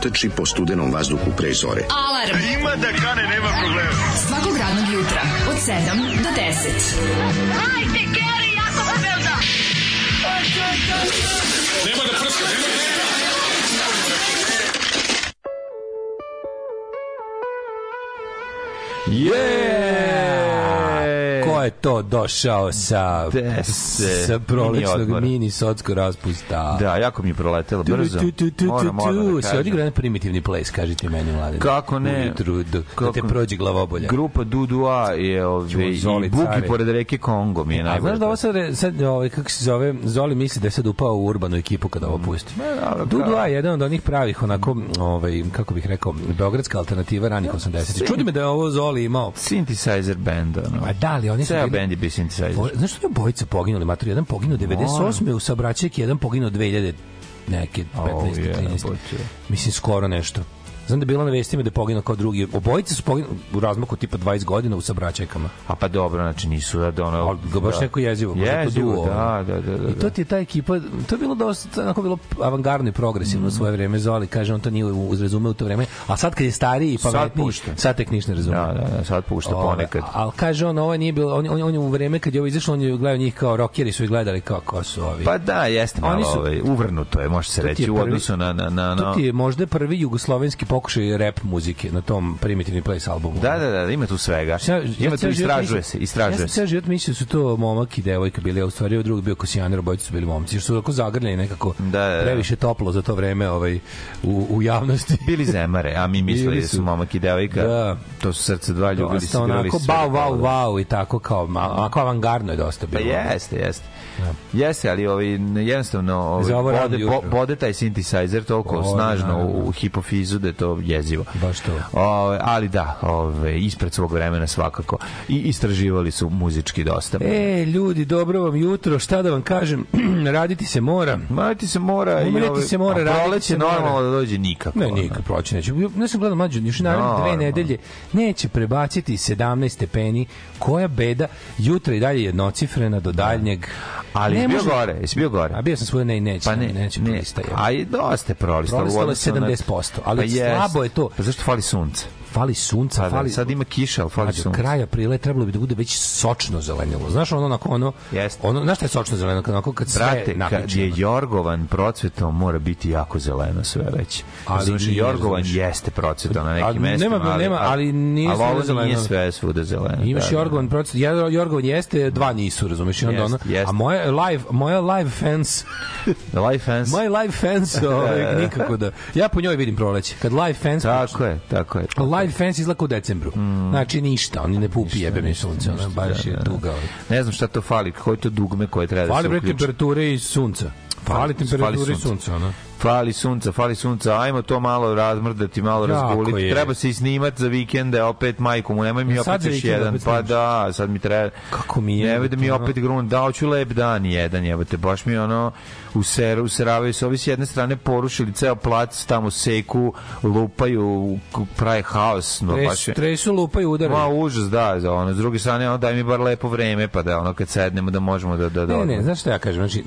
proteči po studenom vazduhu pre zore. Alarm! A ima da kane, nema problema. Svakog radnog jutra, od 7 do 10. Hajde, Geri, jako se velda! Nema da prska, nema da prska! Yeah! Ko je to došao sa... Deset. Sa prolećnog mini, mini socko raspusta. Da, jako mi je proletelo brzo. Tu, tu, tu, moram, moram da se odigra na primitivni ples, kažete meni, mlade. Kako ne? Ujutru, do, Kako? da te prođe glavobolja. Grupa Dudua je ove, Zoli, i Buki care. pored reke Kongo mi je e, najbolje. Znaš da ovo sad, sad ove, kako se zove, Zoli misli da je sad upao u urbanu ekipu kada ovo mm. pusti. Mm. Dudua je jedan od onih pravih, onako, ovaj, kako bih rekao, beogradska alternativa ranih 80. Čudi me da je ovo Zoli imao. Synthesizer band. Ono. A da li oni su... Ceo band je bio synthesizer. Znaš što je obojica poginuli, mater, jedan poginuli poginuo 98. U Sabraček jedan poginuo 2000 neke 15. Oh, 13. Mislim, skoro nešto. Znam da je bila na vestima da je poginuo kao drugi. Obojice su poginuli u razmaku tipa 20 godina u sabraćajkama. A pa dobro, znači nisu da ono... Ali ga baš da. neko jezivo. Jezivo, duo, da, da, da, da. I to da. ti je ta ekipa, to je bilo dosta, onako bilo avangardno i progresivno mm. svoje vreme. Zoli, kaže, on to nije razumeo u to vreme. A sad kad je stariji i pametniji, sad, sad tek ništa razume. Da, da, da, sad pušta Ove, ovaj, ponekad. Al kaže on, ovo ovaj nije bilo, on, on, on je u vreme kad je ovo izašlo, on je gledao njih kao rokeri su ih gledali kao ko su ovi. Pa da, jeste malo, Oni su, ovaj, uvrnuto je, može se reći, u odnosu na, na, na, na... To ti je možda prvi jugoslovenski pok pokušaj rap muzike na tom primitivni place albumu. Da, da, da, ima tu svega. Ja, ima tu istražuje se, istražuje se. Ja sam život mislio da su to momak i devojka bili, a u stvari drugi bio Kosijaner, obojica su bili momci, što su tako zagrljeni nekako da, da, da. previše toplo za to vreme ovaj, u, u javnosti. bili zemare, a mi mislili da su momak i devojka, da. to su srce dva ljubili, da, igrali su. Onako, bau, bau, bau i tako kao, onako avangardno je dosta pa bilo. Pa jeste, jeste. Ja. Da. Jeste, ali ovaj, jednostavno ovaj, bode, bo, bode taj synthesizer toliko o, snažno na, u, hipofizu da je to jezivo. Baš to. Ove, ali da, ove, ispred svog vremena svakako. I istraživali su muzički dosta. E, ljudi, dobro vam jutro, šta da vam kažem, raditi se mora. Raditi se mora. Umreti se mora, raditi se mora. normalno da dođe nikako. Ne, nikako, proći neće. Ne sam gledao mađu, još naravno no, dve nedelje neće prebaciti 17 stepeni. Koja beda, jutra i dalje jednocifrena do daljnjeg. Da. Ali ne, bio možda... gore, jesi bio gore. A bio sam svoj ne neće, pa ne, neće ne. prolista. Je. A i dosta je prolista. Prolistalo je 70%, ali pa slabo je to. Pa zašto fali sunce? fali sunca, sad, pa da, fali... Sad ima kiša, ali fali znači, sunca. kraja aprila trebalo bi da bude već sočno zelenilo. Znaš ono, onako, ono... Jeste. Ono, znaš šta je sočno zeleno? Kad, onako, kad sve kad je Jorgovan procvetao, mora biti jako zeleno sve već. Ali znaš, nije, Jorgovan znaš. jeste procvetao na nekim mestima, nema, ali, nema, ali, nije ali ovo zeleno. nije sve svuda zeleno. Imaš da, da, da. Jorgovan procvet, ja, Jorgovan jeste, dva nisu, razumeš? I jest, ono, jest. A moje live, moje live fans... live fans. My live fans, ovaj, nikako da... Ja po njoj vidim proleće. Kad live fans... Tako je, tako je. Live Wild Fence izlako u decembru. Mm. Znači ništa, oni ne pupi jebe mi sunce, ona baš je da, da, da. duga. Ne znam šta to fali, koje to dugme koje treba da se uključi. Fali temperature i sunca. Pa, fali, fali sunca. ona. Fali sunca, fali sunca, ajmo to malo razmrdati, malo ja, razguliti. Je. Treba se i snimat za vikende, opet majku mu, nemoj mi opet još jedan. Opet pa da, sad mi treba... Kako mi je? Nemoj da mi opet grun, da, ću lep dan jedan, jebate, baš mi ono u seru, useravaju se ovi s jedne strane porušili ceo plac, tamo seku, lupaju, praje haos. No, Tres, baš je... Tresu, lupaju, udaraju. Ma, užas, da, za ono. S druge strane, ono, daj mi bar lepo vreme, pa da, ono, kad sednemo, da možemo da... da, da ne, ne, znaš što ja kažem, znači,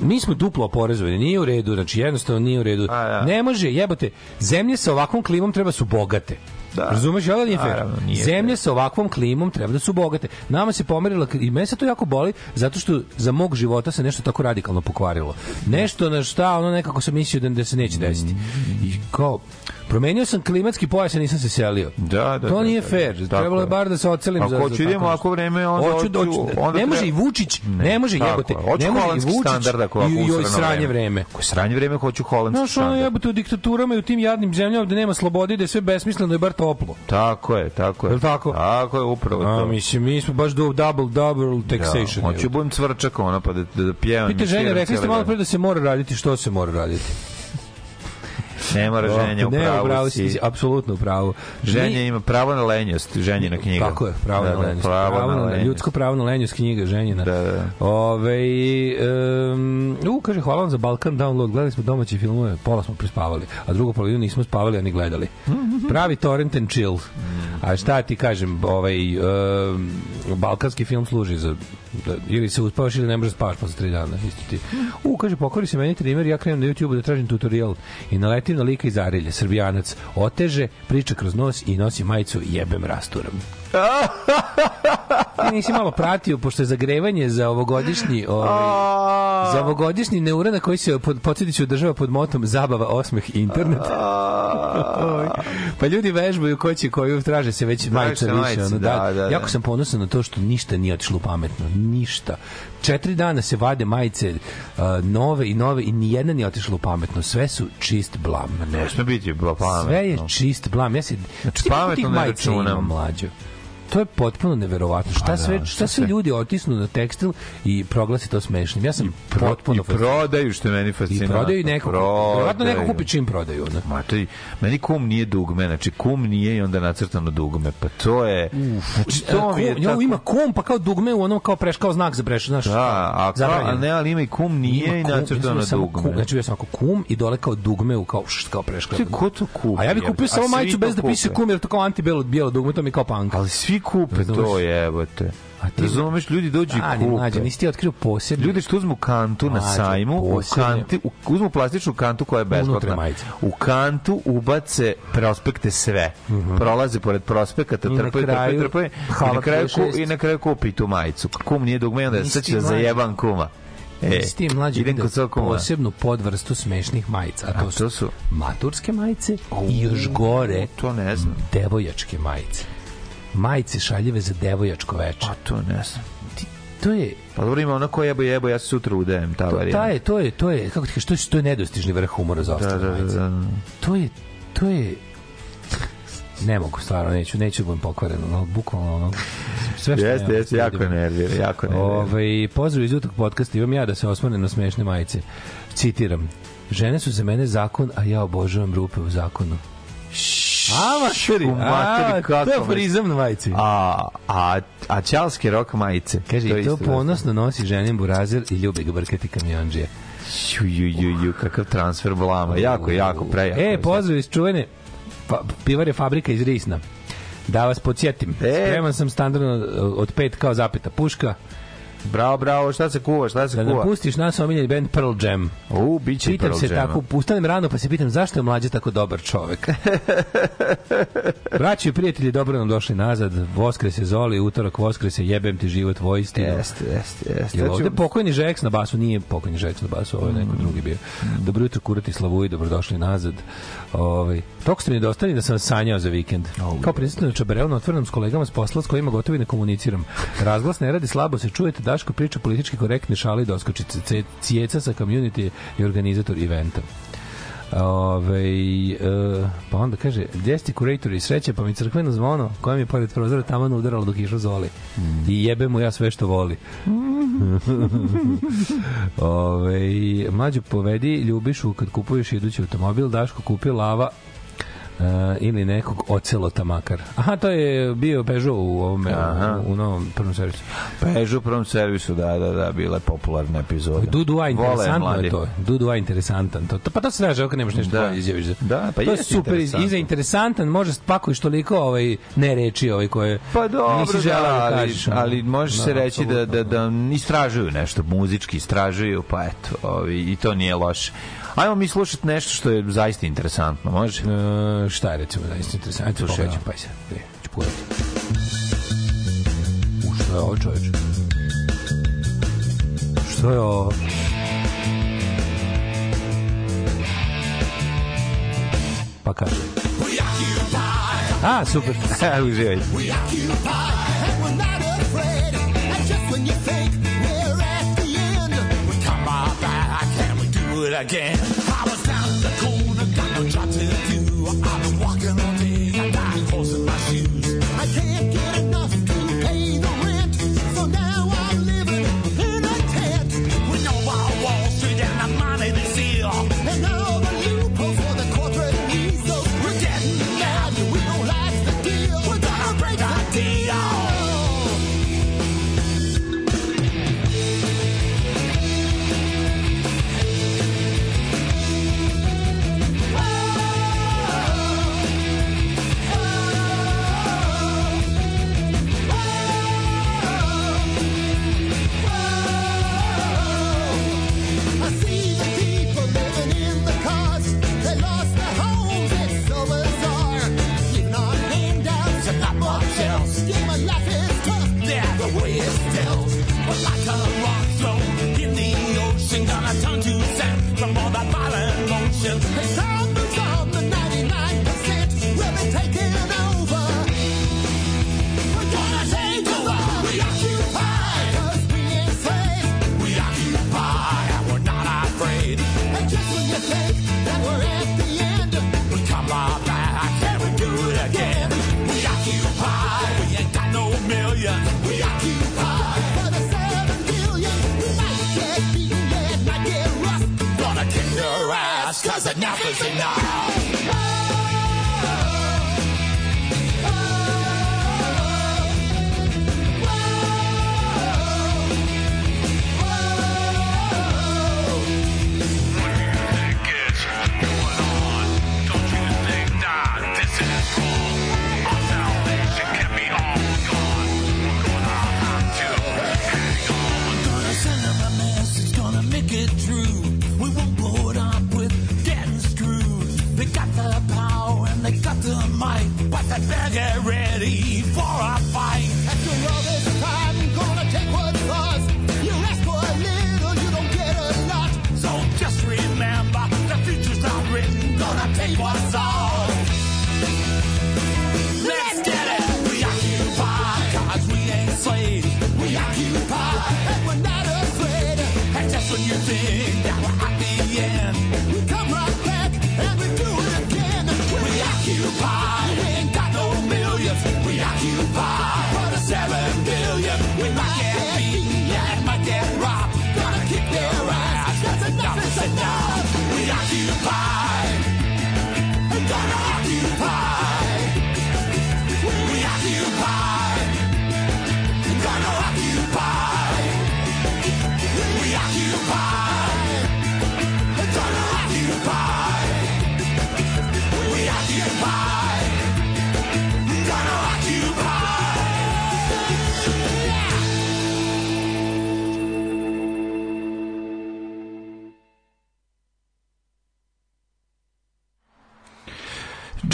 mi smo duplo oporezovani, nije u redu, znači jednostavno nije u redu. A, da. Ne može, jebote, zemlje sa ovakvom klimom treba su bogate. Da. Razumeš, ovo nije fair. Zemlje sa ovakvom klimom treba da su bogate. Nama se pomerila i mene se to jako boli zato što za mog života se nešto tako radikalno pokvarilo. Nešto na šta ono nekako sam mislio da, da se neće desiti. I kao Promenio sam klimatski pojas, a nisam se selio. Da, da. To da, nije da, fair. Da, Trebalo je bar da se odselim za. Ako idemo ako vreme onda hoću, hoću, hoću onda ne može i Vučić, ne, ne može jebote. Ne može i Vučić standard ako i joj sranje vreme. Ko sranje vreme hoću holandski no, standard. Znaš, ono jebote u diktaturama i u tim jadnim zemljama gde nema slobode, da sve besmisleno i bar toplo. Tako je, tako je. Jel tako? Tako je upravo to. A mislim mi smo baš do double double da, taxation. Da, hoću budem cvrčak ona pa da da, da pjevam. Pite žene, rekli ste malo pre da se mora raditi, što se mora raditi? Ne mora ženja, upravo si. Apsolutno u pravu. Ženja ima pravo na lenjost, ženjina knjiga. Tako je, pravo da, na da, lenjost. Pravo, pravo na lenjost. Ljudsko pravo na lenjost knjiga, ženjina. Da, da. Ove, um, u, kaže, hvala vam za Balkan Download, gledali smo domaći filmove, pola smo prespavali, a drugo polovinu nismo spavali, ani gledali. Pravi torrent and chill. A šta ti kažem, ovaj, um, balkanski film služi za da, ili se uspavaš ili ne možeš da spavaš posle 3 dana. Isto ti. U, kaže, pokori se meni trimer, ja krenem na YouTube da tražim tutorial i naletim na lika iz Arilje, srbijanac. Oteže, priča kroz nos i nosi majicu jebem rasturam. Ti nisi malo pratio, pošto je zagrevanje za ovogodišnji, ovaj, za ovogodišnji neura koji se, pod, podsjetit država pod motom zabava, osmeh i internet. pa ljudi vežbaju ko će koju, traže se već majica više. Ono, da, da, da, da, jako sam ponosan na to što ništa nije otišlo pametno. Ništa četiri dana se vade majice uh, nove i nove i nijedna nije otišla u pametno. Sve su čist blam. Ne sme biti pametno. Sve je čist blam. Ja se, znači, pametno ne računam. Mlađo to je potpuno neverovatno. Šta pa, da, sve, da, šta sve ljudi otisnu na tekstil i proglase to smešnim. Ja sam I pro, potpuno... I prodaju, što je meni fascinantno. I prodaju neko. Verovatno neko kupi čim prodaju. Ne? Ma, to je, meni kum nije dugme, znači kum nije i onda nacrtano dugme, pa to je... Uf, znači, to kum, je tako... ima kum, pa kao dugme u onom kao preš, kao znak za breš, znaš. Da, a, kao, a ne, ali ima i kum nije ima i nacrtano kum, da dugme. Kum, znači, bio sam ako kum i dole kao dugme u kao, št, kao preš. Kao, ko to kupi? A ja bih kupio samo majicu bez da piše kum, jer to kao anti-belo dugme, to mi kao punk. Ali svi svi kupe to, to jebote. A ti razumeš, ljudi dođu i kupe. Mlađe, nisi ti otkrio posebno. Ljudi što uzmu kantu mlađe, na sajmu, u kanti, u, uzmu plastičnu kantu koja je besplatna. U kantu ubace prospekte sve. Mm -hmm. Prolaze pored prospekata, trpaju, trpaju, trpaju. I na kraju, ku, i na kraju kupi tu majicu. Kum nije dugme, onda je srće za jeban kuma. E, s tim mlađi idem da kod posebnu podvrstu smešnih majica. A to, a to su maturske majice o, i još gore to ne znam. devojačke majice majice šaljive za devojačko veče. A pa to ne znam. Ti, to je Pa dobro ima ono ko jebo jebo, ja se sutra udajem, ta varijanta. To, je, to je, to je, kako ti kažeš, to je, to je nedostižni vrh humora za ostale da, da, da, da. To je, to je, ne mogu stvarno, neću, neću da budem pokvaren, ono, bukvalno, ono, sve što jeste, jeste, da jako je nervira, jako nervira. Ovaj pozdrav iz jutog podkasta imam ja da se osmane na smešne majice. Citiram, žene su za mene zakon, a ja obožavam rupe u zakonu. Šš A, mašeri, a, to je aforizam na majici. A, a, a čalske rok majice. Kaže, to, to ponosno nosi ženin burazer i ljubi ga brkati kamionđije. Ju, ju, ju, ju, kakav transfer blama. Jako, jako, prejako. E, pozdrav iz čuvene pa, pivare fabrika iz Risna. Da vas podsjetim, e. spreman sam standardno od pet kao zapeta puška, Bravo, bravo, šta se kuva, šta se da kuva? Da pustiš nas omiljeni band Pearl Jam. U, bit će pitam Pearl se Jam. tako, ustanem rano pa se pitam zašto je mlađe tako dobar čovek. Braći i prijatelji, dobro nam došli nazad. Voskrese Zoli, utorak Voskrese, jebem ti život, tvoj Jeste, jeste, jeste. Jel da ovde pokojni Žeks na basu? Nije pokojni Žeks na basu, ovo je neko drugi bio. Dobro jutro, kurati Slavuji, dobrodošli nazad. Ovaj, Toko ste mi dostali da sam sanjao za vikend. Kao predstavljeno čabareo na s kolegama s posla s kojima gotovi ne komuniciram. Razglas ne radi, slabo se čujete, da Daško priča politički korektne šale i doskočice. Cijeca sa community i organizator eventa. Ove, e, pa onda kaže, gdje ste kuratori sreće, pa mi crkveno zvono, koja mi je pored prozora tamo udaralo dok išao zoli. Mm. I jebe mu ja sve što voli. Ove, mlađu povedi Ljubišu kad kupuješ idući automobil, Daško kupi lava Uh, ili nekog ocelota makar. Aha, to je bio Peugeot u ovome, Aha. u, u novom prvom servisu. Peugeot u prvom servisu, da, da, da, bila je popularna epizoda. Dudua interesantno je to. Dudua interesantan. To, pa to se traže, ako nemaš nešto da. bolje izjaviš. Da, pa to je super, i za interesantan može spakuješ toliko ovaj, ne reči ovaj, koje pa dobro, nisi želeo da, da ali, kažeš. Ali može da, se reći da, da, da, da istražuju nešto, muzički istražuju, pa eto, ovaj, i to nije loše. Ajmo mi slušati nešto što je zaista interesantno, može? E, šta je recimo zaista interesantno? Ajde, slušaj, pa ću paziti. Ću U, što je ovo čoveče? Što je ovo? Pa kaže. A, super. Uživajte. We occupy it again. I was down the corner, got no job to do. I because they you're not.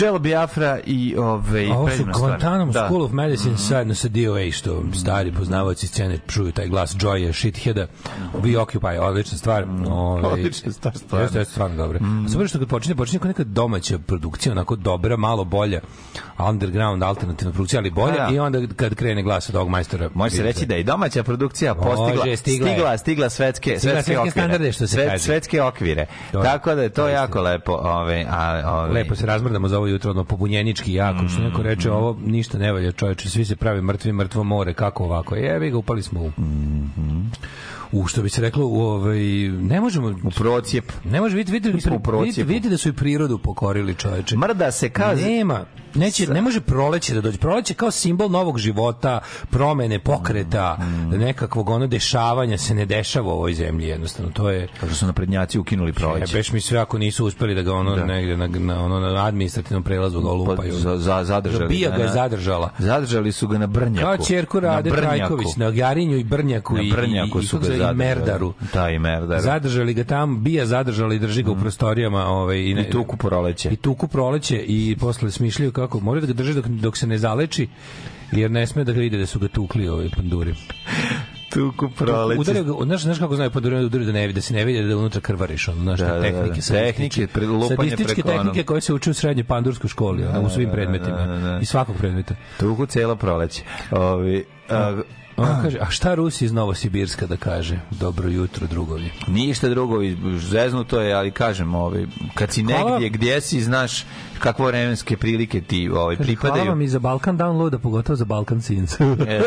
Jello Biafra i ovaj Ovo su Guantanamo da. School of Medicine mm -hmm. zajedno sa DOA što stari poznavaoci scene čuju taj glas Joya Shitheada. We Occupy, odlična stvar. Mm. Ovaj odlična stvar, stvarno. Jeste, jeste stvarno dobra. Mm. Super što kad počinje, počinje kao neka domaća produkcija, onako dobra, malo bolja, underground alternativna produkcija, ali bolja da, da. i onda kad krene glas od ovog majstora. Može se reći da je domaća produkcija postigla Ože, stigla, stigla, stigla svetske stigla svetske, svetske okvire. što se Svet, kaže. Svetske okvire. Dobro. Tako da je to Dobre. jako lepo, ove, ovaj, a ove. Ovaj- lepo se razmrdamo za ovu jutro, ono, pobunjenički jako, što neko reče, mm, ovo mm, mm. ništa ne valja čoveče, svi se pravi mrtvi, mrtvo more, kako ovako, jevi ga, upali smo u. Mm -hmm u što bi se reklo u ovaj ne možemo u procijep. Ne može vidite vidite vidite, vidite da su i prirodu pokorili čoveče. Mrda se kaže. Nema. Neće, ne može proleće da dođe. Proleće kao simbol novog života, promene pokreta, mm. nekakvog ono dešavanja se ne dešava u ovoj zemlji jednostavno. To je kako su naprednjaci ukinuli proleće. Jebeš mi sve ako nisu uspeli da ga ono da. negde na, na ono na administrativnom prelazu ga lupaju. Pa, za, za, zadržali. Bija da, ga je da. zadržala. Zadržali su ga na Brnjaku. Kao ćerku Rade Trajković na Garinju i Brnjaku. Na Brnjaku i, i, su ga i Merdaru. Da, i Merdaru. Zadržali ga tamo, bija zadržali i drži ga mm. u mhm. prostorijama. Ovaj, i, ne, I tuku proleće. I tuku proleće i posle smišljaju kako, moraju da ga drže dok, dok se ne zaleči, jer ne sme da ga vide da su ga tukli ovi ovaj panduri. tuku proleće. Udario ga, znaš, znaš kako znaju pandurine udario da ne vidi, da se ne vidi da unutra krvariš, ono, znaš, da, da, tehnike, da, da. tehnike, pre, statističke tehnike koje se uče u srednjoj pandurskoj školi, ono, u da, svim da, predmetima, da, da, da, da. i svakog predmeta. Tuku celo proleće. Ovi, a, da. On kaže, a šta Rusi iz Novosibirska da kaže? Dobro jutro, drugovi. Ništa drugovi, zeznuto je, ali kažem, ovaj, kad si hvala. negdje, gdje si, znaš kakvo vremenske prilike ti ovaj, pripadaju. Hvala mi za Balkan Download, a pogotovo za Balkan Sins. E.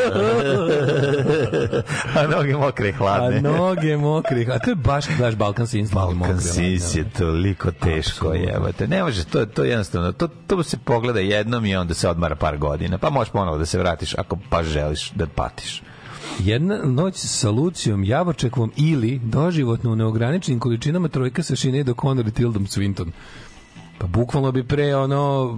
a noge mokre i hladne. A noge mokre A To je baš, baš Balkan Sins. Balkan mokre, Sins je toliko teško, jebate. Ne može, to, to jednostavno, to, to se pogleda jednom i onda se odmara par godina. Pa možeš ponovo da se vratiš ako pa želiš da patiš. Jedna noć sa Lucijom Javorčekvom ili doživotno u neograničenim količinama trojka sa šine do i Tildom Swinton. Pa bukvalno bi pre ono...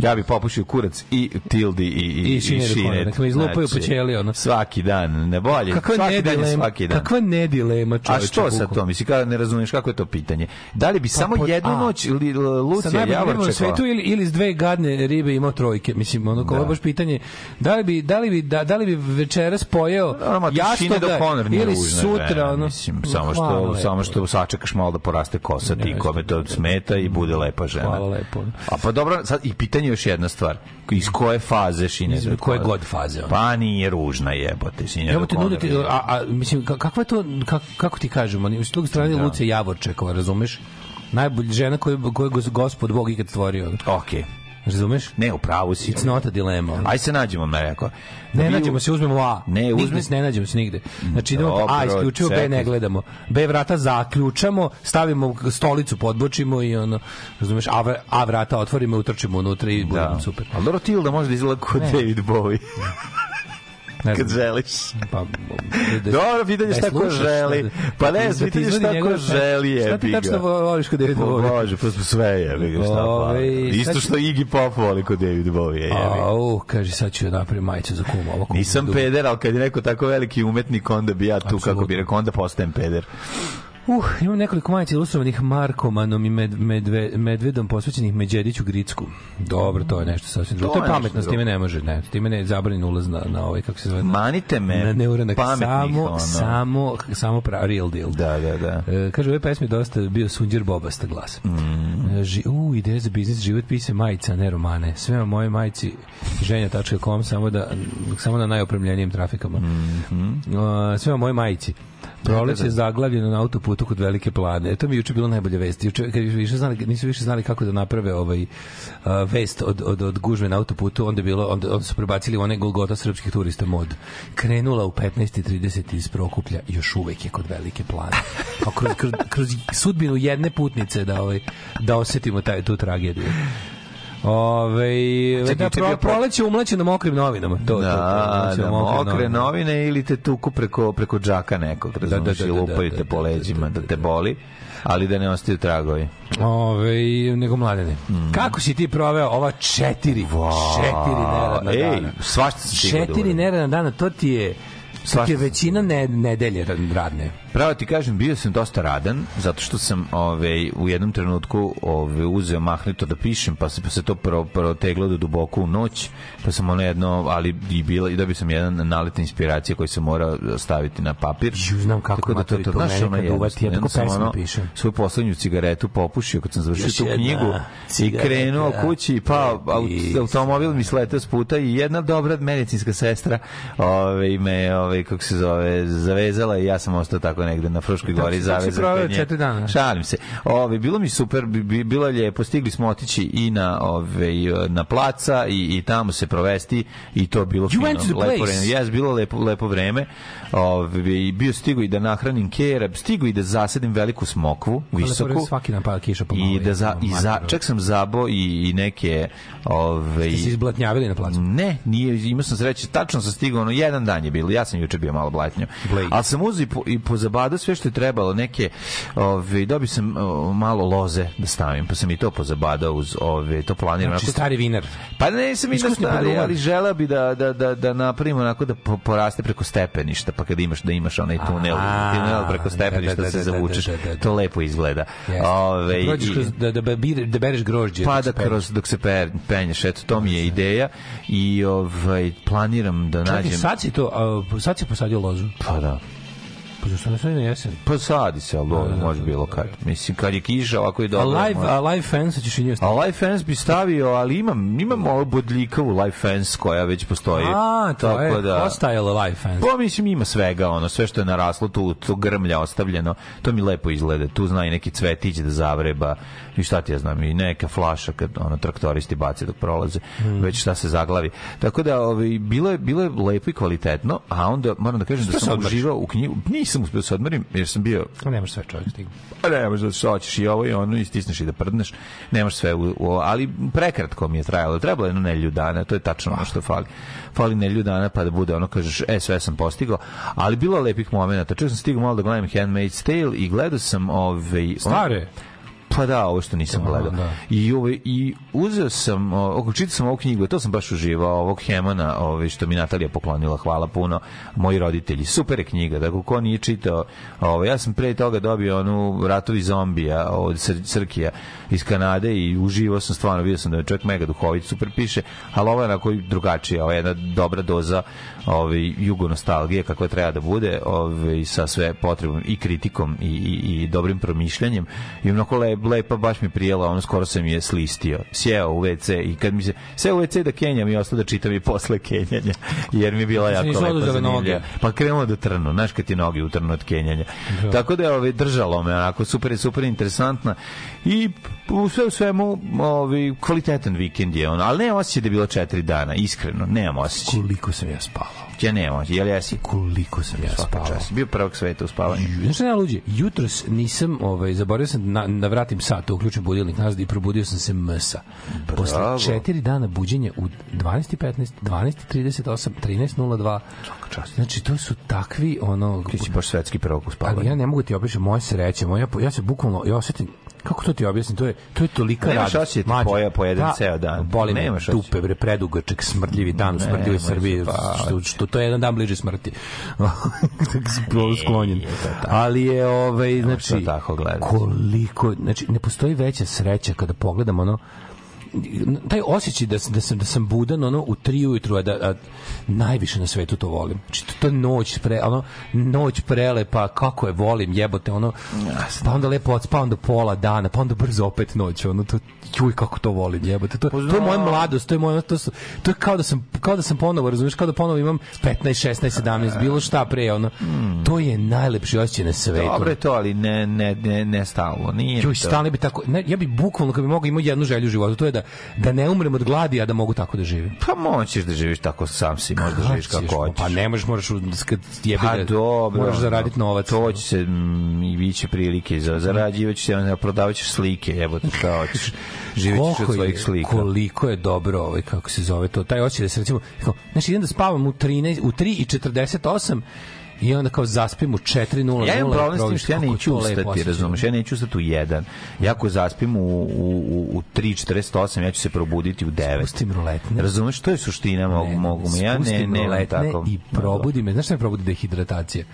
Ja bi popušio kurac i tildi i, i, i, šinet, i šinet. Dakle, izlupaju znači, po ćeli, ono. Svaki dan, ne bolje. Kakva svaki ne dan dilema, svaki dan. Kakva ne dilema, čovječe. A što sa to? Misli, kao, ne razumeš kako je to pitanje. Da li bi pa, samo po, jednu a, noć li, Lucija Javorčekova... svetu ili, ili s dve gadne ribe imao trojke? Mislim, ono, kao da. baš pitanje. Da li bi, da li bi, da, da li bi večeras pojeo da, Normalno, jastoga ili sutra, ono... Mislim, samo što, samo što sačekaš malo da poraste kosa ti kome to smeta i bude bude lepa žena. Hvala lepo. A pa dobro, sad i pitanje još jedna stvar. Iz koje faze šine? Iz koje god faze? Ona. Pa nije ružna jebote, sinja. Evo te nuditi, a, a, mislim, kakva je to, kako ti kažemo, s druge strane da. Lucija Javorčekova, razumeš? najbolja žena koju, koju gospod Bog ikad stvorio. Okej. Okay. Razumeš? Ne, u pravu si. It's not a dilemma. Aj se nađemo, me rekao. Da ne nađemo u... se, uzmemo A. Ne, uzmemo se, ne nađemo se nigde. Znači idemo Dobro, A isključivo, B ne gledamo. B vrata zaključamo, stavimo stolicu, podbočimo i ono, razumeš, A, a vrata otvorimo, utrčimo unutra i budemo da. super. Ali dobro, Tilda možda izgleda kod David Bowie. ne kad želiš. Pa, da, Dobro, pitanje da šta ko želi. Da- pa ne, da pitanje šta ko želi je. Šta ti tačno voliš kod David Bowie? Bože, pa sve je. Šta Isto što Iggy Pop voli kod David Bowie Au, kaže, sad ću napraviti majicu za kumu. Nisam peder, ali kad je neko tako veliki umetnik, onda bi ja tu, kako bi rekao, onda postajem peder. Uh, imam nekoliko majica ilustrovanih Markomanom i med, medve, Medvedom posvećenih Međediću Gricku. Dobro, to je nešto sasvim drugo. To, to je pametno, s time ne može. Ne, s time ne je zabranjen ulaz na, na ovaj, kako se zove? Manite me, na neuranak. pametnih. Samo, ono. samo, samo pra, real deal. Da, da, da. E, kaže, u ovoj pesmi dosta bio sunđer bobasta glas. Mm. E, ži, u, ideja za biznis, život pise majica, ne romane. Sve na moje majici ženja.com samo, da, samo na najopremljenijim trafikama. Mm -hmm. sve na moje majici. Proleće da, da. zaglavljeno na autoputu kod Velike plane. E, to mi juče bilo najbolje vesti. Juče kad više znali, nisu više znali kako da naprave ovaj uh, vest od, od, od gužve na autoputu, onda bilo onda, onda su prebacili one Golgota srpskih turista mod. Krenula u 15:30 iz Prokuplja, još uvek je kod Velike plane. Kao pa kroz, kroz, kroz sudbinu jedne putnice da ovaj da osetimo taj tu tragediju. Ove, da, pro, proleće na mokrim novinama. To, da, to, to, da, mokre, mokre novine ili te tuku preko, preko džaka nekog, da, da, razumiješ, da, da, da, da, lupaju te po leđima, da te boli ali da ne ostaju tragovi. Ove, nego mladene. Mm. Kako si ti proveo ova četiri, wow. četiri neradna Ej, dana? Svašta si četiri neradna dana, to ti je, to ti je većina ne, nedelje radne. Pravo ti kažem, bio sam dosta radan, zato što sam ove, ovaj, u jednom trenutku ove, ovaj, uzeo mahnito da pišem, pa se, pa se to pro, proteglo do duboko u noć, pa sam ono jedno, ali i, bila, i dobio sam jedan nalet inspiracije koji se mora staviti na papir. Ju, znam kako Tako da to, to, to znaš, ono je, uvati, ja tako sam ono, pišem. svoju poslednju cigaretu popušio kad sam završio Još tu knjigu i krenuo kući i pao aut, automobil mi sletao s puta i jedna dobra medicinska sestra ove, ovaj, me, ove, kako se zove, zavezala i ja sam ostao tako toga negde na Fruškoj gori zavezan. četiri dana. Šalim se. Ove, bilo mi super, bi, bilo lijepo, stigli smo otići i na, ove, e, na placa i, i tamo se provesti i to bilo you fino. Lepo vreme. Yes, bilo lepo, lepo vreme. Ove, i bio stigo i da nahranim kera, stigo i da zasedim veliku smokvu, visoku. Svaki dan pada kiša pomalo. I da za, i za, čak sam zabo i, i neke... Ove, Ste se izblatnjavili na placu? Ne, nije, imao sam sreće, tačno sam stigao, ono, jedan dan je bilo, ja sam juče bio malo blatnjo. Blade. Ali sam uzio i, po, i po zabada sve što je trebalo, neke, ovaj dobio sam o, malo loze da stavim, pa sam i to pozabadao uz ove, to planiram. Znači, stari vinar. Pa ne, sam i da stari, ali žela bi da, da, da, da napravim onako da poraste preko stepeništa, pa kad imaš da imaš onaj tunel, A, tunel preko da, stepeništa da, se da, da, zavučeš, to lepo izgleda. Yes. Ove, i, da, da, da bereš grožđe. Pa znači da kroz, dok se per, penješ, eto, to mi je ideja i ovaj, planiram da nađem... Čekaj, sad si to, a, sad si posadio lozu? Pa da. Pa zašto ne sadi na jesen? Pa sadi se, ali dobro, da, da, može da, bilo kad. Mislim, kad je kiša, ovako je dobro. A live, može. a live fence ćeš i nju staviti? A live fence bi stavio, ali imam, imam mm. ovo bodljikavu live fence koja već postoji. A, to Tako je, da, ostajalo live fans. Pa mislim, ima svega, ono, sve što je naraslo, tu, tu grmlja ostavljeno, to mi lepo izgleda. Tu zna i neki cvetić da zavreba, i šta ti ja znam, i neka flaša kad ono, traktoristi bace dok prolaze, mm. već šta se zaglavi. Tako da, ovaj, bilo, je, bilo je lepo i kvalitetno, a onda, moram da kažem Sto da sam uživao u knjigu. Nisam nisam uspio da se odmorim, jer sam bio... Ne pa nemaš sve čovjek stignu. Pa ne možeš da se hoćeš i ovo i ono, i stisneš i da prdneš. Nemaš sve, u, u, ali prekratko mi je trajalo. Trebalo je na nelju dana, to je tačno ono što fali. Fali nelju dana pa da bude ono, kažeš, e, sve sam postigao. Ali bilo lepih momenta. Čak sam stigao malo da gledam Handmaid's Tale i gledao sam ove... Ovaj, Stare? Ono, Pa da, ovo što nisam da, gledao. Da. I, ovo, I uzeo sam, oko, čitao sam ovu knjigu, to sam baš uživao, ovog Hemana, ovaj, što mi Natalija poklonila, hvala puno, moji roditelji. Super je knjiga, da ko nije čitao, ovaj, ja sam pre toga dobio onu Ratovi zombija od Cr Crkija iz Kanade i uživao sam stvarno, vidio sam da je čovjek mega duhovit, super piše, ali ovo je onako drugačije, ovo je jedna dobra doza ovaj, jugo nostalgije kakva treba da bude ovaj, sa sve potrebom i kritikom i, i, i dobrim promišljanjem i mnogo lepo lepa, baš mi prijela, ono skoro sam je slistio. Sjeo u WC i kad mi se seo u WC da kenjam i ostao da čitam i posle kenjanja, jer mi je bila jako lepa zanimljiva. Pa krenulo da trnu, znaš kad ti noge utrnu od kenjanja. Da. Tako da je ove, ovaj, držalo me, onako, super, super interesantna i u sve u svemu ovaj, kvalitetan vikend je on, ali ne osjećaj da je bilo četiri dana, iskreno, nemam osjećaj. Koliko sam ja spavao? Ja ne moći, jel jesi? Koliko sam ja spavao. Čas. Bio prvog sveta u spavanju. Znaš što ne luđe? Jutros nisam, ovaj, zaboravio sam da na, da vratim sat, uključim budilnik nazad i probudio sam se msa. Bravo. Posle četiri dana buđenja u 12.15, 12.38, 13.02. Znači, to su takvi, ono... Ti si baš svetski prvog u spavanju. Ali ja ne mogu da ti opišem moje sreće, moja, ja se bukvalno, ja osetim, kako to ti objasnim, to je, to je tolika rad radost. Nemaš osjeti Mađa, poja, pojeden da, pa, ceo dan. Boli nemaš tupe, osjeti. bre, predugačak, smrdljivi dan u Srbiji, pa, što, što, to je jedan dan bliže smrti. sklonjen. Je, Ali je, ovaj, znači, tako koliko, znači, ne postoji veća sreća kada pogledamo ono, taj osjećaj da, da, sam, da sam budan ono, u tri ujutru, a da a, najviše na svetu to volim. Znači, to, to noć, pre, ono, noć prelepa, kako je volim, jebote, ono, pa onda lepo odspavam do pola dana, pa onda brzo opet noć, ono, to, juj, kako to volim, jebote, to, to je moja mladost, to je moja, to, su, to je kao da sam, kao da sam ponovo, razumiješ, kao da ponovo imam 15, 16, 17, bilo šta pre, ono, to je najlepši osjećaj na svetu. Dobro je to, ali ne, ne, ne, ne stalno, nije Juj, stalno bi tako, ne, ja bi bukvalno, kad bi mogao imao jednu želju u životu, to je da da ne umrem od gladi, a da mogu tako da živim. Pa moćeš da živiš tako sam si, možda da živiš kako hoćeš. Pa ne možeš, moraš kad jebi pa, da dobro, moraš zaraditi novac. To će se mm, i biće prilike za zarađivaćeš se, prodavaćeš slike, jebote, šta hoćeš. Živećeš od svojih slika. Koliko je dobro ovaj kako se zove to, taj hoće da se recimo, znači idem da spavam u 13 u 3 i 48 I onda kao zaspim u 4.00. Ja imam problem s tim što ja neću ustati, razumeš, ja neću ustati u 1. Ja ako zaspim u, u, u 3.48, ja ću se probuditi u 9. Spustim roletne. Razumeš, to je suština mog, mogu. Ja ne, ne, tako. i probudi me. Znaš šta me probudi dehidratacija?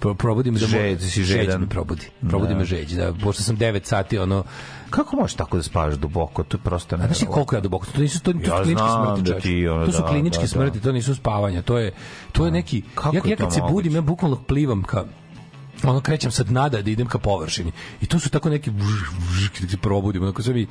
probudim da Žed, da si Žeđ me probudi. Da. Probudi me žeđ, da, pošto sam 9 sati, ono, Kako možeš tako da spavaš duboko? To je prosto ne. Znaš koliko ja duboko? To nisu to, to ja su kliničke smrti. Da ti, ono, to su da, kliničke da, da. smrti, da. to nisu spavanja. To je to je da. neki Kako ja, ja kad se moguće? budim, ja bukvalno plivam ka ono krećem sad nada da idem ka površini. I to su tako neki vž, vž, kad probudim, onako sve mi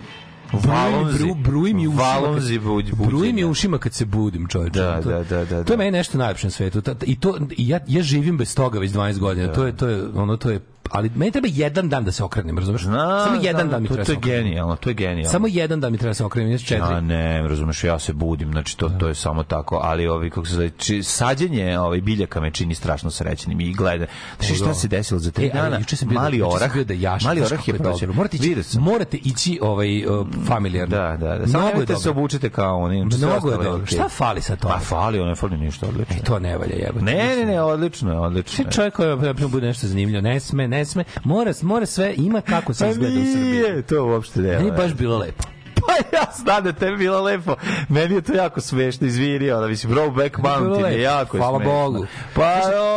Valonzi, bruj mi ušima. Valonzi bud, bruj mi ušima kad se budim, čoveče. Da, da, da, da, To je da. meni nešto najlepše na svetu. I to ja ja živim bez toga već 12 godina. Da. To je to je ono to je ali meni treba jedan dan da se okrenem, razumeš? Na, Samo jedan na, dan mi to, treba. To je da genijalno, to je genijalno. Samo jedan dan mi treba da se okrenem, znači četiri. Ja ne, razumeš, ja se budim, znači to to je samo tako, ali ovi kako se zove, či, sađenje, ovaj biljaka me čini strašno srećnim i gleda. Znači pa šta se desilo za 3 e, dana? Juče sam bio da- mali orah, da jaš, mali orah je proći. Morate ići, morate ići ovaj e, familijarno. Da, da, da. Samo nemojte se obučite kao oni. Mnogo je dobro. Šta fali sa to? Pa fali, ne fali ništa odlično. E to ne valja jebote. Ne, ne, ne, odlično, odlično. Čovjek koji da, bude nešto zanimljivo, ne sme, ne ne sme. Mora, mora sve, ima kako se pa izgleda u Srbiji. Nije, to uopšte ne. Nije baš bilo lepo pa ja znam da tebi bilo lepo. Meni je to jako smešno, izvini, ona, mislim, Back Mountain je jako Hvala smešno. Bogu. Pa,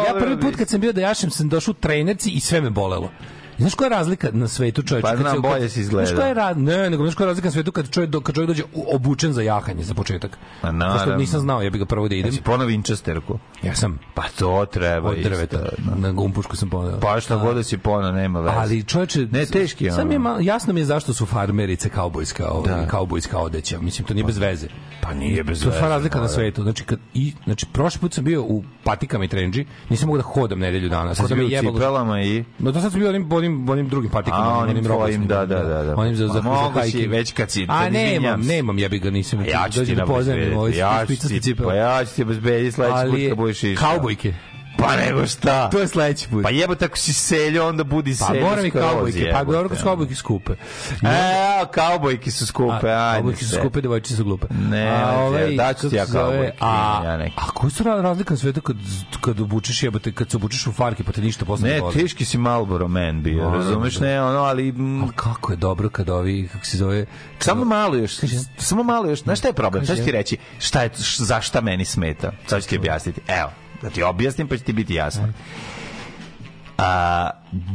ja prvi put kad sam bio da jašem, sam došao u trenerci i sve me bolelo. Znaš koja je razlika na svetu čovječa? Pa znam, bolje si izgleda. Znaš koja je, ra... ne, nego, znaš koja je razlika na svetu kad čovjek, do, kad čovjek dođe obučen za jahanje, za početak? Pa naravno. Zašto nisam znao, ja bih ga prvo da idem. Jesi ponao Winchesterku? Ja sam. Pa to treba. Od drveta. Isto, da. na gumpušku sam ponao. Pa šta god da si ponao, nema veze. Ali čovječe... Ne, teški je. Sam je malo, jasno mi je zašto su farmerice kaubojska, ovaj, da. kaubojska odeća. Mislim, to nije pa, bez veze. Pa nije bez to veze. To je razlika na svetu. Znači, kad, i, znači, prošli put sam bio u patikama i trenđi, nisam mogu da hodam nedelju dana. Sad sam bio u cipelama i... No, to sad sam bio onim, onim onim onim drugim patikama, A, onim, onim tvojim, da, da, da, da. Onim za za hajke. već kad si, A nemam, nemam, ja bih ga nisam. Ja ću ti da poznajem, ja ću ti, pa ja ću ti obezbediti sledeći put kad budeš išao. Kaubojke. Pa nego šta? To je sledeći put. Pa jebo tako si seljo, onda budi pa, seljo. Pa moram i kaubojke, pa dobro kako kaubojke skupe. E, kaubojke su skupe, e, ajde. Kaubojke su skupe, devojčice su glupe. Ne, a, ovaj, daću ti ja kaubojke. A, ja a koji su razlika sveta kad, kad obučeš jebote, kad se obučeš u farke, pa te ništa posle ne Ne, teški si Malboro man bio, no, razumeš, ne, ono, ali... A kako je dobro kad ovi, kako se zove... Samo malo još, samo malo još, znaš šta je problem, šta ću ti reći, šta je, za šta meni smeta, sad ću ti objasniti, evo, da ti znači, objasnim pa će ti biti jasno a,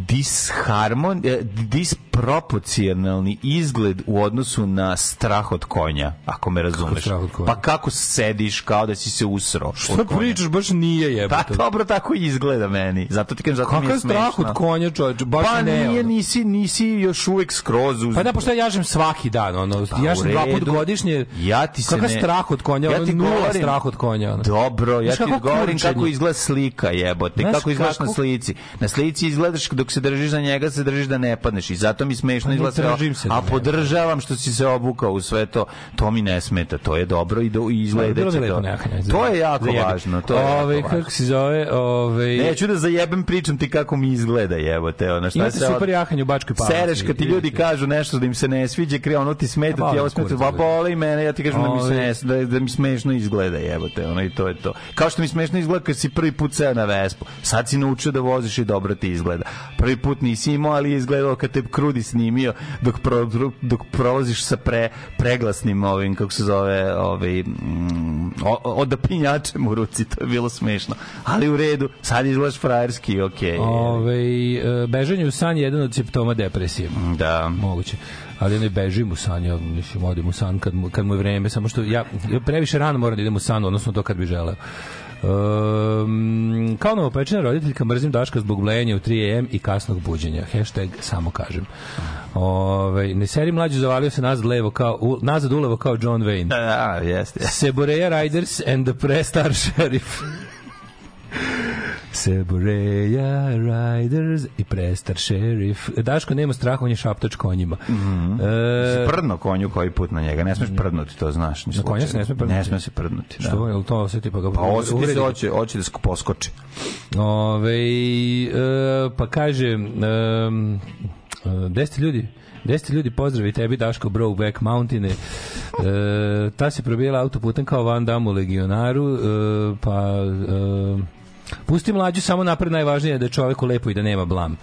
disharmon, e, disproporcionalni izgled u odnosu na strah od konja, ako me razumeš. Kako pa kako sediš kao da si se usro. Šta pričaš, baš nije pa jebote. Pa dobro, tako izgleda meni. Zato ti kažem, zato Kaka mi je smešno. strah od konja, čovječ, baš pa ne. Pa nije, nisi, nisi još uvek skroz uz... Pa da, pa pošto ja jažem svaki dan, ono, pa, jažem dva put godišnje. Ja ti se kako ne... strah od konja, ja ti ono, nula govorim, strah od konja. Ono. Dobro, ja ti govorim kako izgleda slika, jebote, kako izgledaš na slici. Na slici izgledaš dok se držiš za njega, se držiš da ne padneš i zato mi smešno pa izgleda. Da A podržavam što si se obukao u sve to. To mi ne smeta, to je dobro i do i pa izgleda će to. Znači, to je jako važno, to je. Ove kako se zove, ove Neću da zajebem pričam ti kako mi izgleda, evo te, ona šta se. super jahanje u Bačkoj Palanci. Sereš kad ti ljudi kažu nešto da im se ne sviđa, kre ono ti smeta, ti pa, ovo smeta, va boli mene, ja ti kažem da mi se ne, da, da mi smešno izgleda, evo te, ono i to je to. Kao što mi smešno izgleda kad si prvi put seo na Vespu. Sad si naučio da voziš i dobro dobro ti izgleda. Prvi put nisi imao, ali je izgledalo kad te krudi snimio dok, pro, dok prolaziš sa pre, preglasnim ovim, kako se zove, ovaj, mm, odapinjačem u ruci, to je bilo smešno. Ali u redu, sad izgledaš frajerski, okej. Ove, ovaj, bežanje u san je jedan od simptoma depresije. Da. Moguće ali ne bežim u san, ja mislim, odem u san kad mu, kad mu je vreme, samo što ja, ja previše rano moram da idem u san, odnosno to kad bi želeo. Um, kao novopečena roditeljka mrzim Daška zbog blejenja u 3am i kasnog buđenja. Hashtag samo kažem. Ove, ne seri mlađu zavalio se nazad, levo kao, u, nazad ulevo kao John Wayne. Da, da, jeste. Yes. Seboreja Riders and the Prestar Sheriff. Sebreja Riders i prestar šerif. Daško nema straha, on je šaptač konjima. Mm -hmm. e, prdno konju koji put na njega, ne smeš prdnuti, to znaš. Ni na konja se ne sme prdnuti? Ne sme se prdnuti, da. Što je, to osjeti pa ga Pa osjeti se, hoće, hoće da poskoči. Ove, e, pa kaže, e, gde ste ljudi? Gde ljudi, pozdravi tebi Daško Brokeback Mountaine. E, ta se probijela autoputem kao Van Damme u Legionaru, e, pa... E, Pusti mlađu samo napred najvažnije je da je čoveku lepo i da nema blam.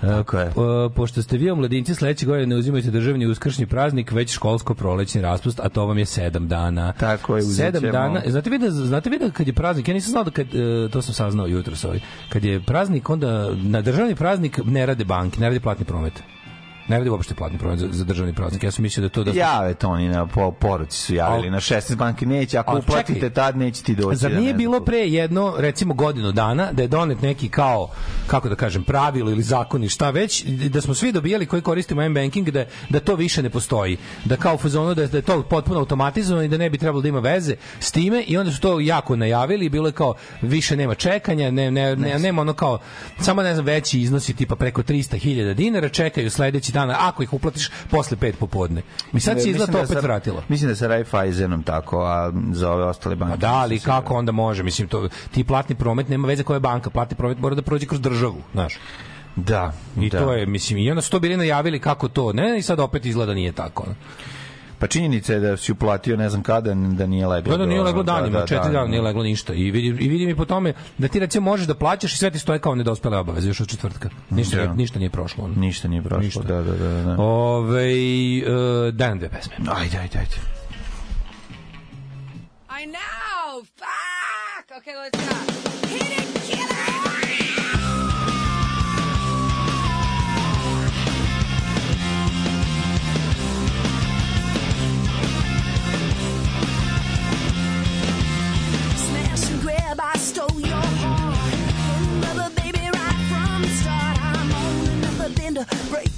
Tako e, Po, pošto ste vi omladinci sledeće godine ne uzimajte državni uskršnji praznik, već školsko prolećni raspust, a to vam je 7 dana. Tako je, uzećemo. 7 dana. Znate vi da znate vi da kad je praznik, ja nisam znao da kad e, to sam saznao jutros ovaj. Kad je praznik onda na državni praznik ne rade banke, ne radi platni promet ne radi uopšte platni promet za, za državni promet. Ja sam mislio da to da... Jave to oni na po, poruci su javili, na 16 banke neće, ako Al, uplatite tad neće ti doći. Zar nije bilo pre jedno, recimo godinu dana, da je donet neki kao, kako da kažem, pravilo ili zakon i šta već, da smo svi dobijali koji koristimo M-banking, da, da to više ne postoji. Da kao fazono da, da je to potpuno automatizovano i da ne bi trebalo da ima veze s time i onda su to jako najavili i bilo je kao više nema čekanja, ne, ne, ne, nema ono kao samo ne znam veći iznosi tipa preko 300.000 dinara, čekaju sledeći dana, ako ih uplatiš posle 5 popodne. Mi sad se izlata opet da sa, vratila. Mislim da, da sa Raiffeisenom tako, a za ove ostale banke... A da, ali da kako onda može? Mislim, to, ti platni promet nema veze koja je banka. Platni promet mora da prođe kroz državu, znaš. Da. I da. to je, mislim, i onda su to bili najavili kako to, ne, i sad opet izgleda nije tako. Ne? Pa činjenica je da si uplatio ne znam kada da nije leglo. Da, da nije leglo da, danima, da, četiri dana nije leglo ništa. I vidim, i vidim i po tome da ti recimo možeš da plaćaš i sve ti stoje kao nedospele obaveze još od četvrtka. Ništa, da. ništa nije prošlo. Ono. Ništa nije prošlo, ništa. da, da, da. da. Ove, uh, e, daj nam dve pesme. Ajde, ajde, ajde. I know! Fuck! Okay, let's go. Hit it, kid! break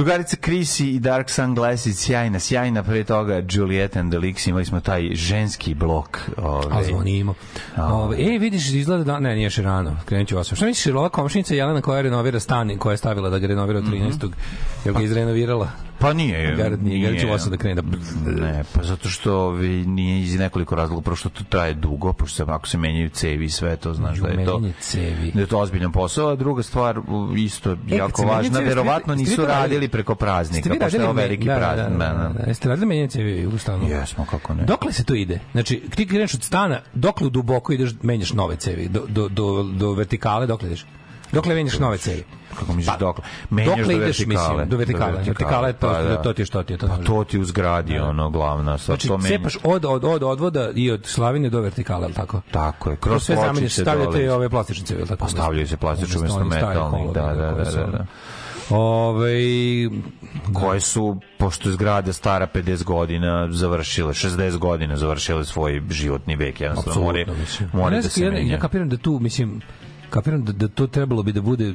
Drugarica Krisi i Dark Sunglasses, sjajna, sjajna. Pre toga Juliet and the Leaks, imali smo taj ženski blok. Ove. A zvonimo. Ove, e, vidiš, izgleda da... Ne, nije još rano. Krenut ću osam. Šta misliš, je ova komšinica Jelena koja renovira stan koja je stavila da ga renovira od 13. Mm -hmm. Jel ga pa- izrenovirala? Pa nije. Garad nije, Garad će u da krene da... Ne, pa zato što ovi, nije iz nekoliko razloga, prošto to traje dugo, pošto se, ako se menjaju cevi i sve to, znaš da je to, cevi. da je to ozbiljan posao, a druga stvar isto e, jako važna, verovatno nisu radili preko praznika, ste vi pošto je ovo veliki da, da, praznik. Da, da, da, da. da. Jeste radili menjenice u stanu? Jesmo, kako ne. Dokle se to ide? Znači, ti kreneš od stana, dokle duboko ideš, menjaš nove cevi, do, do, do, do vertikale, dokle ideš? Dokle menjaš nove cevi? Kako misliš pa, dokle? Menjaš dokle do ideš, vertikale. Mislim, do vertikale. Do vertikale, vertikale je to, pa, da. to ti je što ti je. To, pa to ti u zgradi, da. ono, glavna. Sad znači, to menjaš. cepaš od, od, od odvoda i od slavine do vertikale, ali tako? Tako je. Kroz sve zameniš, stavljate dole. ove plastične cevi, ali tako? Pa stavljaju se plastične, umjesto metalnih, da, da, da, da. da. da Ove, da. koje su, pošto je zgrada stara 50 godina, završile, 60 godina završile svoj životni vek. Jednostavno, more, more ja, da se ja, menja. Ja kapiram da tu, mislim, kapiram da, da to trebalo bi da bude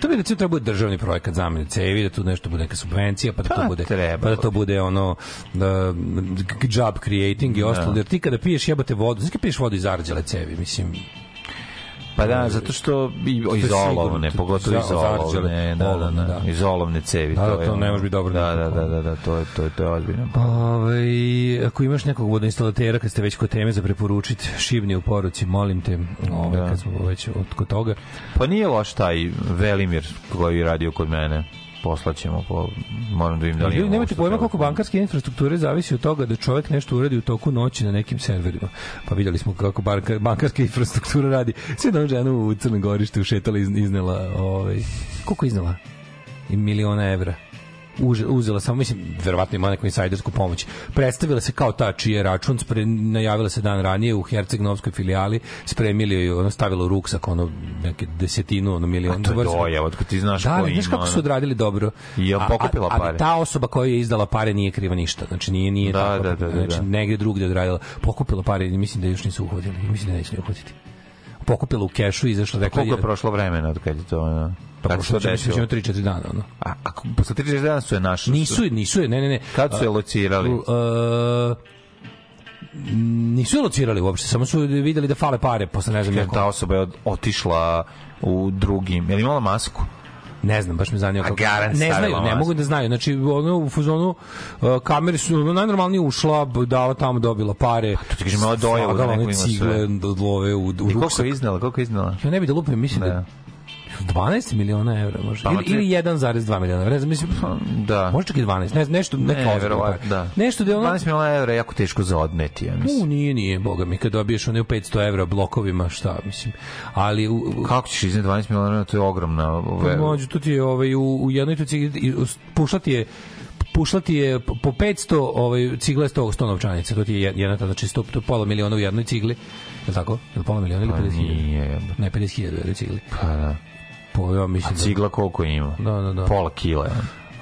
To bi recimo trebao bude državni projekat zamene cevi, da tu nešto bude neka subvencija, pa da to pa, bude, treba, pa da to bude ono da, job creating i da. ostalo. Da. Jer ti kada piješ jebate vodu, znači kada piješ vodu iz arđele cevi, mislim, Pa da, zato što iz olovne, pogotovo iz olovne, da, da, da, da, iz olovne cevi. Da, to da, ne može biti dobro. Da, da, da, da, da, to je, to je, to je ozbiljno. Ove, ovaj, ako imaš nekog vodoinstalatera, kad ste već kod teme za preporučiti, šibni u poruci, molim te, ove, ovaj, da. kad smo već od, kod toga. Pa nije loš taj Velimir koji je radio kod mene poslaćemo po moram da im da li Nemate pojma koliko bankarske infrastrukture zavisi od toga da čovjek nešto uradi u toku noći na nekim serverima. Pa videli smo kako banka, bankarska infrastruktura radi. Sve da žena u Crnoj Gori što ušetala iz, iznela, ovaj, koliko iznela? I miliona evra uzela samo mislim verovatno ima neku insajdersku pomoć. Predstavila se kao ta čije račun, spre, najavila se dan ranije u Herceg filijali, spremili je ona stavila u ruksak ono neke desetinu ono miliona. To je doje, otkud ti znaš da, ko ima. Da, znaš kako su odradili dobro. Je pokupila pare. Ali ta osoba koja je izdala pare nije kriva ništa. Znači nije nije da, tako. Da, da, da, znači da. negde drugde odradila. Pokupila pare, i mislim da još nisu uhodili, Mislim da neće uhoditi pokupila u kešu i izašla. Pa rekla, koliko je prošlo vremena od kad je to? Ono? Pa kad prošlo je mislim 3-4 dana. Ono. A, ako posle 3-4 dana su je našli? Nisu, nisu je, ne, ne, ne. Kad su je locirali? Uh, nisu je locirali uopšte, samo su videli da fale pare posle ne znam kako. Ta osoba je otišla u drugim, je li imala masku? Ne znam, baš me zanima kako. Garant ne znaju, ne mogu da znaju. Znači ono u fuzonu uh, kamere su ono, najnormalnije ušla, dala tamo dobila pare. Pa, to ti kažem, ona doja u nekom ima sve. Cigle, da odlove u, u I koliko je iznala, koliko je iznala? Ja ne bih da lupim, mislim da, da 12 miliona evra može. Pa, ili, ili 1,2 miliona evra. mislim, pa, da. možda čak i 12. Ne, nešto, neka ne, verovatno, da. Nešto da ono... 12 miliona evra je jako teško za odneti, ja mislim. U, nije, nije, boga mi, kad dobiješ one u 500 evra blokovima, šta, mislim. Ali... U, u... Kako ćeš izneti 12 miliona evra, to je ogromna... Pa ove... Pa, mođu, tu ti je ovaj, u, u jednoj tu cigi, pušati je pušlati je po 500 ovaj cigle 100 100 novčanica to ti je jedna znači 100 to pola miliona u jednoj cigli je tako je pola miliona ili 50 pa ne 50 hiljada u cigli pa da pojma, mislim. A da- cigla koliko ima? Da, da, da. Pola kila.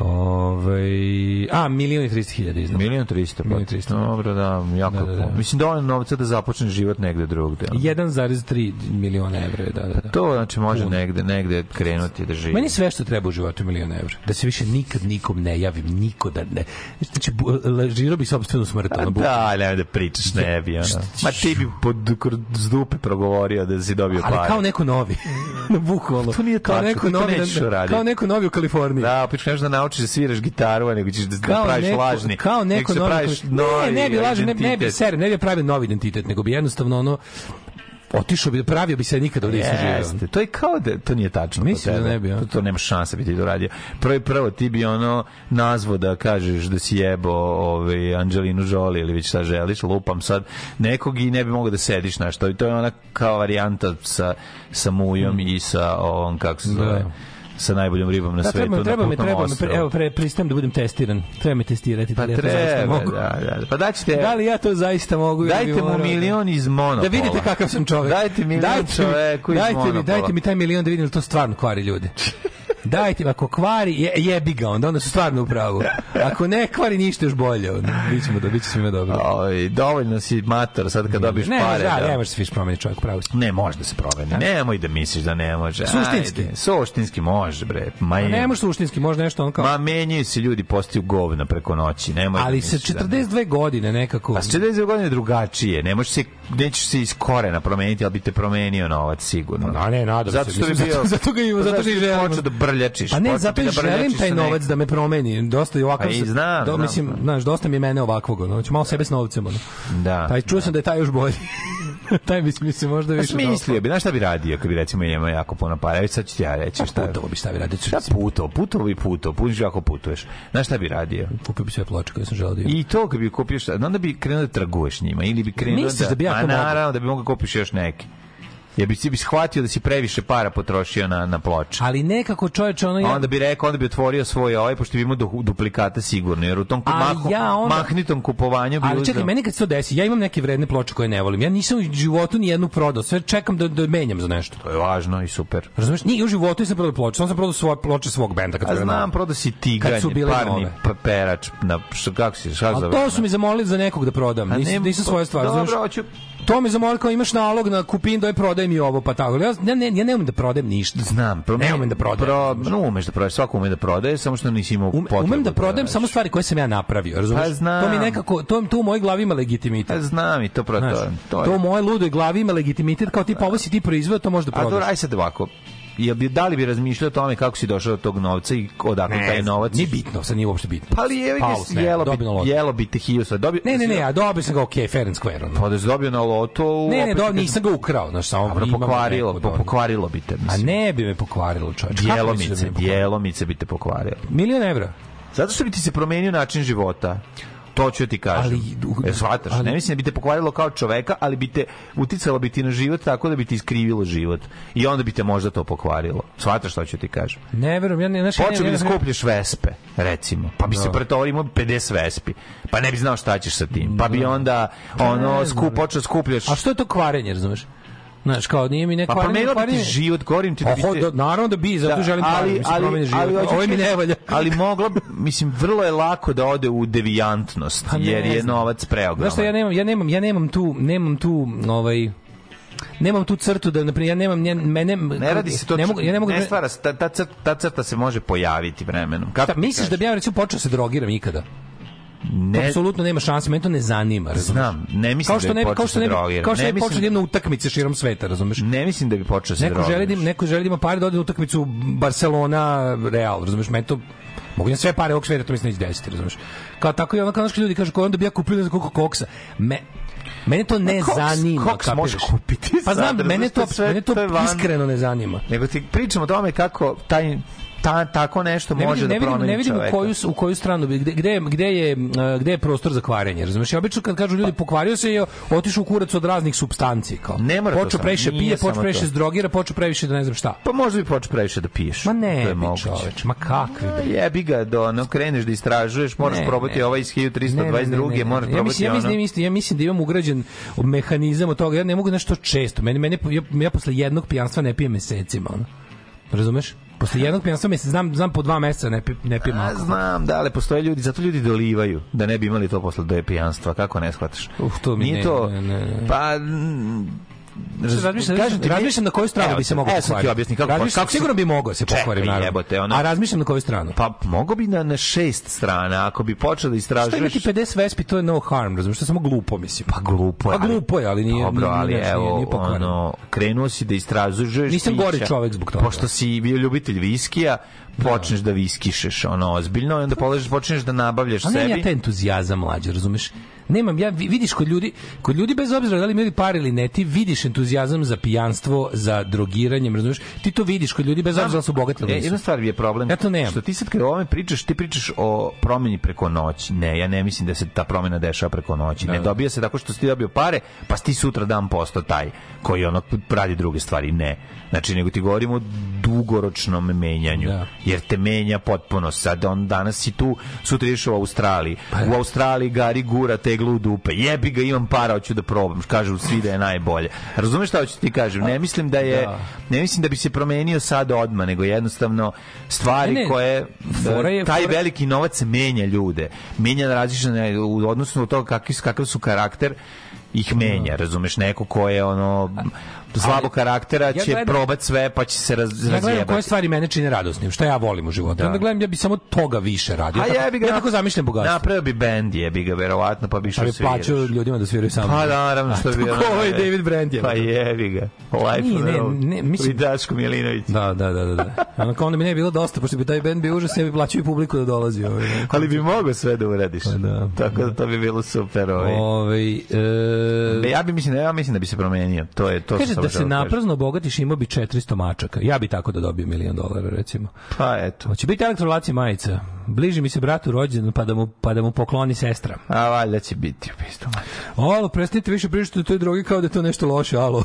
Ove, ovaj, a, milion i 300 hiljada iznos. Milion 300. Pa milion 300. Dobro, da, jako da, da, da. Mislim, dovoljno novca da započne život negde drugde. 1,3 miliona evra, da, da, da. To, znači, može Puno. negde, negde krenuti da živi. Meni sve što treba u životu milion evra. Da se više nikad nikom ne javim, niko da ne... Znači, lažirao bi sobstvenu smrt. Ono, da, ne, da pričaš ne bi, ono. Ma ti bi pod, z dupe progovorio da si dobio pare. Ali kao neko novi. Bukvalno. To nije tačno, to da- nećeš uraditi. Kao neko novi u Kaliforniji. Da, pričaš da naučiš da sviraš gitaru, a nego ćeš da, da kao da praviš neko, lažni. Kao neko, neko da novi, novi, ne, ne bi lažni, ne, ne bi ser, ne bi pravio novi identitet, nego bi jednostavno ono otišao bi pravio bi se nikad ovde yes, nisi To je kao da to nije tačno. Mislim da ne bi. Ja. To, to nema šanse bi ti doradio. Prvo prvo ti bi ono nazvo da kažeš da si jebo ovaj Anđelinu Žoli ili već šta želiš, lupam sad nekog i ne bi mogao da sediš na što. to je ona kao varijanta sa sa mujom mm. i sa ovom kako se da. zove. Da sa najboljom ribom na da, svetu. Treba, treba, me, treba, mi, pre, evo, pre, pristajem da budem testiran. Treba me testirati. Da pa da li treba, ja to zaista mogu. Da, da, da. pa daćete... Da li ja to zaista mogu? Dajte mu da- milion iz monopola. Da vidite kakav sam čovek. Dajte milion dajte čoveku iz dajte monopola. Mi, dajte mi taj milion da vidim li to stvarno kvari ljudi. Dajte, ako kvari, je, jebi ga, onda onda su stvarno u pravu. Ako ne kvari, ništa još bolje. Onda. Bićemo da, biće svima dobro. Oj, dovoljno si mator sad kad dobiješ ne, pare. Ne, da, da. ne može se više promeniti čovjek, pravo si. Ne, može da se promeni. Da. Nemoj da misliš da ne može. Suštinski. Ajde, suštinski može, bre. Ma je. ne može suštinski, može nešto on kao... Ma menjaju se ljudi, postaju govna preko noći. Nemoj Ali da sa 42 da ne. godine nekako... A sa 42 godine drugačije. Ne može se, nećeš se iz korena promeniti, ali bi te promenio novac sigurno. Da, ne, nadam zato se. Zato što bio... Zato, zato ga ima, zato što je želimo. Počeo da brlja lječiš. Pa ne, zato i želim taj novac da me promeni. Dosta je ovakav... Pa znam, do, znam. Mislim, znaš, dosta mi je mene ovakvog, ono. Ću malo sebe s novcem, ono. Da. Pa čuo da. sam da je taj još bolji. taj bi mislio možda pa više. Pa mislio bi, znaš šta bi radio kad bi recimo imao jako puno para, evo sad ću ti ja reći šta. Putovo bi šta bi radio. Šta puto, puto bi puto, putiš ako putuješ. Znaš šta bi radio? Kupio bi sve ploče koje sam želeo da I to kad bi kupio, šta, onda bi krenuo da traguješ njima ili bi krenuo Misliš da, da bi jako a naravno da bi mogao da kupiš još neki. Ja bi si bi shvatio da si previše para potrošio na na ploče. Ali nekako čoveče ono ja... onda bi rekao, onda bi otvorio svoje ovaj pošto bi imao duplikate sigurno jer u tom mahu, ja onda... mahnitom kupovanju bi Ali čekaj, uzao... meni kad se to desi, ja imam neke vredne ploče koje ne volim. Ja nisam u životu ni jednu prodao. Sve čekam da da menjam za nešto. To je važno i super. Razumeš? Ni u životu nisam prodao ploče, samo sam prodao svoje ploče svog benda kad A znam, prodao si tigranje, parni perač na kako si, šta za. to su mi zamolili za nekog da prodam. Nisam, nisam pa svoje stvari. Dobro, hoću to me zamolio kao imaš nalog na kupin doj prodaj mi ovo pa tako. Ja ne ne ja ne umem da prodajem ništa. Znam, pro, ne umem da prodajem. Pro, no umeš da prodaješ, svako ume da prodaje, samo što nisi imao potrebu. Umem da prodajem da samo stvari koje sam ja napravio, razumeš? Pa, znam. To mi nekako to to u mojoj glavi ima legitimitet. Pa, znam i to pro to. je... to u mojoj ludoj glavi ima legitimitet kao tipa ovo si ti proizveo, to možeš da prodaš. A dobro, aj sad ovako je bi da li bi razmišljao o tome kako si došao do tog novca i odakle ne, taj novac? Ne, bitno, sad nije uopšte bitno. Pa ali je vidi jelo bi jelo bi te Hiusa, dobio. Ne, ne, ne, a dobio sam ga okay, fair and square. Pa da dobio na loto, ne, ne, do, nisam ga ukrao, znači samo bi pokvarilo, po, pokvarilo bi te, mislim. A ne bi me pokvarilo, čoveče. Da djelomice, djelomice bi te pokvarilo. Milion evra. Zato što bi ti se promenio način života. To ću ti kažem. Ali, e, shvataš, ali, ne mislim da bi te pokvarilo kao čoveka, ali bi te uticalo bi ti na život tako da bi ti iskrivilo život. I onda bi te možda to pokvarilo. Shvataš što ću ti kažem. Ne verujem, ja ne, znači, Počeo bi da skupljaš vespe, recimo. Pa bi no. se da. pretorio 50 vespi. Pa ne bi znao šta ćeš sa tim. Pa bi da. onda ono skup počeo da skupljaš. A što je to kvarenje, razumeš? Znaš, kao nije mi neka Pa promenilo bi ti život, govorim ti da bi te... naravno da bi, zato da, želim ali, ali, ali, život. Ali, Ovo mi ne valja. ali moglo, mislim, vrlo je lako da ode u devijantnost, pa jer je novac preogroman. Znaš ja nemam, ja nemam, ja nemam tu, nemam tu, ovaj, nemam tu crtu da na primjer ja nemam nje, mene ne radi se to ne mogu ja ne mogu ne da- stvara ta, ta, crta, ta crta se može pojaviti vremenom kako šta, misliš da bi ja recimo počeo da se drogiram ikada ne apsolutno nema šanse, meni to ne zanima, razumeš? Znam, ne mislim kao da što da ne, kao što ne, kao što ne, ne počne da na utakmice širom sveta, razumeš? Ne mislim da bi počeo se Neko želi da neko želi da ima pare da ode na utakmicu Barcelona Real, razumeš? Meni to Mogu ja da sve pare ovog sveta, to mislim neće desiti, razumeš? Kao tako i ono kao ljudi kažu, kao onda bi ja kupio za koliko koksa. Me, Mene to ne koks, zanima. Koks može kupiti. Pa znam, sad, mene to, sve, mene to iskreno ne zanima. Nego ti pričamo o tome kako taj ta, tako nešto ne može vidim, da promeni Ne vidim, ne vidim u koju, u koju stranu, gde, gde, gde, je, e, gde je prostor za kvarenje, razumiješ? Ja obično kad kažu ljudi pa- pokvario se je otišao u kurac od raznih substanci, kao. Ne mora počeo previše pije, počeo previše s drogira, počeo previše da ne znam šta. Pa možda bi počeo previše da piješ. Ma ne, to je bi čoveč, ma kakvi bre. Da. Jebi ga, do, ono, kreneš da istražuješ, moraš ne, probati ne. ovaj iz 1322, ne, ne, moraš probati ja mislim, ja mislim, ono. Ja da mislim, ja mislim da imam ugrađen mehanizam od toga, ja ne mogu nešto često. Meni, meni, ja, ja posle jednog pijanstva ne pijem mesecima, ono. Razumeš? Posle jednog pijanstva mislim, znam, znam po dva meseca ne, pi, ne pijem alkohol. Znam, da, ali postoje ljudi, zato ljudi dolivaju, da ne bi imali to posle do pijanstva, kako ne shvataš? Uf, to mi Nije ne, to, ne, ne, ne. pa razmišljam, razmišljam na koju stranu bi se mogao e, pokvariti. kako, kako sigurno bi mogao se pokvariti naravno. A razmišljam na koju stranu? Pa mogo bi na na šest strana ako bi počeo da istražuješ. Što imati 50 vespi to je no harm, razumiješ, što samo glupo mislim. Pa glupo je. Pa glupo je, ali nije dobro, ali evo, ono, krenuo si da istražuješ. Nisam gori čovjek zbog toga. Pošto si bio ljubitelj viskija, da. počneš da viskišeš ono ozbiljno i onda počneš da nabavljaš sebi. Ali nije taj entuzijazam mlađi, razumeš? nemam ja vidiš kod ljudi kod ljudi bez obzira da li imaju par ili ne ti vidiš entuzijazam za pijanstvo za drogiranje razumeš ti to vidiš kod ljudi bez obzira da su bogati ili e, jedna stvar je problem ja to nemam. što ti sad kad o ovome pričaš ti pričaš o promeni preko noći ne ja ne mislim da se ta promena dešava preko noći ne da. dobija se tako što si ti dobio pare pa si ti sutra dan posto taj koji ono radi druge stvari ne Znači, nego ti govorimo o dugoročnom menjanju. Da. Jer te menja potpuno. Sad on danas si tu, sutra ideš u Australiji. Pa, da. U Australiji Gari gura teglu u dupe. Jebi ga, imam para, hoću da probam. Kažu svi da je najbolje. Razumeš šta hoću ti kažem? Ne mislim da je da. ne mislim da bi se promenio sad odma, nego jednostavno stvari ne, ne. koje e, fora je, taj fora... veliki novac menja ljude. Menja različite u odnosu od toga kakvi su, kakav su karakter ih menja, da. razumeš, neko ko je ono slabog karaktera će ja gledam, probat sve pa će se raz, razjebati. Ja gledam koje stvari mene čine radosnim, šta ja volim u životu. Da. Onda gledam, ja bi samo toga više radio. A ja, bi ga, ja tako zamišljam bogatstvo. Napravio bi bend, je bi ga verovatno, pa bi što sviraš. Pa bi plaćao ljudima da sviraju samo. Pa da, naravno što bi. Tako ovaj David Brand je. Pa jebi ga. Life Nije, ne, ne, mislim... I Daško Milinović. Da, da, da. da, da. Onako onda mi ne bi bilo dosta, pošto bi taj bend bio užas, ja bi plaćao i publiku da dolazi. Ovaj, Ali bi mogao sve da uradiš. Pa da. Tako da to bi bilo super. Ovaj. Ovaj, e... Ja bi mislim, ja mislim da bi se promenio. To je to Kaže, da se da naprazno bogatiš, ima bi 400 mačaka. Ja bi tako da dobio milion dolara, recimo. Pa eto. Hoće biti elektrolaci majica. Bliži mi se bratu rođenu, pa da mu, pa da mu pokloni sestra. A valjda će biti u pistu. Alo, prestanite više pričati o toj drogi kao da je to nešto loše, alo.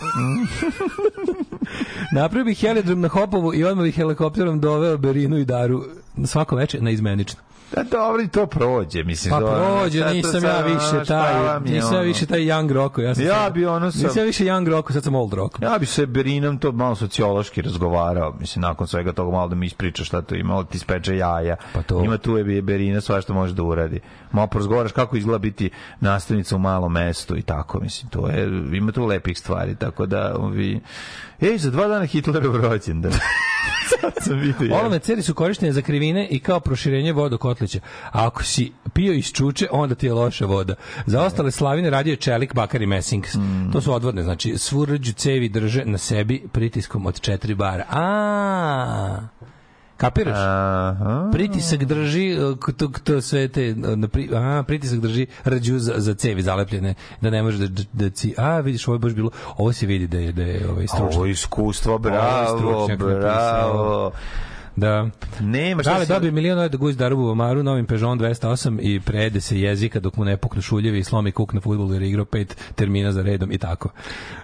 Napravio bih helidrom na Hopovu i odmah bih helikopterom doveo Berinu i Daru svako veče na izmenično. Da, dobro, i to prođe, mislim. Pa prođe, zove, nisam ja više taj, nisam ja više taj young roko. Ja, sam ja sad, bi ono sam... Nisam ja više young roko, sad sam old roko. Ja bi se Berinom to malo sociološki razgovarao, mislim, nakon svega toga malo da mi ispriča šta to ima, ti speče jaja. Pa to... Ima tu je Berina, sva što može da uradi. Malo porazgovaraš kako izgleda biti nastavnica u malom mestu i tako, mislim, to je, ima tu lepih stvari, tako da, ovi, Ej, za dva dana Hitlerov rođendan. sam vidio. Olove ceri su korištene za krivine i kao proširenje vodokotlića. A ako si pio iz čuče, onda ti je loša voda. Za ostale slavine radio je čelik, bakar i mesing. Mm. To su odvodne, znači svu rđu cevi drže na sebi pritiskom od četiri bara. A. Kapiraš? Aha. Pritisak drži e, to, to sve te e, na, pri, aha, pritisak drži rađu za, za cevi zalepljene da ne može da, da ci a vidiš ovo je baš bilo ovo se vidi da je da je ovaj stručno. Ovo iskustvo bravo, ovo bravo. Da. Nema šta. Da, dobio milion od Gujs Darubu Omaru, novim Peugeot 208 i prede se jezika dok mu ne puknu šuljevi i slomi kuk na fudbalu jer igrao pet termina za redom i tako.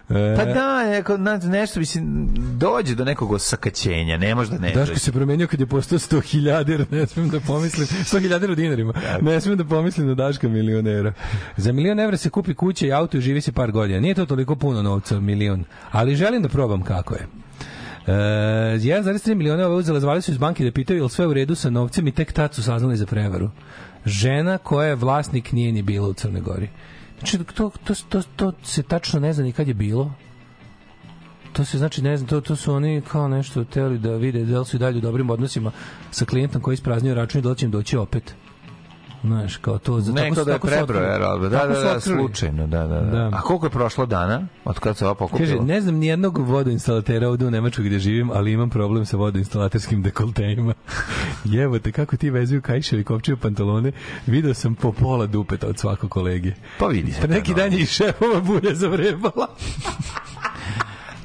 E, pa da, neko, nešto mislim dođe do nekog osakaćenja, ne može da ne. Daško se promenio kad je postao 100.000, ne smem da pomislim, 100.000 u dinarima. Da. Ne smem da pomislim na Daška milionera. Za milion evra se kupi kuća i auto i živi se par godina. Nije to toliko puno novca, milion, ali želim da probam kako je. E, eh, 1,3 miliona ove uzele, zvali su iz banke da pitaju ili sve u redu sa novcem i tek tad su saznali za prevaru. Žena koja je vlasnik nije ni bila u Crnoj Gori. Znači, to, to, to, to se tačno ne zna ni kad je bilo. To se znači, ne znam, to, to su oni kao nešto hteli da vide da li su i dalje u dobrim odnosima sa klijentom koji ispraznio račun i da li će im doći opet. Znaš, kao to za Neko da je prebrojao, da, da, da, slučajno, da, da, da, da. A koliko je prošlo dana od kad se ova pokupila? Kaže, ne znam ni jednog vodoinstalatera ovde u Nemačku gde živim, ali imam problem sa vodoinstalaterskim dekoltejima. Jevo te, kako ti vezuju kajševi, kopčaju pantalone, video sam po pola dupeta od svakog kolege. Pa vidi se. Pre pa neki dan je i šefova bulja zavrebala.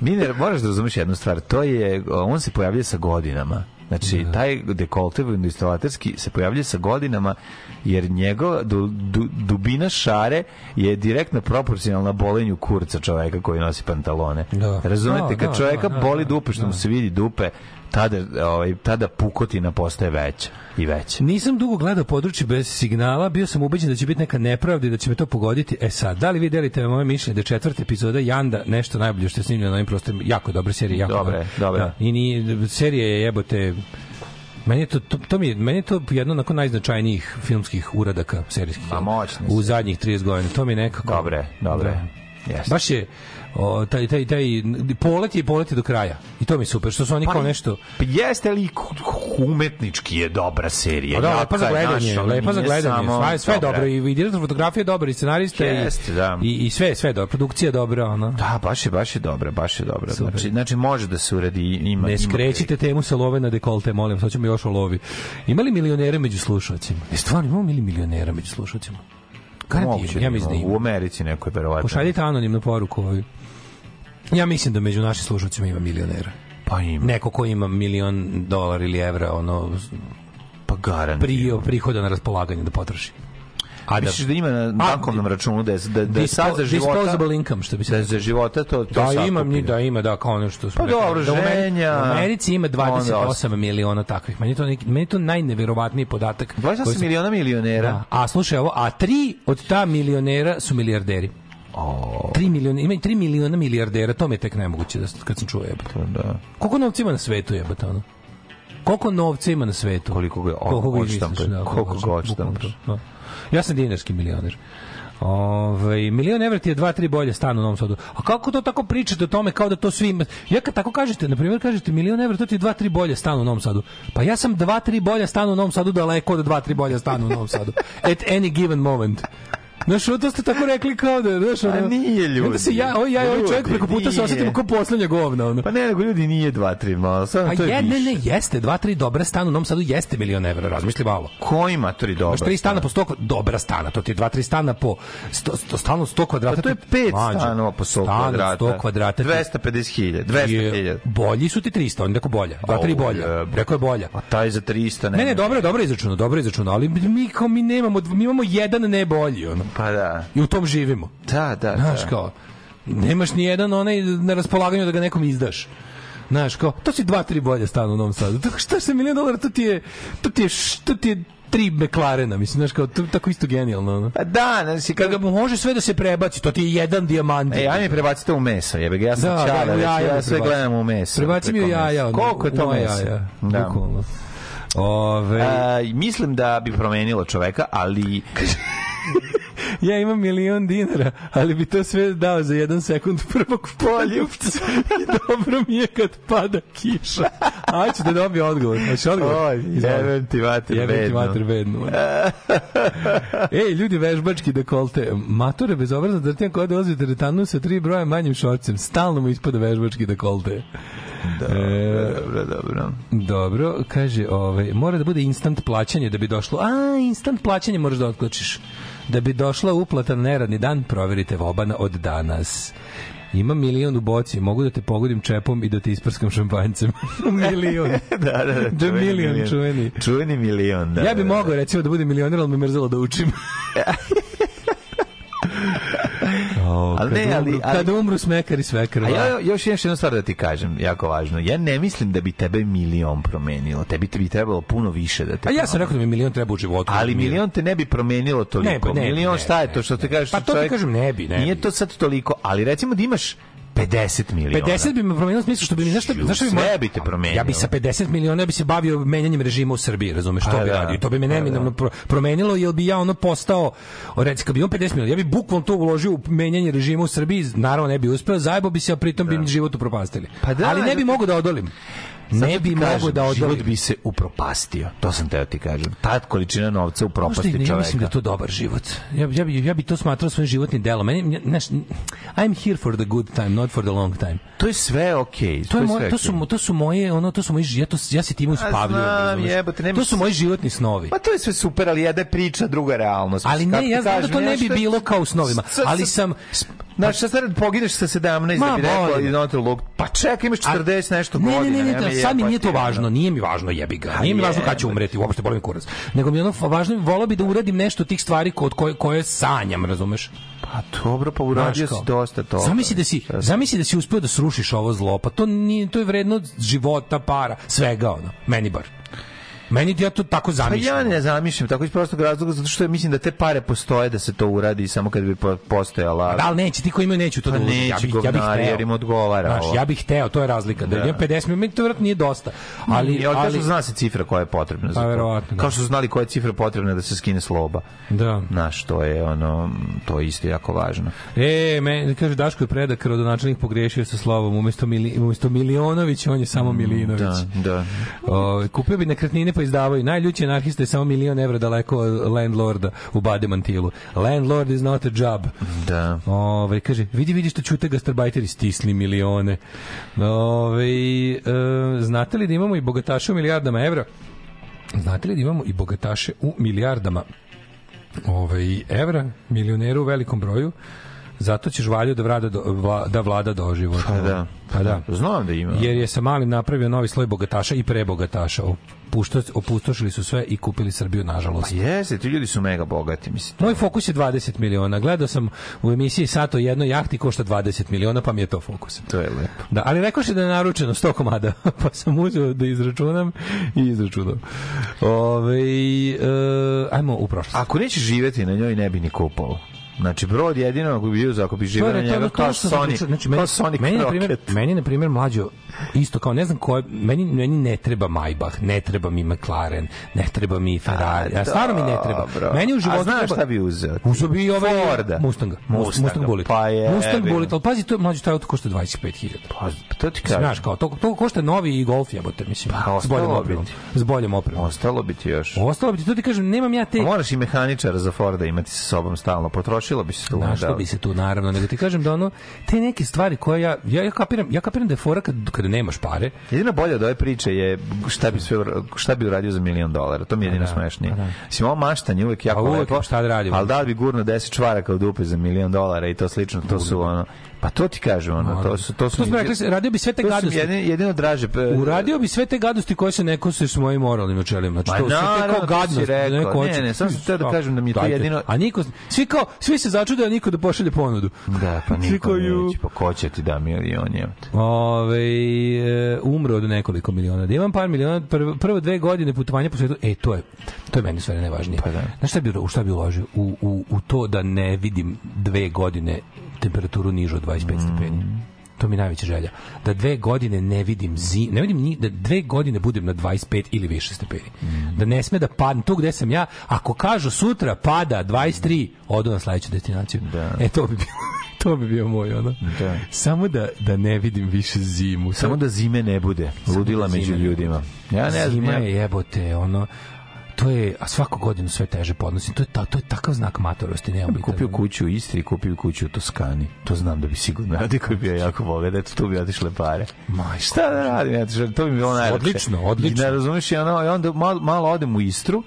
Miner, moraš da razumeš jednu stvar, to je, on se pojavlja sa godinama. Znači, da. taj dekolte industrijalaterski se pojavljuje sa godinama, jer njegova du, du, dubina šare je direktno proporcionalna bolenju kurca čoveka koji nosi pantalone. Da. Razumete, da, kad da, čoveka boli dupe, što mu se vidi dupe, tada, ovaj, tada pukotina postaje veća i veća. Nisam dugo gledao područje bez signala, bio sam ubeđen da će biti neka nepravda i da će me to pogoditi. E sad, da li vi delite moje mišljenje da je četvrta epizoda Janda nešto najbolje što je snimljeno na ovim prostorima? Jako dobra serija. Jako dobre, dobra. dobre. Da, I ni, serija je jebote Meni je to, to, to mi je, meni je to jedno onako najznačajnijih filmskih uradaka serijskih. A moćno. U zadnjih 30 godina. To mi je nekako... Dobre, dobre. Da. Yes. Baš je o, taj, taj, taj, polet je polet do kraja. I to mi je super, što su oni pa, kao nešto... Pa jeste li umetnički je dobra serija? Pa da, lepa za gledanje, lepa za gledanje. Sve, sve dobro, i, i direktor fotografije dobro, i scenarista, Jeste, i, da. i, i sve, sve dobro, produkcija dobra. Ona. Da, baš je, baš je dobra, baš je dobra. Super. Znači, znači, može da se uradi, ima... Ne skrećite temu sa love na dekolte, molim, sad ćemo još o lovi. li milionere među slušalcima? Je stvarno, imamo li milionera među slušalcima? Garantijem, ja mislim da, da ima. U Americi neko je verovatno. Pošaljite anonimnu poruku ovi. Ja mislim da među našim slušalcima ima milionera. Pa ima. Neko ko ima milion dolara ili evra, ono... Pa garant. Prio prihoda na raspolaganje da potroši. A da, Misliš da ima na bankovnom računu da je, da, da je sad za života... Disposable income, što bi se... Da za života to, to da, imam, ni, da ima, da, kao ono što smo... Pa dobro, da, ženja... u Americi ima 28 miliona takvih. Meni to, neki, meni to najneverovatniji podatak. 28 miliona milionera. Da. A slušaj ovo, a tri od ta milionera su milijarderi. 3 miliona, ima 3 miliona milijardera, to mi je tek nemoguće da kad sam čuo jebote. Da. Koliko novca ima na svetu jebote ono? Koliko novca ima na svetu? Koliko ga koliko ga odštampaš? Da, koliko ga odštampaš? Da. Ja sam dinarski milioner. Ovaj milion evra ti je dva, tri bolje stan u Novom Sadu. A kako to tako pričate o tome kao da to svi ima? Ja kad tako kažete, na primjer kažete milion evra to ti je 2 3 bolje stan u Novom Sadu. Pa ja sam dva, tri bolje stan u Novom Sadu daleko od dva, tri bolje stan u Novom Sadu. At any given moment. Znaš, to ste tako rekli kao da, znaš, pa ono, A nije ljudi. Onda se ja, o, ovaj, ja i ovaj čovjek preko puta se osetimo kao poslednja govna. Ono. Pa ne, nego ljudi nije 2 3 malo, samo pa to je više. A ne, ne, jeste, 2 3 dobra stana u Novom Sadu jeste milion evra, razmisli malo. Kojima 3 dobra? Baš 3 stana po 100, dobra stana, to ti je 2 3 stana po 100, stalno 100 kvadrata. Pa to je 5 stanova po 100 kvadrata. 100 kvadrata. 250.000, 200.000. Bolji su ti 300, on rekao bolja. 2 3 bolja. Rekao je bolja. A taj za 300 ne. Ne, ne, dobro, dobro izračunao, dobro izračunao, ali mi kao mi nemamo, mi imamo jedan ne bolji, ono. Pa da. I u tom živimo. Da, da, da. Znaš, da. kao, nemaš ni jedan onaj na raspolaganju da ga nekom izdaš. Znaš, kao, to si dva, tri bolje stanu u Novom Sadu. Tako šta se milijon dolara, to ti je, to ti je, to ti je tri McLarena, mislim, znaš, kao, tako isto genijalno. No? Pa da, znači, kad... Kada može sve da se prebaci, to ti je jedan dijamant. E, aj mi prebacite u meso, jebe ga, ja sam da, čala, da, ja, ja sve gledam u meso. Prebaci mi u jaja. Ono, Koliko je to meso? Jaja, da. Bukvalno. Ove... A, mislim da bi promenilo čoveka, ali... ja imam milion dinara, ali bi to sve dao za jedan sekund prvog poljupca. I dobro mi je kad pada kiša. A ću da dobije odgovor. Hoćeš odgovor? Oj, jebem ti mater bednu. Jebem ti mater bednu. Ej, ljudi vežbački dekolte. bezobrazno, da ti koja dolazi u teretanu sa tri broja manjim šorcem. Stalno mu ispada vežbački dekolte. Dobro, e, dobro, dobro. Dobro, kaže, ovaj, mora da bude instant plaćanje da bi došlo. A, instant plaćanje moraš da otklačiš. Da bi došla uplata na neradni dan, proverite Vobana od danas. Ima milion u boci, mogu da te pogodim čepom i da te isprskam šampanjcem. milion. da, da, da. Da čuveni milion, milion, čuveni. Čuveni milion, da. Ja bih da, da. mogao, recimo, da budem milioner, ali me mrzelo da učim. O, ali kad ne, ali, umru, ali, kada umru smekar i svekar. A ja još jednu stvar da ti kažem, jako važno. Ja ne mislim da bi tebe milion promenilo. Tebi bi trebalo puno više da te. A ja sam rekao da mi milion treba u životu. Ali milion te ne bi promenilo toliko. Ne, pa ne, milion šta je to što te kažeš? Pa da to ti kažem ne bi, ne. Nije to sad toliko, ali recimo da imaš 50 miliona. 50 bi me promenilo smisla što bi mi nešto... znaš šta bi sve bi te promenilo. Ja bi sa 50 miliona ja bi se bavio menjanjem režima u Srbiji, razumeš što bi da, radio. To bi me da. neminovno da. promenilo jer bi ja ono postao recimo bi on 50 miliona. Ja bi bukvalno to uložio u menjanje režima u Srbiji, naravno ne bi uspeo, zajebo bi se, a pritom da. bi mi život upropastili. Pa da, Ali ne bi da, mogao da odolim ne bi mogo da odali. Život bi se upropastio. To sam teo ti kažem. Ta količina novca upropasti čoveka. Ja mislim da je to dobar život. Ja, ja, bi, ja bi to smatrao svojim životnim delom. Meni, znaš, I'm here for the good time, not for the long time. To je sve okej. Okay. To, to, je moje, to, su, to su moje, ono, to su moji, ja, to, ja se tim uspavljujem. Znam, jebote, nemaš... To su moji životni snovi. Pa to je sve super, ali jedna je priča, druga realnost. Ali ne, ja znam da to ne bi bilo kao u snovima. Ali sam... Znaš, šta sad pogineš sa 17 da bi rekao, you don't look. Pa čekaj, imaš 40 nešto godina. Ne, ne, ne, je, sad mi nije to važno, nije mi važno jebi ga. Nije mi važno kad ću umreti, znači. uopšte bolim kurac. Nego mi je ono važno, volao bi da uradim nešto tih stvari kod koje, koje sanjam, razumeš? Pa dobro, pa uradio si dosta to. Zamisli da si, zamisli da si uspeo da srušiš ovo zlo, pa to nije, to je vredno života, para, svega ono, meni bar. Meni ja to tako zamišljam. Pa ja ne zamišljam, tako iz prostog razloga, zato što ja mislim da te pare postoje da se to uradi samo kad bi postojala. Da, ali neće, ti koji imaju neću to pa da neće, ja bih, govnari, ja bih jer im odgovara Znaš, ovo. ja bih hteo, to je razlika. Da, da. 50 meni to vjerojatno nije dosta. Mm, ali, ja, ali, zna se cifra koja je potrebna za pa to. Da. Kao što su znali koja je cifra potrebna da se skine sloba. Da. Znaš, to je ono, to je isto jako važno. E, me, kaže Daško je predak, rodonačelnik pogrešio sa slovom, umesto, mili, umesto Milionović, on je samo mm, Milinović. Da, da. O, kupio bi nekretnine pa izdavaju. Najljući anarhista je samo milion evra daleko od landlorda u Bademantilu. Landlord is not a job. Da. Ove, kaže, vidi, vidi što čute gastarbajteri, stisli milione. Ove, e, znate li da imamo i bogataše u milijardama evra? Znate li da imamo i bogataše u milijardama ovaj, evra, milionera u velikom broju? Zato ćeš valju da, vrada da vlada doživo. Pa da. Pa da. Znam da ima. Jer je sa malim napravio novi sloj bogataša i prebogataša. Opuštoš, opustošili su sve i kupili Srbiju, nažalost. Pa jeste, ti ljudi su mega bogati. Mislim. Moj fokus je 20 miliona. Gledao sam u emisiji Sato jedno jahti košta 20 miliona, pa mi je to fokus. To je lepo. Da, ali rekoš da je naručeno 100 komada, pa sam uzeo da izračunam i izračunao. Ove, e, ajmo u prošlost. Ako nećeš živeti na njoj, ne bi ni kupao. Znači brod jedino ako bi bio zakupi živeo njega kao Sonic. Znači meni kao Sonic meni na primjer meni na primjer mlađo isto kao ne znam koje meni meni ne treba Maybach, ne treba mi McLaren, ne treba mi Ferrari, a, a stvarno mi ne treba. Bro. Meni u životu a znaš šta bi uzeo? Uzeo bi ovaj Forda. Mustanga. Mustang, Mustang Bullet. Pa je, Mustang Bullet, al pazi to mlađi taj auto košta 25.000. Pa to ti kažeš. Znaš kao to to košta novi i Golf jebote mislim. Pa, s boljom opremom. S boljom opremom. Ostalo bi ti još. Ostalo bi ti, to ti kažem, nemam ja te. A moraš i mehaničara za Forda imati sa sobom stalno. Potrošilo bi se to. Znaš, što bi se tu naravno, nego ti kažem da ono te neke stvari koje ja ja, ja kapiram, ja kapiram da je fora kad, kad kada nemaš pare. Jedina bolja od ove priče je šta bi sve šta bi uradio za milion dolara. To mi je jedino da, smešnije. Pa da. Mislim, ovo maštanje uvek pa jako pa, lepo. Šta da radim? Ali da bi gurno 10 čvaraka u dupe za milion dolara i to slično, to su ono Pa to ti kaže ono, to su to su. To smo rekli, radio bi sve te gadosti. Jedin, jedino draže. Uradio bi sve te gadosti koje se ne kose s mojim moralnim načelima. Znači to su te kao rekao, neko Ne, ne, samo sam da kažem da mi je to jedino. A niko svi kao svi se začude, a niko da pošalje ponudu. Da, pa niko neće pa ti da milion je. Ovaj umro od nekoliko miliona. Da imam par miliona prvo dve godine putovanja po svetu. E, to je to je meni sve najvažnije. Pa da. Na šta bi u šta bi uložio? U, u, u to da ne vidim dve godine temperaturu nižu od 25 mm. stepeni to mi najveća želja da dve godine ne vidim zi, ne vidim ni da dve godine budem na 25 ili više stepeni mm. da ne sme da padne tu gde sam ja ako kažu sutra pada 23 odu na sledeću destinaciju da. e to bi bilo to bi bio moj ono. Da. Samo da da ne vidim više zimu. Samo da zime ne bude. Ludila da među ljudima. Ja ne znam. ja... je jebote, ono to je a svaku godinu sve teže podnosim. To je ta, to je takav znak matorosti, nema biti. Kupio kuću u Istri, kupio kuću u Toskani. To znam da bi sigurno radi koji bi ja jako voleo da tu bi otišle pare. Ma šta da radim, ja to bi bilo najlepše. Odlično, odlično. I ne razumeš, ja, no, onda malo, malo odem u Istru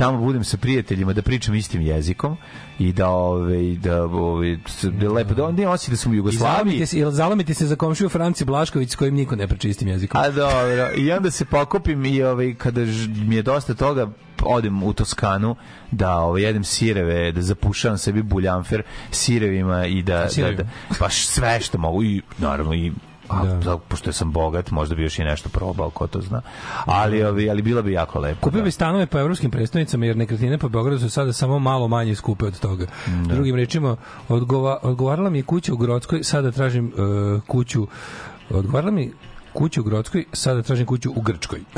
tamo budem sa prijateljima da pričam istim jezikom i da ove da ove da lepo da onda osećam da sam u Jugoslaviji. I se, zalomite se za komšiju Franci Blašković s kojim niko ne priča istim jezikom. A dobro, i onda se pokupim i ove kada mi je dosta toga odem u Toskanu da ovaj, jedem sireve, da zapušavam sebi buljanfer sirevima i da, da, da, baš sve što mogu i naravno i A, da. pošto sam bogat, možda bi još i nešto probao, ko to zna. Ali, ali, da. ali bilo bi jako lepo. Kupio da. bi stanove po evropskim predstavnicama, jer nekretnine po Beogradu su sada samo malo manje skupe od toga. Da. Drugim rečima, odgova, odgovarala mi je kuća u Grodskoj, sada tražim uh, kuću, odgovarala mi kuću u Grodskoj, sada tražim kuću u Grčkoj.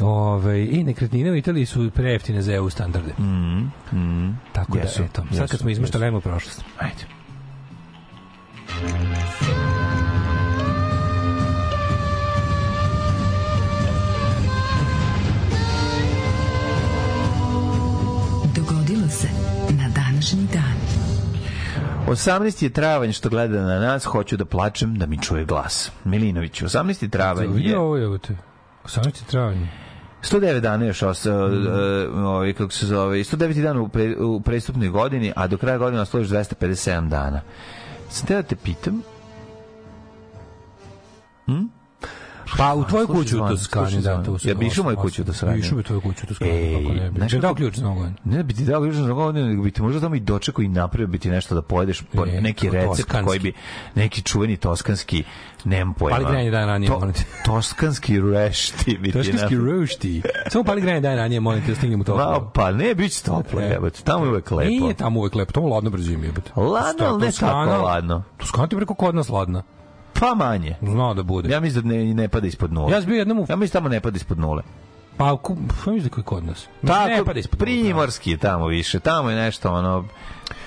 Ove, I nekretnine u Italiji su prejeftine za EU standarde. Mm, mm, Tako da, jesu, da, eto, sad kad smo izmeštali, ajmo u prošlost. Ajde. Thank you. 18. je travanj što gleda na nas, hoću da plačem da mi čuje glas. Milinović, 18. travanj je... Ovo je, 18. travanj 109 dana još ostao, mm. E, e, ovaj, kako se zove, 109 dana u, pre, u prestupnoj godini, a do kraja godine ostalo još 257 dana. Sam te da te pitam, hm? Pa u tvoju kuću u Toskani, da, to Ja bi u moju kuću u Toskani. Išao bi tvoju kuću u Toskani, kako ne bi. dao ključ za Ne bi ti dao ključ za nogovan, nego bi ti možda tamo i dočekao i napravio bi ti nešto da pojedeš, po, e, neki recept koji bi, neki čuveni toskanski, nemam pojma. Pali granje dan ranije, molim te. Toskanski rešti Toskanski rešti. Samo pali granje dan ranije, molim te, da stignem u toplo. Ba, pa ne, bit će toplo, e. jebate. Tamo je uvek e, lepo. Nije tamo uvek lepo, tamo ladno brzo im jebate. Ladno, ali ne tako ladno. Toskana ti preko kod nas ladna. Pa manje. Znao da bude. Ja mislim da ne, ne pada ispod nule. Ja sam bio jednom u... Ja mislim tamo ne pada ispod nule. Pa, ku, ja pa mislim da koji kod nas. Tako, ne pada ispod da. primorski je tamo više. Tamo je nešto ono...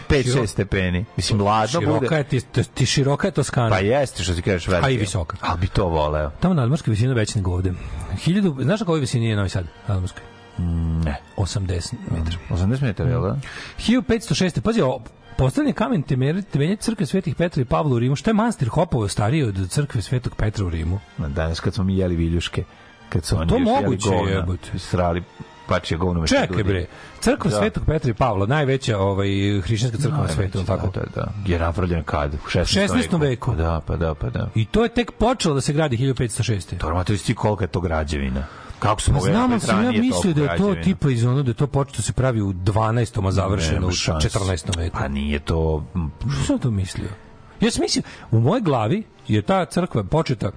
5-6 stepeni. Mislim, ladno široka bude. Je ti, ti široka je Toskana. Pa jeste, što ti kažeš velike. A i visoka. Al bi to voleo. Tamo na Almarskoj visini već nego ovde. 1000, znaš kako kojoj visini je Novi Sad? Almarskoj. Mm, ne. 80 metara. 80 metara, jel da? 1506. Mm. Pazi, Postavljen kamen temeljac crkve Svetih Petra i Pavla u Rimu. Šta je manastir Hopovo stariji od crkve Svetog Petra u Rimu? Na danas kad smo mi jeli viljuške, kad su pa oni to moguće jeli govna, jebote. srali je govno Čekaj bre, crkva da. Svetog Petra i Pavla, najveća ovaj, hrišćanska crkva na svetu, da, tako? Da, da, da. je napravljena kad? U 16. 16. veku. Pa da, pa da, pa da. I to je tek počelo da se gradi 1506. To je ti kolika je to građevina. Kako smo pa, znam, sam ja mislio da je to tipa iz ono da to početo da se pravi u 12. a završeno u 14. veku. Pa nije to... Što sam to mislio? Ja sam mislio, u mojoj glavi je ta crkva početa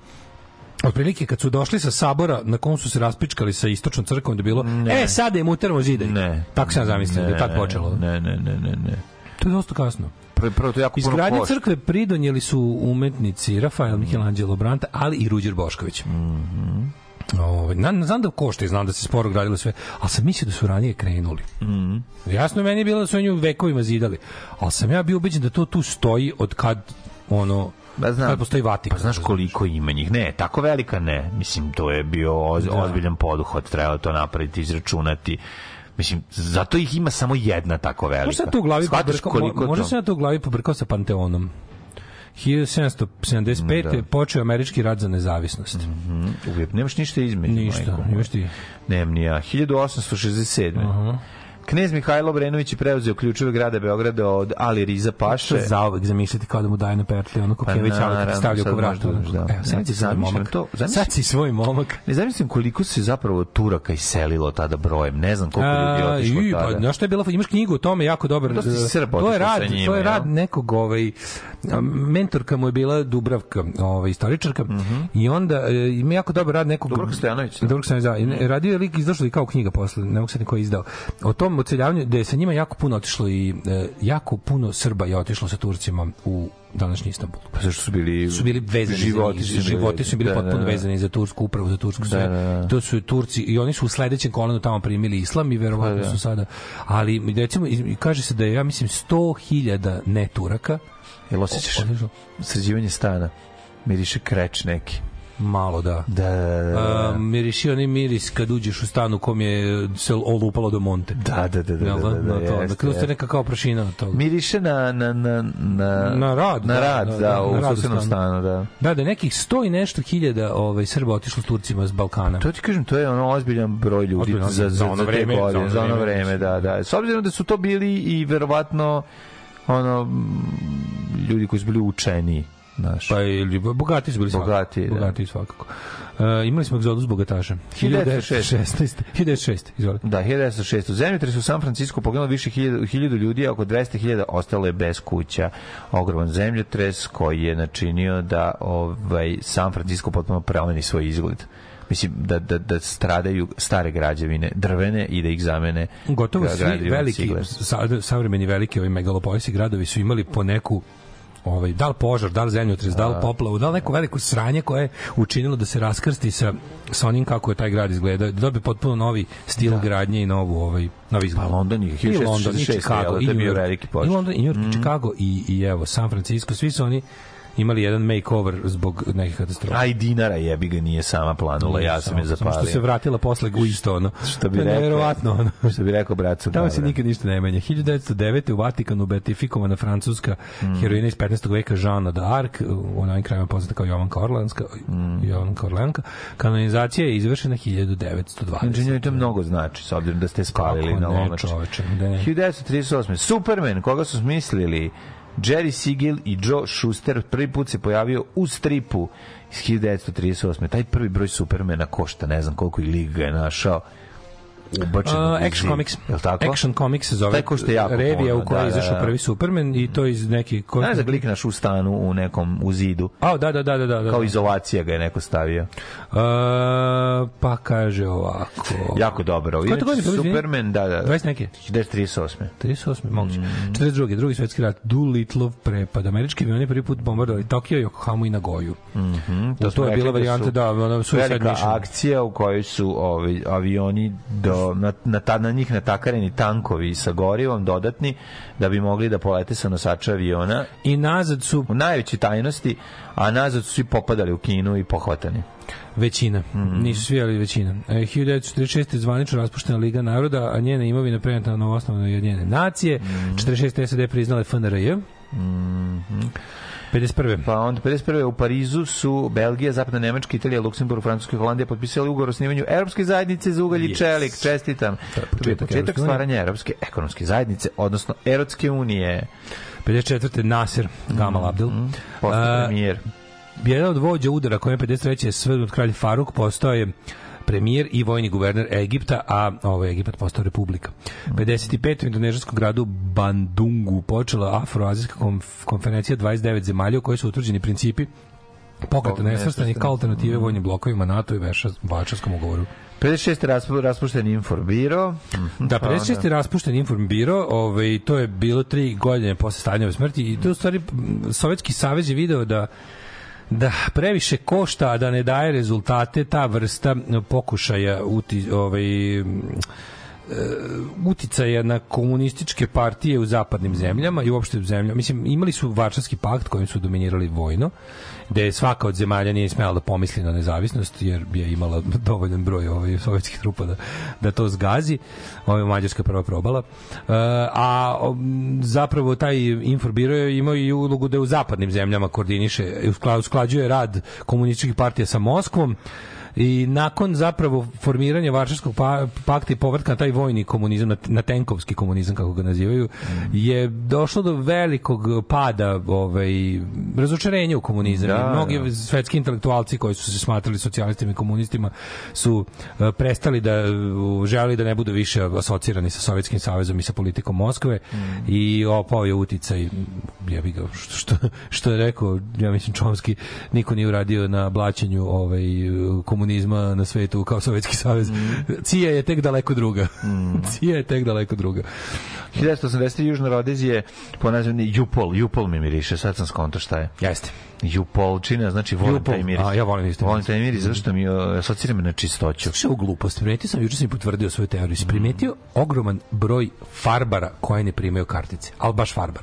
otprilike kad su došli sa sabora na kom su se raspičkali sa istočnom crkvom da bilo ne. e sad im uteramo zide ne. tako sam zamislio da je tako počelo ne, ne, ne, ne, ne. to je dosta kasno Pre, prvo to jako Izgradnje crkve pridonijeli su umetnici Rafael Michelangelo Branta, ali i Ruđer Bošković. Mm -hmm. Ovaj znam, znam da košta i znam da se sporo gradilo sve, al sam mislio da su ranije krenuli. Mhm. Mm Jasno meni je bilo da su oni vekovima zidali, al sam ja bio ubeđen da to tu stoji od kad ono Ba pa znam. Kad postoji Vatikan. Pa znaš koliko ima njih? Ne, tako velika ne. Mislim, to je bio oz, da. ozbiljan poduhod. Trebalo to napraviti, izračunati. Mislim, zato ih ima samo jedna tako velika. Možda se ja glavi Shvataš pobrkao, se ja to u glavi pobrkao sa Panteonom. 1775. Da. Je počeo američki rad za nezavisnost. Mm -hmm. Uvijek, nemaš ništa između. Ništa, majko. imaš ti. Nemam ni ja. 1867. Uh -huh. Knez Mihajlo Brenović je preuzeo ključeve grada Beograda od Ali Riza Paše. Zaovek zamisliti kao da mu daje na pertlje, ono kako je već Ali stavljao ko pa vratu. Da. da. Evo, sad si da. svoj momak. To, zamislim, sad si svoj momak. Ne zamislim koliko se zapravo Turaka iselilo tada brojem. Ne znam koliko ljudi je otišlo i, pa, tada. Pa, no što je bilo, imaš knjigu o tome jako dobro. E, to, to je rad, njima, to je rad nekog ovaj, mentorka mu je bila Dubravka, ovaj istoričarka. Mm -hmm. I onda e, ima jako dobar rad nekog Dubravka Stojanović. Da. Dubravka Stojanović, da. Mm -hmm. Radio je lik izašao i kao knjiga posle, ne mogu se niko izdao. O tom oceljavanju da je sa njima jako puno otišlo i e, jako puno Srba je otišlo sa Turcima u današnji Istanbul. Pa zašto su bili su bili vezani životi, za njih, životi su bili da, potpuno da, da. vezani za Tursku upravu, za Tursku da, sve. Da, da, da. To su Turci i oni su u sledećem kolenu tamo primili islam i verovatno da, da. su sada. Ali recimo kaže se da je ja mislim 100.000 neturaka Turaka Jel osjećaš sređivanje stana? Miriše kreć neki. Malo, da. Da, da. da, da, da. A, miriši onaj miris kad uđeš u stan u kom je se olupalo do monte. Da, da, da. da, da, da, da, da, da Dakle, neka kao prašina od toga. Miriše na, na, na, na, na rad. Na da, rad, da, da, da u sopstvenom stanu, da. Da, da nekih sto i nešto hiljada ovaj, Srba otišlo s Turcima s Balkana. To ti kažem, to je ono ozbiljan broj ljudi ozbiljan, za, za, za, ono vreme, za ono vreme, da, da. S obzirom da su to bili i verovatno ono ljudi koji su bili učeni Naš. Pa ili bogati su bili svakako. Bogati, da. svakako. Uh, imali smo egzodus bogataša. 1916. 1906, izvolite. Da, 1906. U zemljotresu u San Francisco poginulo više hiljadu, hiljadu ljudi, a oko 200.000 ostalo je bez kuća. Ogroman zemljotres koji je načinio da ovaj San Francisco potpuno promeni svoj izgled mislim da, da, da stradaju stare građevine drvene i da ih zamene gotovo svi veliki sa, savremeni veliki ovi megalopolisi gradovi su imali po neku ovaj, dal požar, dal zemljotres, dal li da. poplavu, da li neko veliko sranje koje je učinilo da se raskrsti sa, sa onim kako je taj grad izgledao, da dobije potpuno novi stil da. gradnje i novu, ovaj, novi pa izgled. Pa London je 1666, London, i Chicago, i New York, i London, i New York, i, mhm. Chicago i, i evo, San Francisco, svi su oni imali jedan makeover zbog nekih katastrofa. Aj dinara jebi ga nije sama planula, ja sam je zapalio. Što se vratila posle u isto ono. Što bi rekao? Neverovatno ono. Što bi rekao brat sa Tamo se nikad ništa ne menja. 1909 u Vatikanu betifikovana francuska mm. heroina iz 15. veka Jeanne d'Arc, u onim krajima poznata kao Jovanka Orlanska, mm. Jovanka Orlanka. Kanonizacija je izvršena 1920. Inženjer to mnogo znači, s obzirom da ste spalili na lomač. 1938. Da Superman, koga su smislili? Jerry Siegel i Joe Schuster prvi put se pojavio u stripu iz 1938. Taj prvi broj Supermana košta, ne znam koliko i liga ga je našao ubačeno. Uh, Action Comics. Je tako? Action Comics se zove tako što jako revija u kojoj je da, izašao da, da. prvi Superman i to iz neki... Ko... Znaš da kliknaš u stanu u nekom u zidu? A, da, da, da, da, da, da. Kao izolacija ga je neko stavio. Uh, pa kaže ovako... Jako dobro. Ko to godine? Superman, da, da. 20 neke? 1938. 38. moguće. Mm. 42. Drugi svetski rat. Dulittlov prepad. Američki avioni prvi put bombardovali Tokio, Yokohamu i Nagoju. Mm -hmm. To, to je bila varijanta, da, su velika akcija u kojoj su ovi, avioni do na, na, ta, na njih natakareni tankovi sa gorivom dodatni da bi mogli da polete sa nosača aviona. I nazad su... U najveći tajnosti, a nazad su svi popadali u Kinu i pohvatani. Većina. Mm -hmm. Nisu svi, ali većina. E, je zvanično raspuštena Liga naroda, a njena imovina prenata na novoosnovno jedinjene nacije. Mm -hmm. 46. SAD priznale FNRJ. Mm -hmm. 51. Pa onda 51. u Parizu su Belgija, Zapadna Nemačka, Italija, Luksemburg, Francuska i Holandija potpisali ugovor o osnivanju Evropske zajednice za ugalj i yes. čelik. Čestitam. To je početak, stvaranja Evropske ekonomske zajednice, odnosno Erotske unije. 54. Nasir Gamal mhm. Abdel. Mm -hmm. Postao premijer. Jedan od vođa udara kojem je 53. od kralj Faruk postao je premijer i vojni guverner Egipta, a ovo je Egipat postao republika. 55. u indonežanskom gradu Bandungu počela afroazijska konferencija 29 zemalja u kojoj su utvrđeni principi pokreta nesvrstanih kao alternative vojnim blokovima NATO i Varšavskom ugovoru. 56. Raspu, raspušten Informbiro. Mhm. Da, 56. Da. raspušten Informbiro, ovaj, to je bilo tri godine posle Staljinove smrti i to u stvari Sovjetski savez je video da da previše košta da ne daje rezultate ta vrsta pokušaja uti, ovaj, e, uticaja na komunističke partije u zapadnim zemljama i uopšte u zemljama. Mislim, imali su Varšavski pakt kojim su dominirali vojno gde je svaka od zemalja nije smela da pomisli na nezavisnost, jer je imala dovoljan broj ovaj, sovjetskih trupa da, da to zgazi. Ovo je Mađarska prva probala. E, a zapravo taj Inforbiro je imao i ulogu da u zapadnim zemljama koordiniše, usklađuje rad komunističkih partija sa Moskvom, I nakon zapravo formiranja Varšavskog pa-, pakta i povratka na taj vojni komunizam, na, tenkovski komunizam, kako ga nazivaju, mm. je došlo do velikog pada ovaj, razočarenja u komunizam. Da, mnogi da. svetski intelektualci koji su se smatrali socijalistima i komunistima su e, prestali da želi da ne budu više asocirani sa Sovjetskim savezom i sa politikom Moskve mm. i opao je uticaj ja bih ga što što je rekao ja mislim Čomski niko nije uradio na blaćenju ovaj komunizma komunizma na svetu kao Sovjetski savez. Mm. Cija je tek daleko druga. Mm. Cija je tek daleko druga. 1980. Južna Rodezije po nazivni Jupol. Jupol mi miriše, sad sam skonto šta je. Jeste. Jupolčina, znači volim Jupol. taj miris. A, ja volim isto. Volim taj miris, zašto mi asocira me na čistoću. Slušaj, u glupost, primetio sam, juče sam i potvrdio svoju teoriju, primetio mm. ogroman broj farbara koje ne primaju kartice, ali baš farbar.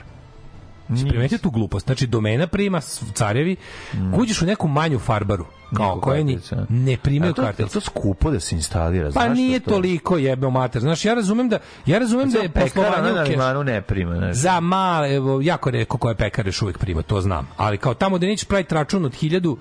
Znači, primetite tu glupost. Znači, domena prima carjevi, mm. kuđeš u neku manju farbaru, kao koja ni, ne primaju to, kartel. To skupo da se instalira. Pa nije to? toliko jebeo mater. Znaš, ja razumem da, ja razumem da je poslovanje u kešu. ne prima. Znači. Za male, evo, jako reko koje pekare još uvijek prima, to znam. Ali kao tamo da nećeš praviti račun od 1000 hiljadu,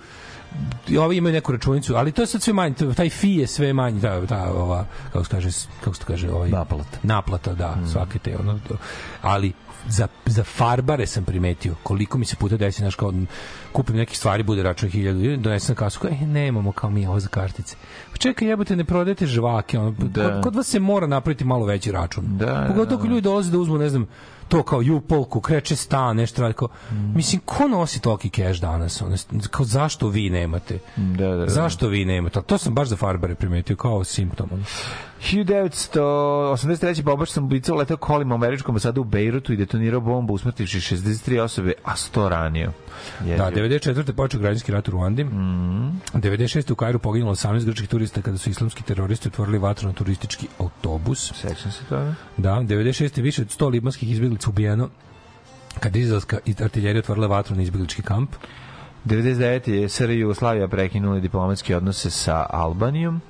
ovi imaju neku računicu, ali to je sad sve manje, taj fi je sve manje, ta, ta ova, kako se kaže, kako se kaže, ovaj, naplata. Naplata, da, mm. svake te, ono, to. ali za, za farbare sam primetio koliko mi se puta desi, znaš, kao kupim neke stvari, bude račun 1000, donesem na kasu, kao, e, nemamo kao mi ovo za kartice. Pa čekaj, jebote, ne prodajete žvake, ono, da. kod, kod vas se mora napraviti malo veći račun. Da, Pogotovo ako da, da. ljudi dolaze da uzmu, ne znam, to kao ju polku, kreće stan, nešto radi mm. mislim, ko nosi toki keš danas? Ono, kao, zašto vi nemate? Da, da, da. Zašto vi nemate? To sam baš za farbare primetio, kao simptom. Ono. 1983. bombač sam ubica uletao kolima u američkom sada u Bejrutu i detonirao bombu usmrtivši 63 osobe, a 100 ranio. Jedio. Da, 94. počeo građanski rat u Ruandi. Mm. 96. u Kairu poginulo 18 grčkih turista kada su islamski teroristi otvorili vatru na turistički autobus. Sećam se to. Da, 96. više od 100 libanskih izbjeglica ubijeno kada izlaska artiljerija otvorila vatru na izbjeglički kamp. 99. je SR Jugoslavija prekinula diplomatske odnose sa Albanijom.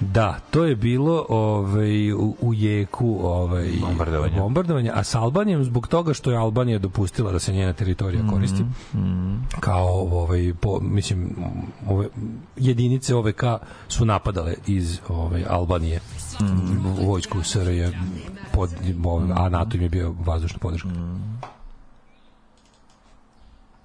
Da, to je bilo ovaj, u, u jeku ovaj, bombardovanja. bombardovanja, a sa Albanijom zbog toga što je Albanija dopustila da se njena teritorija mhm, koristi mm -hmm. kao ovaj, po, mislim, ove, jedinice OVK su napadale iz ovaj, Albanije mm. vojsku SRJ pod, ovaj, a NATO im je bio vazdušna podrška. Mm.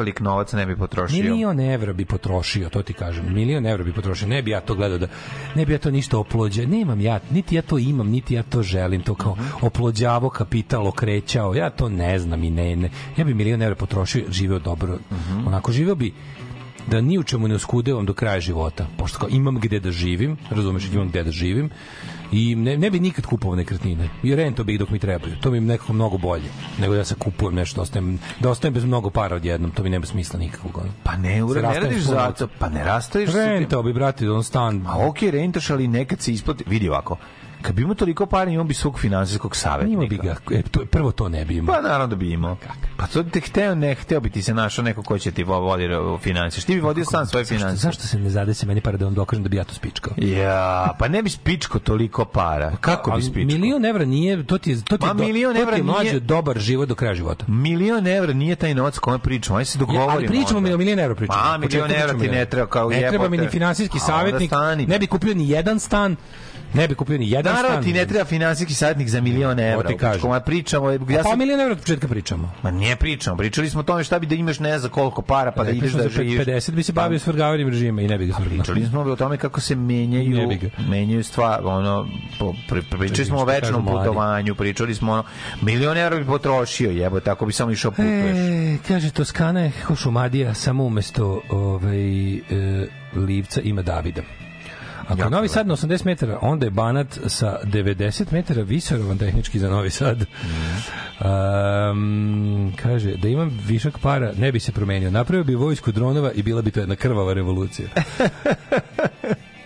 prevelik novac ne bi potrošio. Milion evra bi potrošio, to ti kažem. Milion evra bi potrošio. Ne bi ja to gledao da ne bi ja to ništa oplođao. Nemam ja, niti ja to imam, niti ja to želim. To kao mhm. oplođavo kapital okrećao. Ja to ne znam i ne, ne. Ja bi milion evra potrošio, živeo dobro. Mm -hmm. Onako živeo bi da ni u čemu ne oskudevam do kraja života, pošto kao imam gde da živim, razumeš, imam gde da živim, i ne, ne bi nikad kupovao nekretnine. I rento bih dok mi trebaju. To mi je nekako mnogo bolje nego da se kupujem nešto, da ostajem, da ostajem bez mnogo para odjednom. To mi nema smisla nikakvog. Pa ne, ura, ne radiš za to, pa ne rastaviš. Rento bi, brate, on stan. A okej, okay, rentaš, ali nekad se isplati. Vidi ovako, Kad bi imao toliko para, imao bi svog finansijskog savjetnika. Imao bi ga, e, to, prvo to ne bi imao. Pa naravno da bi imao. Kak? Pa to te hteo, ne hteo bi ti se našao neko ko će ti vodi financije. Ti bi vodio sam svoje financije. Zašto, zašto se ne zadesi meni para da vam dokažem da bi ja to spičkao? Ja, pa ne bi spičko toliko para. Pa kako bi spičko? Milion evra nije, to ti je, to ti je, Ma, pa milion evra to mlađe nije... dobar život do kraja života. Milion evra nije taj novac kome pričamo, ajde se dogovorimo. Ja, ali pričamo mi o milion evra pričamo. Ma, milion evra ti ne treba kao jebote. Ne treba mi ni finansijski savjetnik, ne bi kupio ni jedan stan, Ne bi kupio ni jedan Naravno, stan. Naravno ti ne treba finansijski savjetnik za milion evra. Ti znači, kažem. Koma pričamo, ja sam... Pa milion evra od početka pričamo. Ma ne pričamo, pričali smo o tome šta bi da imaš ne za koliko para pa da e, ideš da živiš. 50 bi se bavio pa- svrgavanjem režima i ne bi ga svrgao. Pričali smo o tome kako se menjaju, menjaju stvari, ono, pričali smo o večnom putovanju, pričali smo ono, milion evra bi potrošio, jebo, tako bi samo išao putuješ. E, kaže, Toskana je Hošumadija, samo umesto ovaj, e, Livca ima Davida. Ako je Novi Sad na 80 metara, onda je Banat sa 90 metara viserovan tehnički za Novi Sad. Um, kaže, da imam višak para, ne bi se promenio. Napravio bi vojsku dronova i bila bi to jedna krvava revolucija.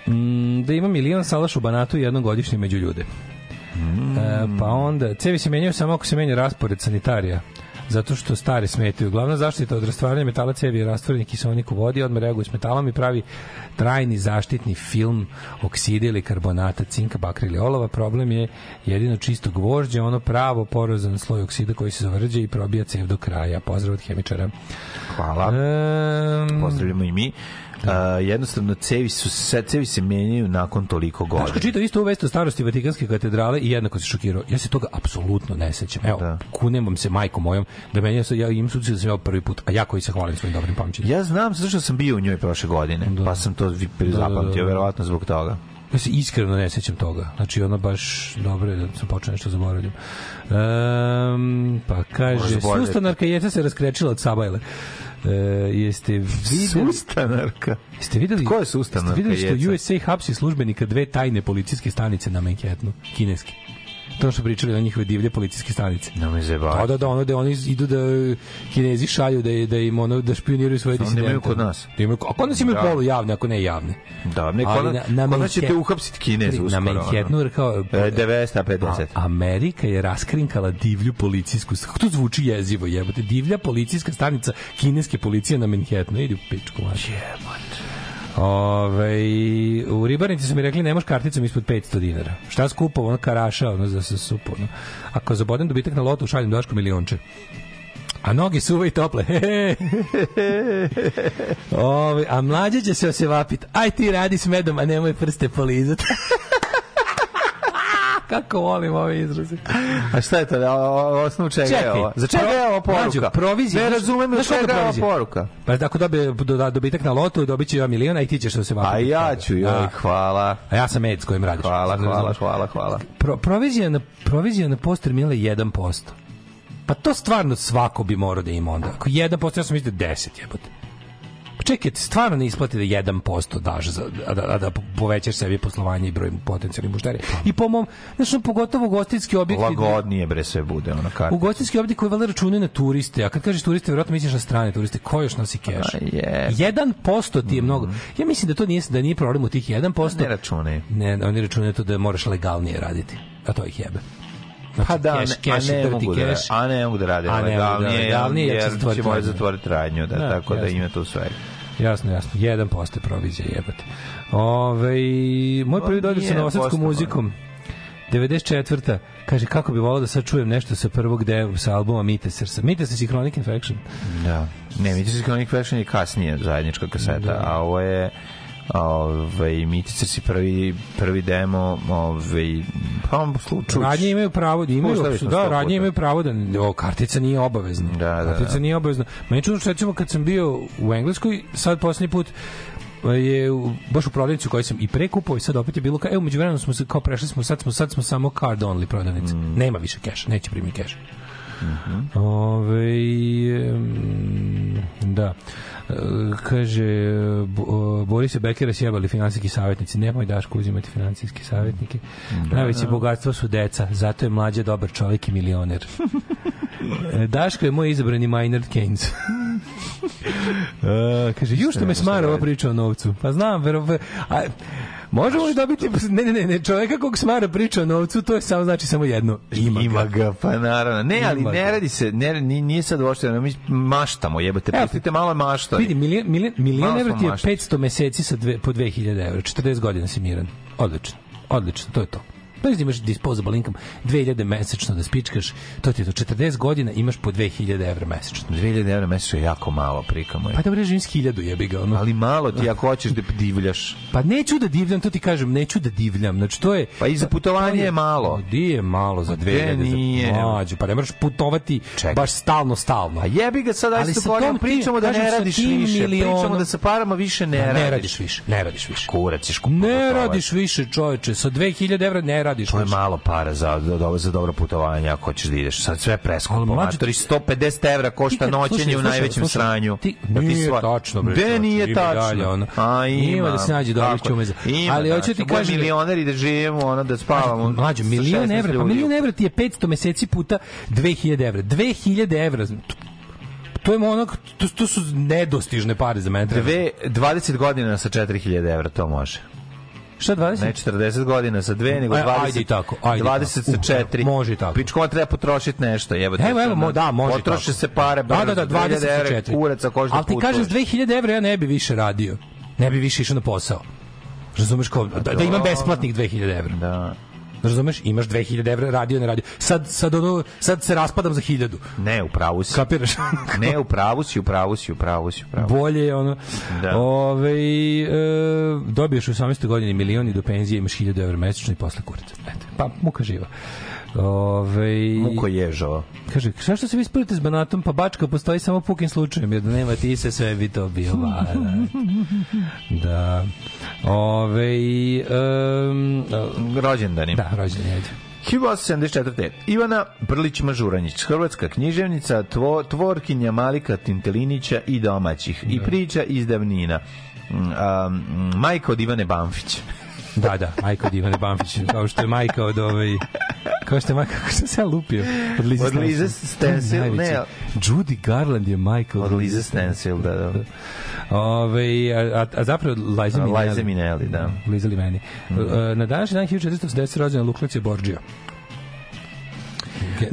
Mm, da ima milion salaš u Banatu jednogodišnje među ljude. Mm. E, pa onda, cevi se menjaju samo ako se menja raspored sanitarija zato što stare smetaju. Glavna zaštita od rastvaranja metala cevi je rastvoreni kiselnik u vodi, odmah reaguje s metalom i pravi trajni zaštitni film oksida ili karbonata, cinka, bakra ili olova. Problem je jedino čisto gvožđe, ono pravo porozan sloj oksida koji se zavrđe i probija cev do kraja. Pozdrav od hemičara. Hvala. Um, Pozdravljamo i mi. Uh, jednostavno cevi su se cevi se menjaju nakon toliko godina. Znači čitao isto vest o starosti Vatikanske katedrale i jednako se šokirao. Ja se toga apsolutno ne sećam. Evo, da. kunem vam se majkom mojom da meni se ja im suci da ja prvi put, a ja koji se hvalim svojim dobrim pamćenjem. Ja znam zato što sam bio u njoj prošle godine, da. pa sam to zapamtio da, da, da. verovatno zbog toga. Ja se iskreno ne sećam toga. Znači, ono baš dobro je da sam počeo nešto zaboravljam. Um, pa kaže, sustanarka Jeca se raskrečila od Sabajle. E, jeste videli... Sustanarka? Jeste videli... Ko je sustanarka? Jeste videli što jeca? USA hapsi službenika dve tajne policijske stanice na Manhattanu, Kineski to što pričali o njihove divlje policijske stanice. Da me zebavate. Pa da, da, ono da oni idu da kinezi šalju da, da im ono, da špioniraju svoje disidente. Da imaju kod nas. Da imaju, a kod nas imaju da. polu javne, ako ne javne. Da, ne, kod, na, na ćete uhapsiti kinez uskoro. Na Manhattanu, kao... E, 50. A, Amerika je raskrinkala divlju policijsku... Kako to zvuči jezivo, jebote? Divlja policijska stanica kineske policije na Manhattanu. Idi u pičku, maš. Jebote. Ove, u ribarnici su mi rekli nemoš karticom ispod 500 dinara. Šta skupo, ono karaša, ono za se supo. No. Ako zabodem dobitak na lotu, šaljem Daško milionče a noge suve i tople. Ove, a mlađe će se osevapit. Aj ti radi s medom, a nemoj prste polizati. Kako volim ove izraze. A šta je to? Da, osnovu čega Čekaj, je ovo? Za čega je ovo poruka? Mađu, provizija. Ne razumem da čega je ovo poruka. Pa da ako dobije do, da- dobitak na lotu, dobit će ja miliona i ti ćeš da se vaka. A ja ću, joj, da. hvala. A ja sam med s kojim radiš. Hvala, hvala, hvala, hvala. Pro, provizija, na, provizija na poster terminala je 1%. Pa to stvarno svako bi morao da ima onda. Ako 1%, ja sam mislio 10 jebote čekajte, stvarno ne isplati da 1% daš za, a, da, da povećaš sebi poslovanje i broj potencijalnih mušterija. I po mom, znači, pogotovo ugostinski objekti... Lagodnije bre sve bude, ono kartice. Ugostinski objekti koji vele računaju na turiste, a kad kažeš turiste, vjerojatno misliš na strane turiste. Ko još nosi keš? Jedan posto ti je mhm. mnogo. Ja mislim da to nije, da nije problem u tih 1%. Ne račune. Ne, oni računaju to da moraš legalnije raditi. A to ih jebe. Znači, pa da, cash, cash, a, ne mogu da, a ne mogu da rade da legalnije, jer će morati zatvoriti radnju, da, da, tako da ima to sve. Jasno, jasno. 1% provizija jebate. Ove, moj prvi dodir sa novosadskom muzikom. 94. Kaže, kako bi volao da sad čujem nešto sa prvog deva sa albuma Mite Srsa. Mite Srsa i Chronic Infection. Da. Ne, Mite Srsa i Chronic Infection je kasnije zajednička kaseta, da. a ovo je ovaj Miticer si prvi prvi demo ovaj pa slučaj radnje imaju pravo da imaju da, da radnje imaju pravo da o, kartica nije obavezna da, da, kartica da. nije obavezna meni čudno što recimo kad sam bio u Engleskoj sad poslednji put eh, je baš u prodavnici koju sam i pre kupovao i sad opet je bilo kao, evo, među vremenu smo se, kao prešli smo, sad smo, sad smo samo card only prodavnice. Mm. Nema više keša, neće primiti keša. Mm -hmm. Ove, um, da kaže e, Boris Bekera sjebali finansijski savjetnici nemoj Daško uzimati finansijski savjetnike da, najveće da. bogatstvo su deca zato je mlađe dobar čovjek i milioner e, Daško je moj izabrani Maynard Keynes uh, kaže, ju što me smara ova priča o novcu. Pa znam, a, Možemo li dobiti ne ne ne ne čovjeka kog smara priča o novcu, to je samo znači samo jedno. Ima, ima ga. pa naravno. Ne, ali ne radi se, ne nije sad uopšte, mi maštamo, jebote, pustite malo mašta. Vidi, milion evra ti je 500 meseci sa dve, po 2000 evra. 40 godina si miran. Odlično. Odlično, to je to. Prvi pa imaš disposable income 2000 mesečno da spičkaš, to ti je to 40 godina imaš po 2000 evra mesečno. 2000 evra mesečno je jako malo, prikamo Pa da režim 1000 jebi ga, ono. Ali malo ti ako hoćeš da divljaš. Pa neću da divljam, to ti kažem, neću da divljam. Znači to je Pa i za pa putovanje je malo. Pa di je malo za 2000 nije. za mlađu, pa ne možeš putovati Čekaj. baš stalno stalno. A jebi ga sad ajde se pričamo da ne radiš više, milionu, pričamo da sa parama više ne, da, ne radiš. Ne radiš više, ne radiš više. Kurac ćeš Ne radiš više, čoveče, sa 2000 evra ne radiš radiš. To je malo para za, za, za dobro putovanje ako hoćeš da ideš. Sad sve preskupo. mlađi, Mlađe, 150 evra košta noćenje u najvećem slušaj, sranju. Ti, da ti sva... tačno. Bre, Gde nije tačno. Dalje, ono. A, ima. Ima da se nađe dobrih čumeza. Ima, Ali hoću ti znači, kažem... milioneri da živimo, ono, da spavamo. Mlađe, milion evra, pa milion evra ti je 500 meseci puta 2000 evra. 2000 evra, to je onak, to, to su nedostižne pare za mene. Dve, 20 godina sa 4000 evra, to može. Šta 20? Ne 40 godina sa dve, nego 20. E, ajde tako. Ajde 20 sa 4. Uh, može tako. Pičko treba potrošiti nešto, jebote. Evo, evo, mo, da, da može. Potroši tako. se pare, da, da, da, 20 sa 4. Kuraca Al ti kažeš 2000 evra ja ne bi više radio. Ne bi više išao na posao. Razumeš kao da, da imam besplatnih 2000 evra. Da. Razumeš? Imaš 2000 evra, radio, ne radio. Sad, sad, ono, sad se raspadam za 1000. Ne, u pravu si. Kapiraš? ne, u pravu si, u pravu si, u pravu si. U pravu. Bolje je ono. Da. Ove, e, dobiješ u 18. godini milioni do penzije imaš 1000 evra mesečno i posle kurac. Eto, pa muka živa. Ove, Muko Ježova. Kaže, šta što se vi spojite s Banatom? Pa Bačka postoji samo pukim slučajem, jer da nema ti se sve bi to bio varat. Da. Ove, um, rođendani. Da, rođendani. 1874. Ivana Brlić-Mažuranić, hrvatska književnica, tvo, tvorkinja Malika Tintelinića i domaćih. I da. priča iz davnina. Um, majka od Ivane Banfić. Da, da, majka od Ivane Bambić, kao što je majka od ovaj kao što je majka, kako sam se ja lupio? Od Lize, od Lize Stensil, ne. Judy Garland je majka od, od Lize Stensil, da, da. Ove, a, a zapravo Liza Minelli. Liza Minelli, da. Liza Limeni. Mm -hmm. Na današnji dan 1410 rođena Luklecija Borđija.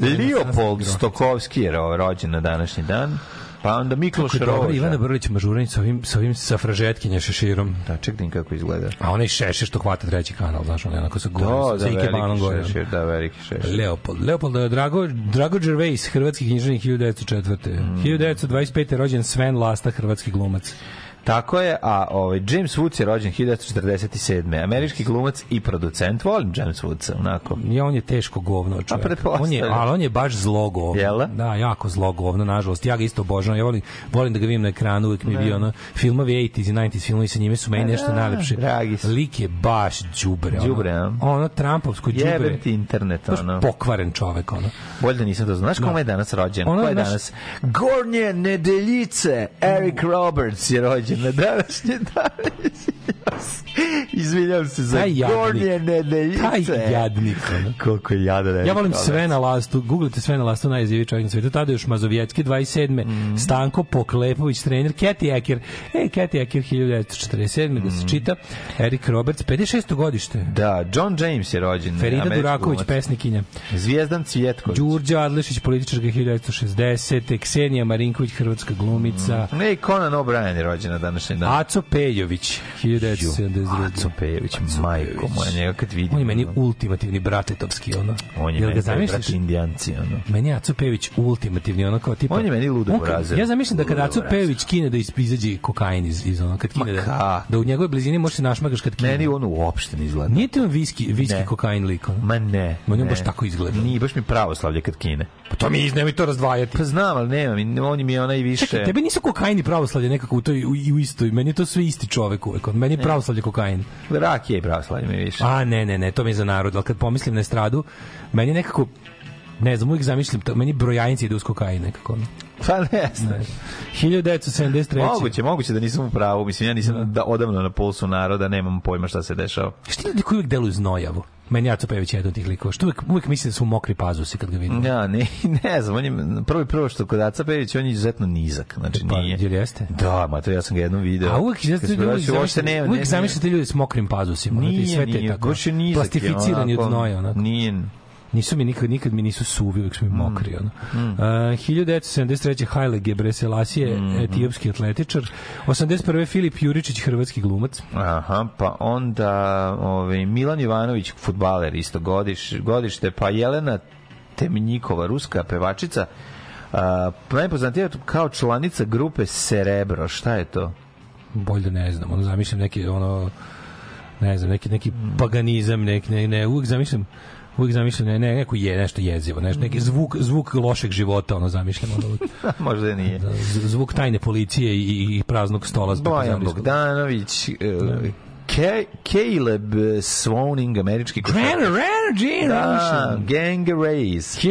Leopold Stokovski je rođen na današnji dan. Pa onda Mikloš Roža. Dobro, da. Ivana Brlić Mažuranić sa ovim, sa ovim sa fražetkinje šeširom. Da, ček čekaj da kako izgleda. A onaj šešir što hvata treći kanal, znaš, on onako sa gore, da, sa da, ikebanom gore. Šešir, da, veliki šešir. Leopold. Leopold eh, Drago, Drago Gervais, hrvatski književnik 1904. Mm. 1925. rođen Sven Lasta, hrvatski glumac. Tako je, a ovaj James Woods je rođen 1947. Američki glumac i producent. Volim James Woodsa, onako. Ja on je teško govno, čovjek. On je, ali on je baš zlo govno. Jela? Da, jako zlo govno, nažalost. Ja ga isto obožavam. Ja volim, volim da ga vidim na ekranu, uvek mi je bio ono filmovi 80s i 90s filmovi sa njime su meni da, nešto da, najlepše. Dragi su. Lik je baš đubre, ono. ono, ono Trumpovsko đubre. Jebe ti internet, ono. Baš pokvaren čovek, ono. Bolje da nisam to znao. Znaš no. kome da. je danas rođen? Ono, Ko je naš... danas? Gornje nedeljice Eric Roberts je rođen rođen na današnji dan. Izvinjam se za gornje nedeljice. Taj jadnik. Koliko je jadan. Ja volim sve da. na lastu. Googlite sve na lastu, najiziviji čovjek na svijetu. Tada još Mazovjetski, 27. Mm. Stanko Poklepović, trener. Keti Eker. E, Keti Eker, 1947. Mm. Da se mhm. čita. Erik Roberts, 56. godište. Da, John James je rođen. Ferida Duraković, umac. pesnikinja. Zvijezdan Cvjetković. Đurđe Adlešić, političarka 1960. Ksenija Marinković, hrvatska glumica. Mm. Ne, Conan O'Brien je rođena današnji dan. Aco Pejović, 1972. Aco Pejović, Aco majko moja, njega kad vidim. On je meni ultimativni brateltovski, ono. On je Jel meni brat indijanci, ono. Meni Aco Pejović ultimativni, ono kao tipa... On je meni ludo brazer. Ja zamišljam da kad Aco Pejović kine da izađe kokain iz, iz ono, kad kine da, da u njegovoj blizini može se našmagaš kad kine. Meni on uopšte ne izgleda. Nije ti on viski, viski kokain lik, ono? Ma ne. Ma on baš tako izgleda. Nije, baš mi pravoslavlje kad kine. Pa to mi iznemi to razdvajati. Pa znam, ali nemam, on mi je onaj više... Čekaj, tebe nisu kokaini pravoslavlje nekako u toj u i u istoj, meni je to sve isti čovek uvek, meni je pravoslavlje kokain. Da, rak je i pravoslavlje mi više. A ne, ne, ne, to mi je za narod, al kad pomislim na estradu, meni nekako ne znam, uvijek zamišljam, to, meni brojanici idu s kokain nekako. Pa ne, znaš. 1973. Moguće, moguće da nisam u pravu. Mislim, ja nisam da. da odavno na pulsu naroda, nemam pojma šta se dešava. Šta ljudi koji uvijek deluju znojavo? Meni Jaco Pejević jedan od tih likova. Što uvijek, uvijek mislim da su mokri pazusi kad ga vidim. Ja, ne, ne znam, on je, prvo, prvo što kod Jaca Pejević, on je izuzetno nizak. Znači, pa, nije. Jer jeste? Da, ma to ja sam ga jednom video. A uvijek, jeste, uvijek, zamišljate, uvijek zamišljate ljudi s mokrim pazusima. Nije, nije, nije, nije, nije, nije, nije, nije, nije, nije, nije, Nisu mi nikad, nikad mi nisu suvi, uvijek su mi mm. mokri. Ono. Mm. Uh, 1973. Haile Gebreselasije, mm -hmm. etiopski atletičar. 81. Filip Juričić, hrvatski glumac. Aha, pa onda ovaj, Milan Jovanović, futbaler, isto godiš, godište, pa Jelena Temnjikova, ruska pevačica, uh, najpoznatija kao članica grupe Cerebro. Šta je to? Bolje ne znam, ono, zamišljam neki, ono, ne znam, neki, neki mm. paganizam, nek, ne, ne, uvek zamišljam uvijek zamišljam ne, da ne, neko je nešto jezivo, nešto, neki mhm. zvuk, zvuk lošeg života, ono zamišljamo. Ono, Možda je nije. Da, zvuk tajne policije i, i praznog stola. Bojan Bogdanović, uh, ne. Da. Ke Caleb Swoning, američki Grand Energy da, Gang Race.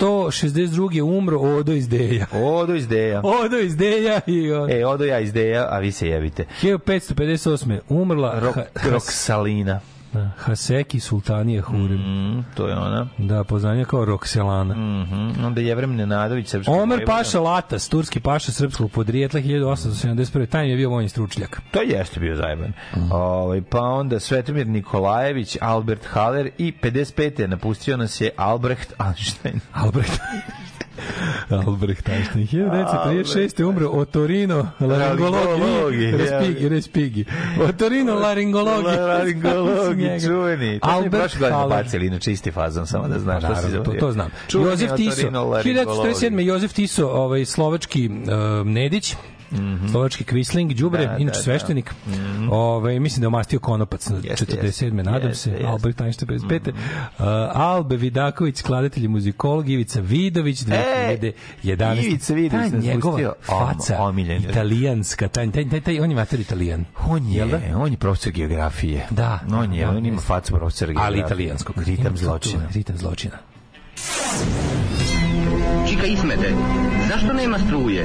1162. umro Odo iz Deja. Odo iz Deja. Odo iz Deja. I on. E, Odo ja iz Deja, a vi se jebite. 1558. umrla Rok, Roksalina. Da. Haseki Sultanije Hurim. Mm, to je ona. Da, poznanje kao Rokselana. Mm -hmm. Onda Jevrem Nadović, srpski Omer Paša Latas, turski paša srpskog podrijetla 1871. Taj je bio vojni stručnjak. To jeste bio zajeban. Mm. Ovaj pa onda Svetomir Nikolajević, Albert Haller i 55. napustio nas je Albrecht Einstein. Albrecht Albrechtaštin. 1936. umro Otorino laringologi. Respigi, respigi. Otorino laringologi. Laringologi, čuveni. Albert ga Bacili, inače isti fazon, samo da znaš što pa si to, to znam. Jozef Tiso. 1947. Jozef Tiso, ovaj, slovački uh, Nedić, mm -hmm. slovački Quisling, Đubre, da, inače da, da. sveštenik. Da. Mm -hmm. Ove, mislim da je omastio konopac na yes, 47. Yes, nadam yes, se, yes. Albert Einstein 55. Mm -hmm. uh, Albe Vidaković, skladatelj i muzikolog, Ivica Vidović, 2011. E, Ivica Vidović ta njegova faca, om, italijanska, taj, taj, taj, taj, on je mater italijan. On je, da? on je profesor geografije. Da. On je, on ima da. facu profesor geografije. Ali italijanskog. Ritam zločina. Ritam zločina. Čika Ismete, zašto nema struje?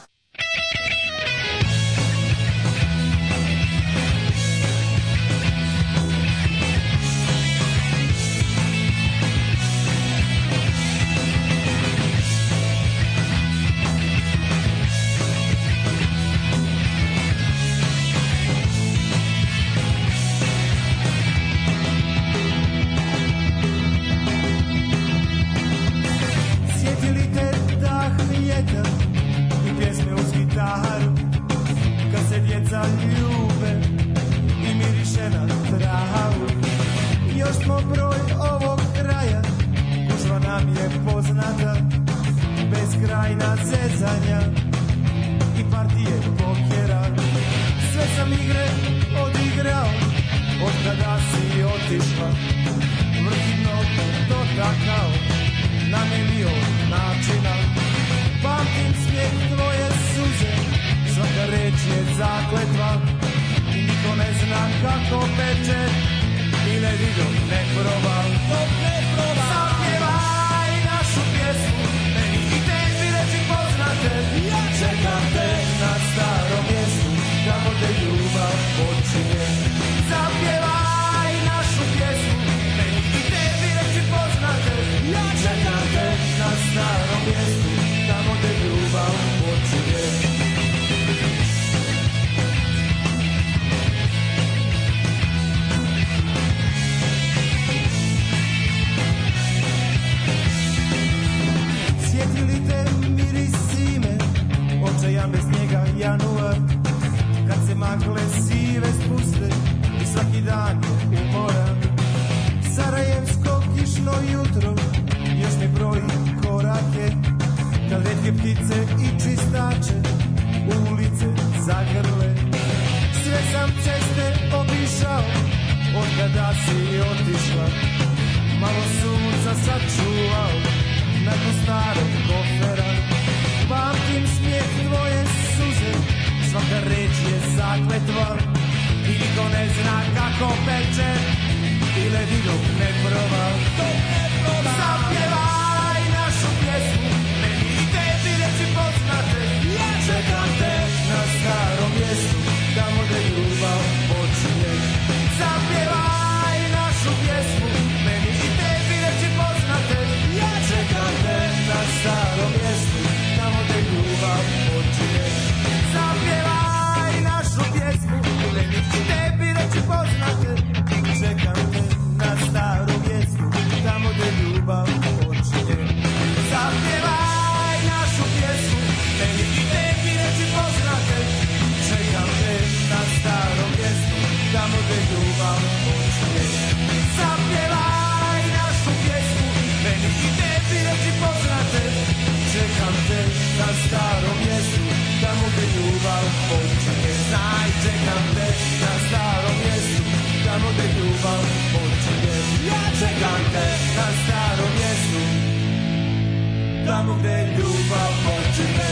tamo gde ljubav počinje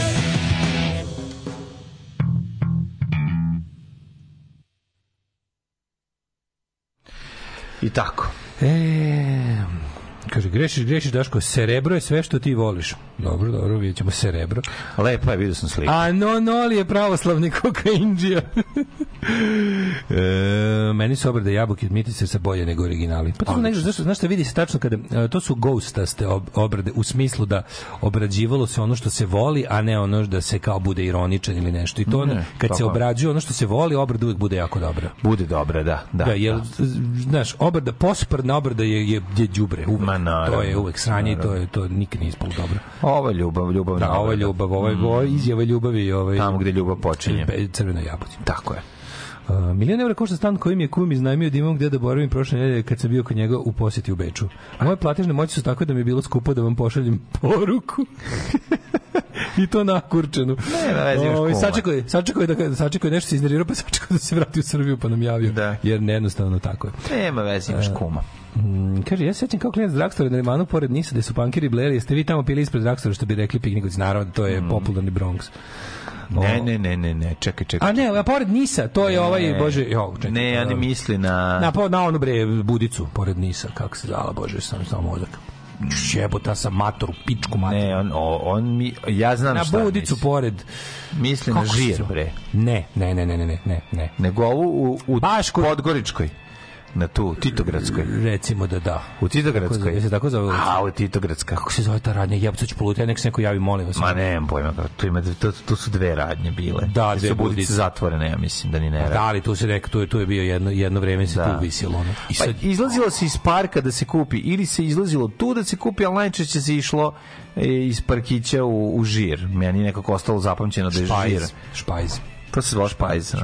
I tako. E, kaže, grešiš, grešiš, Daško, serebro je sve što ti voliš. Dobro, dobro, vidjet ćemo serebro. Lepa je, vidio sam sliku. A non oli je pravoslavni kokainđija. e, meni su obrade jabuke od Mitice sa bolje nego originali. Pa to su nešto, zašto, znaš šta vidi se tačno kada, e, to su ghostaste ob, obrade, u smislu da obrađivalo se ono što se voli, a ne ono da se kao bude ironičan ili nešto. I to ne, kad tako. se obrađuje ono što se voli, obrada uvek bude jako dobra. Bude dobra, da. Da, da jer, da. znaš, obrada, posprdna obrada je, je, je đubre. Uvek. Ma, naravno, to je uvek sranje naravno. i to, je, to nikad nije ispalo dobro. Ova ljubav, ljubav. Da, ova ljubav, ovo je mm. izjava ljubavi. Ovaj, Tamo gde ljubav počinje. Crvena jabuka. Tako je. Uh, milion evra košta stan kojim je kum iznajmio da imam gde da boravim prošle nedelje kad sam bio kod njega u poseti u Beču. Moje platežne moći su tako da mi je bilo skupo da vam pošaljem poruku. I to nakurčeno. Ne, ne, ne, Ovo, ovaj, sačekao je, sačekao je da sačekao nešto se iznervirao, pa sačekao da se vrati u Srbiju pa nam javio. Da. Jer nejednostavno tako je. Nema veze, imaš e, kuma. Mm, kaže, ja sećam kao klijent Dragstora na Rimanu pored Nisa gde su pankiri bleli, jeste vi tamo pili ispred Dragstora što bi rekli piknikovic, naravno to je mm. popularni Bronx. Ne, ne, ne, ne, ne, čekaj, čekaj. A ne, a pored Nisa, to je ovaj, bože, jo, čekaj. Ne, ja ne misli na... Na, na onu bre, budicu, pored Nisa, kako se zala, bože, sam samo mozak jebota sa matoru, pičku matoru. Ne, on, on mi, ja znam na šta Na budicu misli. pored. Mislim na žir, bre. Ne, ne, ne, ne, ne, ne, ne. Nego ovu u, u Baš Podgoričkoj na tu Titogradskoj. Recimo da da. U Titogradskoj. Kako se tako zove? A, u Titogradska. Kako se zove ta radnja? Jebcu ću polutiti, nek se neko javi, molim vas. Ma ne, pojma, tu ima tu, tu su dve radnje bile. Da, dve su budice zatvorene, ja mislim da ni ne. Radi. Da, ali tu se neka tu, tu je bio jedno jedno vreme se da. tu visilo ono. I pa, sad... pa, izlazilo se iz parka da se kupi ili se izlazilo tu da se kupi, al najčešće se išlo e, iz parkića u, u žir. Meni nekako ostalo zapamćeno da je Špajz. žir. Špajz. To se zvao Špajz.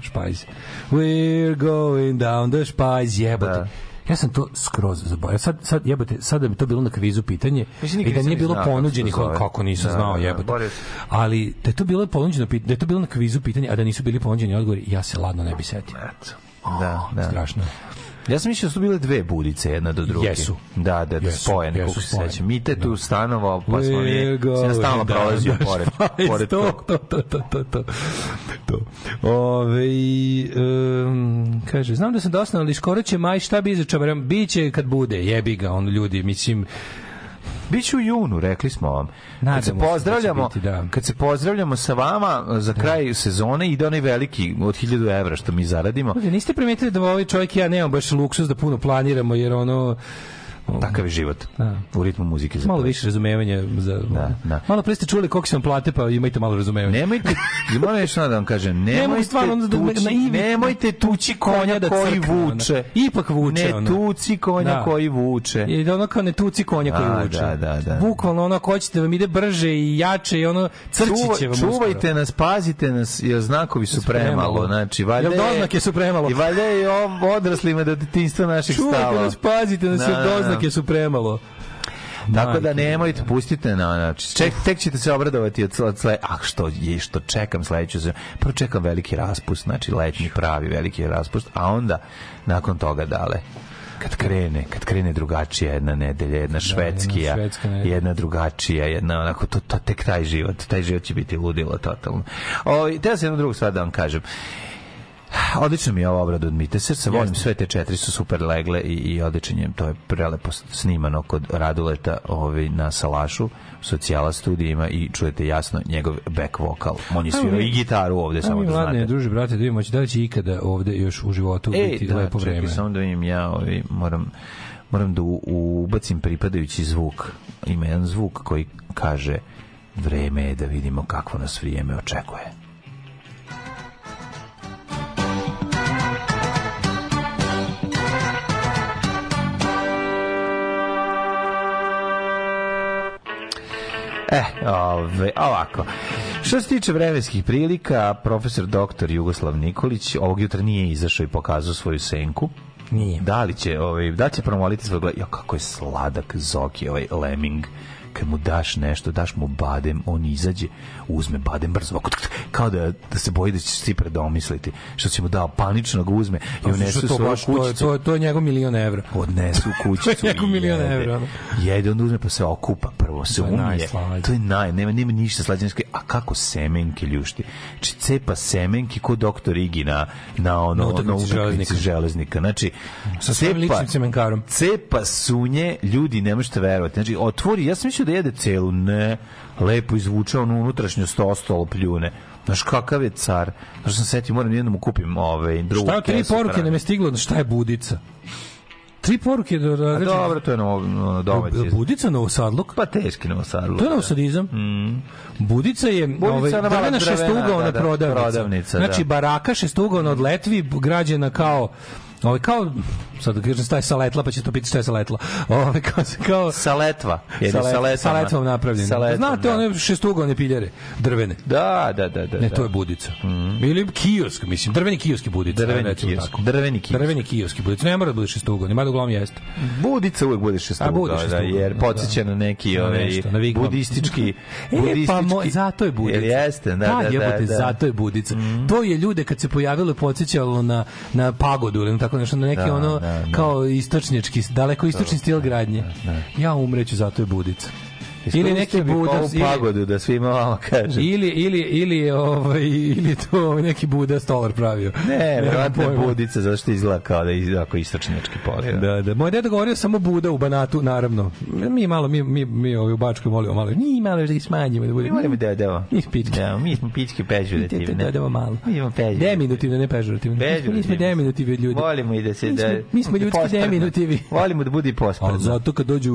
Špajz. We're going down the Špajz, jebote. Da. Ja sam to skroz zaboravio. Sad, sad, jebote, sad da bi to bilo na kvizu pitanje i da nije bilo ponuđenih, kako, kako nisam da, znao, da, da, jebote. da, Ali da je to bilo ponuđeno pitanje, da je to bilo na kvizu pitanje, a da nisu bili ponuđeni odgovori, ja se ladno ne bi setio. Eto. Da, oh, da. Strašno. Ja sam mislio da su bile dve budice jedna do druge. Jesu. Da, da, da jesu, spojene, kako se sećam. Mi te da. tu stanova, pa smo mi se stalno da, prolazio da, pored, pored to, To, to, to, to, to. to. Ove, um, kaže, znam da sam dosta, ali skoro će maj, šta bi izačavaram? Biće kad bude, jebi ga, on ljudi, mislim, Biću u junu, rekli smo vam. kad se da pozdravljamo, biti, da. kad se pozdravljamo sa vama eh, za da. kraj da. sezone ide onaj veliki od 1000 evra što mi zaradimo. Ovdje, niste primetili da ovaj čovjek ja nemam baš luksuz da puno planiramo jer ono takav je život. Da. U ritmu muzike. za Malo više razumevanja. Za, da, da. Malo pre ste čuli koliko sam plate, pa imajte malo razumevanja. Nemojte, i moram nešto da vam kažem, nemojte, nemojte stvarno, da tući, naivi, nemojte tući konja da koji crkne, vuče. Ona. Ipak vuče. Ne ona. tuci konja da. koji vuče. I da ono kao ne tuci konja koji A, vuče. Da, da, da. Bukvalno ona ko da vam ide brže i jače i ono crčiće vam Čuvajte uskoro. nas, pazite nas, jer znakovi su premalo. Znači, valje, jer doznake su premalo. I valje i odraslima da detinstva naših stava. Čuvajte nas, pazite nas, jer doznake oznake su premalo. Tako da nemojte, pustite na znači. Ček, tek ćete se obradovati od od sle, a što je što čekam sledeću se, Prvo čekam veliki raspust, znači letnji pravi veliki raspust, a onda nakon toga dale kad krene, kad krene drugačija jedna nedelja, jedna da, švedskija, da, jedna, drugačija, jedna onako, to, to tek taj život, taj život će biti ludilo totalno. O, ovaj, teo sam jednu drugu stvar da vam kažem. Odlično mi je ova obrada od Mite Srca, volim sve te četiri su super legle i, i odličan je, to je prelepo snimano kod Raduleta ovaj, na Salašu, socijala studijima i čujete jasno njegov back vokal. On je svirao i gitaru ovde, samo da znate. Vladne, druži, brate, da vidimo, da li će ikada ovde još u životu e, biti da, lepo vreme. Ej, da, čekaj, samo da vidim ja, ovaj, moram moram da ubacim pripadajući zvuk. Ima jedan zvuk koji kaže vreme je da vidimo kakvo nas vrijeme očekuje. Eh, ove, ovako. Što se tiče vremenskih prilika, profesor doktor Jugoslav Nikolić ovog jutra nije izašao i pokazao svoju senku. Nije. Da li će, ovaj, da će promoliti svoj gled? Jo, kako je sladak Zoki, ovaj lemming kad mu daš nešto, daš mu badem, on izađe, uzme badem brzo, ovako, kao da, da se boji da će se ti predomisliti, što će mu dao panično ga uzme i pa unesu to, svoju kućicu. To, to, to je njegov milion evra. Odnesu kućicu. to je njegov milion evra. Jede, onda uzme pa se okupa prvo, se to umije. To je naj, nema, nema ništa slađanske, a kako semenke ljušti. Znači, cepa semenke ko doktor Igi na, na ono, na utakmici železnika. železnika. Znači, sa svojim ličnim semenkarom. Cepa sunje, ljudi, ne možete verovati. Znači, otvori, ja sam mislio hoće da jede celu? Ne. Lepo izvuče onu unutrašnju ostalo pljune. Znaš kakav je car. Znaš sam seti, moram jednom da kupim ovaj, drugu Šta tri poruke nam je stiglo? Šta je budica? Tri poruke do da, da, Dobro, to je novo, no, domaći. Budica novosadluk? Pa teški novosadluk. To je da. novosadizam. Mm. Budica je Budica ovaj, na drvena šestougaona da, da, prodavnica. prodavnica. Da. Znači, da. baraka šestougaona od Letvi, građena kao, ovaj, kao sad kažem šta je saletla, pa će to biti šta je saletla. Ove, ovaj, kao, kao, saletva. Je salet, saletama. saletvom napravljena. Saletvom, Znate, da. one šestugone piljere, drvene. Da, da, da. da ne, da. to je budica. Mm. Ili kiosk, mislim, drveni kioski budica. Drveni ne, kiosk. Tako. Drveni kiosk. Drveni kioski budica. Ne mora da bude šestugone, mada uglavnom jeste. Budica uvek bude šestugone. A bude šestugone. Da, da jer da. podsjeća da. na neki na ovaj, nešto, na budistički, e, budistički... pa mo, zato je budica. Jer jeste, da, da, da, jebote, da, zato je budica. Mm. To je ljude kad se pojavilo podsjećalo na, na pagodu ili tako nešto, na neki ono kao istočnički, daleko istočni stil da, gradnje. Da, da. Ja umreću, zato je budica ili neki buda ili, pagodu da svima vama kaže Ili ili ili ovaj ili to neki buda stolar pravio. Ne, verovatno budica zašto izgleda kao da je ako istočnjački polje. Da, da. Moj deda govorio samo buda u Banatu, naravno. Mi malo mi mi mi ovaj u Bačkoj volimo malo. Ni malo da ih smanjimo da bude. Volimo da da. Mi pičke. Da, mi smo pičke pežurativne. Da, da malo. Mi smo pežurativne. Deminutivne, ne pežurativne. Mi smo deminutivni ljudi. Volimo i da se da Mi smo da ljudski deminutivni. Volimo da bude posprdno. Zato kad dođu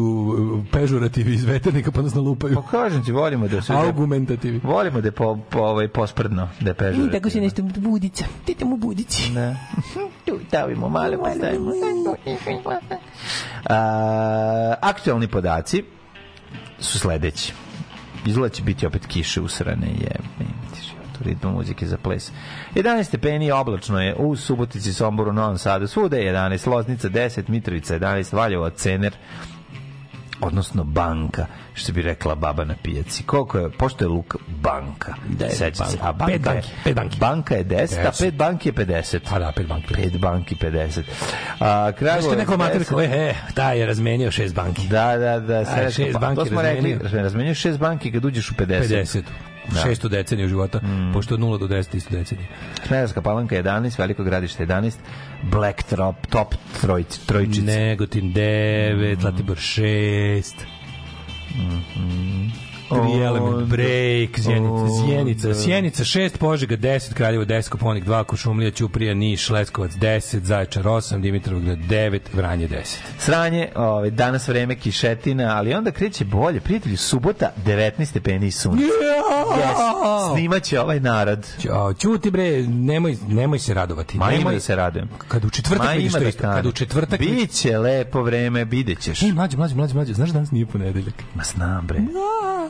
pežurativi iz veternika pa nas nalupaju. Pa kažem ti, volimo da se... Argumentativi. Volimo da je po, po, ovaj, posprdno, da je pežurativno. I tako se da. nešto budića. Ti tamo budići. Ne. tu davimo malo, pa stavimo. A, aktualni podaci su sledeći. Izgleda će biti opet kiše usrane, jebne u ritmu muzike za ples. 11 stepeni oblačno je u Subotici, Somboru, Novom Sadu, svuda je 11, Loznica 10, Mitrovica 11, Valjevo, Cener odnosno banka, što bi rekla baba na pijaci. Koliko je, pošto je Luka banka, seća se. A banka, pet banki, je, pet banki. banka je 10, yes. a pet banki je 50. Pa da, pet banki. Pet banki 50. A, Kragovo Znaš neko mater koji, he, ta je razmenio šest banki. Da, da, da. A, šest banki to smo razmenio. rekli, razmenio šest banki kad uđeš u 50. 50 da. šestu deceniju života, mm. pošto od 0 do 10 isto decenije. Smederska palanka 11, Veliko gradište 11, Black Trop, Top troj, Trojčica. Negotin 9, mm. Zlatibor 6. Mm -hmm. 3 element break, Sjenica, Sjenica, Sjenica 6, Požega 10, Kraljevo 10, Koponik 2, Košumlija, Ćuprija, Niš, Leskovac 10, Zaječar 8, Dimitrovgrad 9, Vranje 10. Sranje, ovaj, danas vreme kišetina, ali onda kreće bolje. Prijatelji, subota 19 stepeni i sunce. Yeah! Yes. Snimaće ovaj narod. ćuti bre, nemoj, nemoj se radovati. Ma nemoj da se radujem. Kad u četvrtak Ma vidiš to da isto, kad u četvrtak... Biće lepo vreme, bidećeš. Ej, mlađe, mlađe, mlađe, mlađe, znaš da danas nije ponedeljak. Ma znam bre. Ja.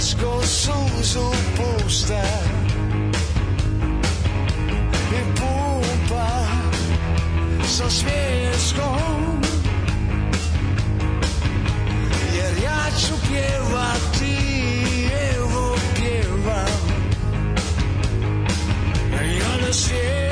teško suzu pušta I pumpa sa svjeskom Jer ja ću pjevati Evo pjevam Ja ne sjećam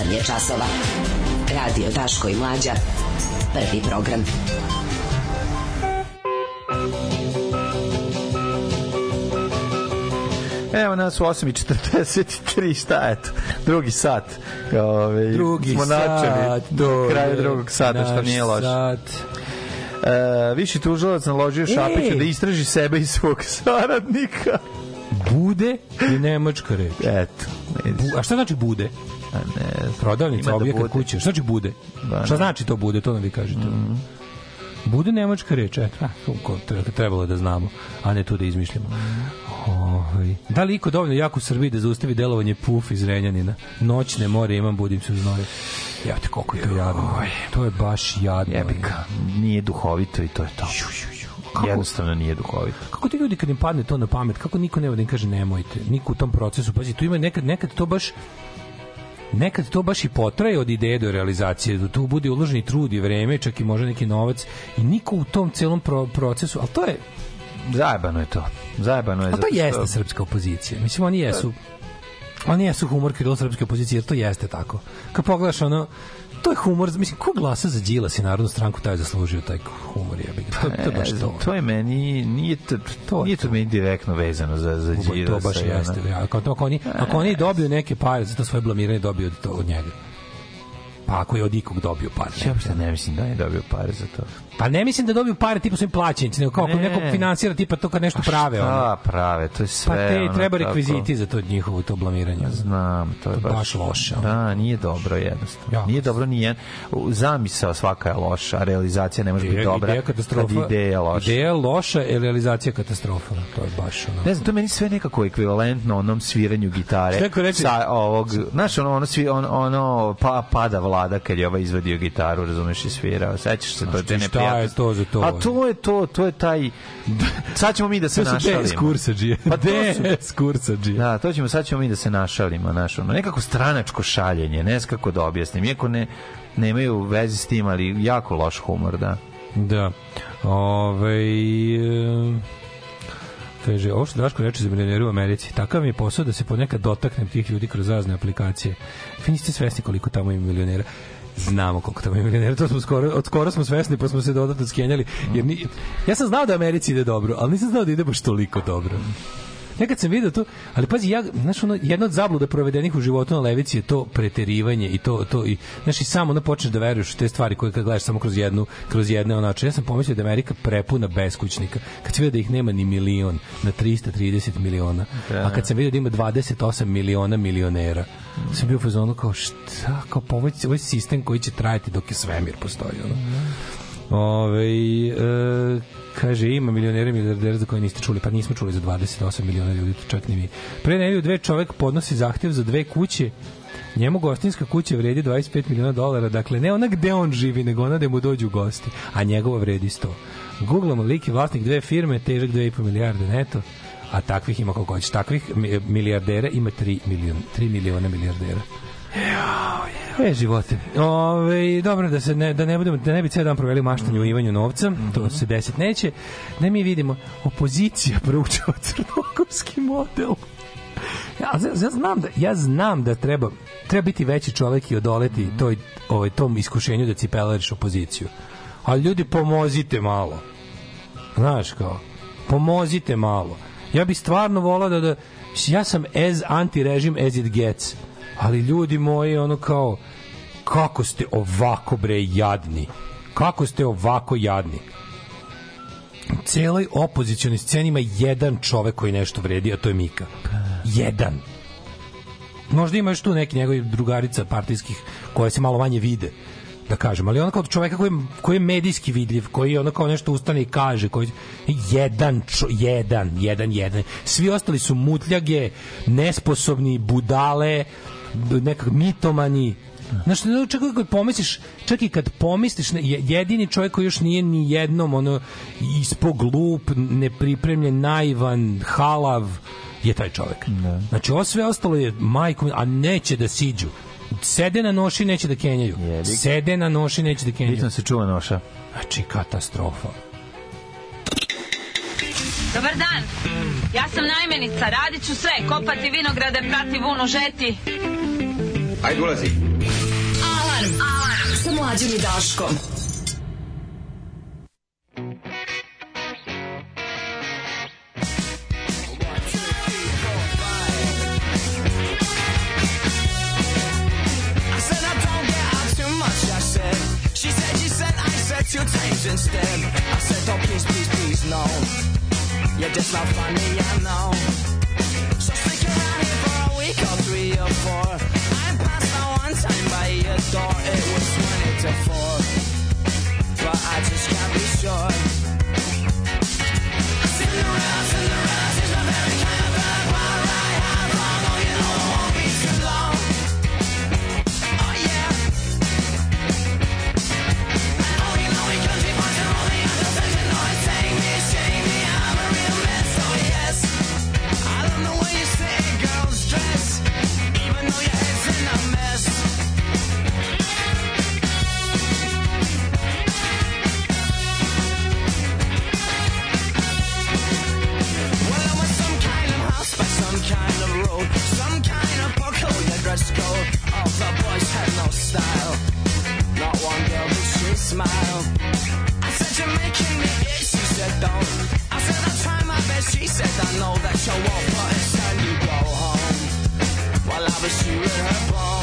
8 je časova. Radio Daško i Mlađa. Prvi program. Evo nas u 8.43, šta je to? Drugi sat. Ove, ovaj, drugi smo sat. Do kraju drugog sata, što nije loše. Sat. E, viši tužilac naložio Šapiću da istraži sebe i svog saradnika. Bude je nemačka reč. Eto. Bu, a šta znači bude? ne, prodavnica, objekat, da kuće. Šta znači bude? Da, šta da. znači to bude, to nam vi kažete. Mm -hmm. Bude nemačka reč, eto, da. trebalo je da znamo, a ne tu da izmišljamo. Ovaj. Da li iko dovoljno jako u Srbiji da zaustavi delovanje puf iz Renjanina? Noćne more imam, budim se u znoju. Ja te koliko je to jadno. To je baš jadno. Jebika. Nije duhovito i to je to. Ju, ju, ju. Kako, jednostavno nije duhovito. Kako ti ljudi kad im padne to na pamet, kako niko ne vodi, da kaže nemojte, niko u tom procesu, pazi, tu ima nekad, nekad to baš nekad to baš i potraje od ideje do realizacije, da tu bude uloženi trud i vreme, čak i možda neki novac i niko u tom celom pro procesu, ali to je zajebano je to. Zajebano je. A to što... jeste srpska opozicija. Mislim, oni jesu oni jesu humor krilo srpske opozicije, jer to jeste tako. Kad pogledaš ono, to je humor, mislim, ko glasa za Đila i Narodnu stranku, taj zaslužio taj humor, je bih. To, to, je pa, baš e, to. to je meni, nije to, to, nije to, meni direktno vezano za, za Đila. To baš jeste. Da, ako, ako, oni, ako oni e. dobiju neke pare za to svoje blamiranje, dobiju od, od njega pa ako je od ikog dobio pare. Ja uopšte ne mislim da je dobio pare za to. Pa ne mislim da dobiju pare tipa svojim nego kao ne. ako neko finansira tipa to kad nešto pa prave. Šta ono. prave, to je pa sve. Pa te ono, treba rekviziti tako. za to njihovo to blamiranje. Znam, to je to baš, baš loše. Da, nije dobro jednostavno. Ja. Nije dobro nije. Zamisao svaka je loša, realizacija ne može biti dobra. Ideja katastrofa. ideja loša. Ideja loša, je realizacija katastrofa. To je baš ono. Ne znam, to meni sve nekako ekvivalentno onom sviranju gitare. Šta reći? Sa ovog, znaš, ono, ono, svi, ono, ono pa, pada vlada balada kad je ovaj izvadio gitaru, razumeš, i svirao. Sećaš se, to je neprijatno. Šta je to za to? A to je to, to je taj... Sad ćemo mi da se našalimo. To su kursađije. Pa de kursađije. Da, to ćemo, sad ćemo mi da se našalimo. Naš, ono, nekako stranačko šaljenje, ne znam kako da objasnim. Iako ne, nemaju veze s tim, ali jako loš humor, da. Da. Ove... Ovaj, e... Kaže, ovo što Draško reče za milioneri u Americi, takav mi je posao da se ponekad dotaknem tih ljudi kroz razne aplikacije. Vi niste svesni koliko tamo ima milionera znamo koliko tamo ima milionera, to smo skoro, od skoro smo svesni pa smo se dodatno skenjali. Jer ni, ja sam znao da Americi ide dobro, ali nisam znao da ide baš toliko dobro. Nekad sam video to, ali pazi, ja, znaš, ono, jedna od zabluda provedenih u životu na levici je to preterivanje i to, to i, znaš, i samo na počneš da veruješ u te stvari koje kad gledaš samo kroz jednu, kroz jedne onače. Ja sam pomislio da Amerika prepuna beskućnika, kad sam vidio da ih nema ni milion, na 330 miliona, da. a kad se vidi da ima 28 miliona milionera, mm. sam bio u fazonu kao, šta, kao, pomoći, pa ovo je sistem koji će trajati dok je svemir postoji, ono. Mm Ove, e, kaže, ima milionera i milijardera za koje niste čuli, pa nismo čuli za 28 miliona ljudi, čak ni mi. Pre nedelju dve čovek podnosi zahtev za dve kuće Njemu gostinska kuća vredi 25 miliona dolara, dakle ne ona gde on živi, nego ona gde mu dođu gosti, a njegova vredi 100. Googlamo lik je vlasnik dve firme, težak 2,5 milijarde neto, a takvih ima kako hoćeš. Takvih milijardera ima 3 miliona, 3 miliona milijardera. Jao, je. E, živote. Ove, dobro, da, se ne, da, ne budemo, da ne bi cijel dan proveli maštanju mm. i ivanju novca, mm -hmm. to mhm. se deset neće, da mi vidimo, opozicija proučava crnogorski model. Ja, ja, znam da, ja znam da treba, treba biti veći čovek i odoleti mm. toj, ovaj, tom iskušenju da cipelariš opoziciju. Ali ljudi, pomozite malo. Znaš kao, pomozite malo. Ja bi stvarno volao da, da ja sam as anti-režim as it gets ali ljudi moji, ono kao, kako ste ovako bre jadni? Kako ste ovako jadni? celoj opozicijalnoj sceni ima jedan čovek koji nešto vredi, a to je Mika. Jedan. Možda ima još tu neki njegovi drugarica partijskih koje se malo manje vide da kažem, ali onako kao čoveka koji, koji je medijski vidljiv, koji ono kao nešto ustane i kaže, koji, jedan, čo, jedan, jedan, jedan. Svi ostali su mutljage, nesposobni, budale, nekak mitomani, Znaš, čak i kad pomisliš, čak i kad pomisliš, jedini čovjek koji još nije ni jednom ono ispo glup, nepripremljen, naivan, halav je taj čovjek. Ne. Da. Znači, ovo sve ostalo je majkom, a neće da siđu. Sede na noši, neće da kenjaju. Jedik. Sede na noši, neće da kenjaju. Bitno se čuva noša. Znači, katastrofa. Dobar dan. Ja sam najmenica, radit ću sve. Kopati vinograde, prati vunu, žeti. Ajde, ulazi. Alarm, alarm, sa mlađim i Daškom. She said you sent, I said you changed instead. I said, oh please, please, please, no. You're just not funny, I know. So stick around here for a week or three or four. I passed out one time by your door. It was 20 to 4. But I just can't be sure. Cinderella, Cinderella, she's not very Cause our boys had no style. Not one girl did she smile. I said, You're making me itch. She said, Don't. I said, I will try my best. She said, I know that you won't, but it's time you go home. While I was chewing her bone.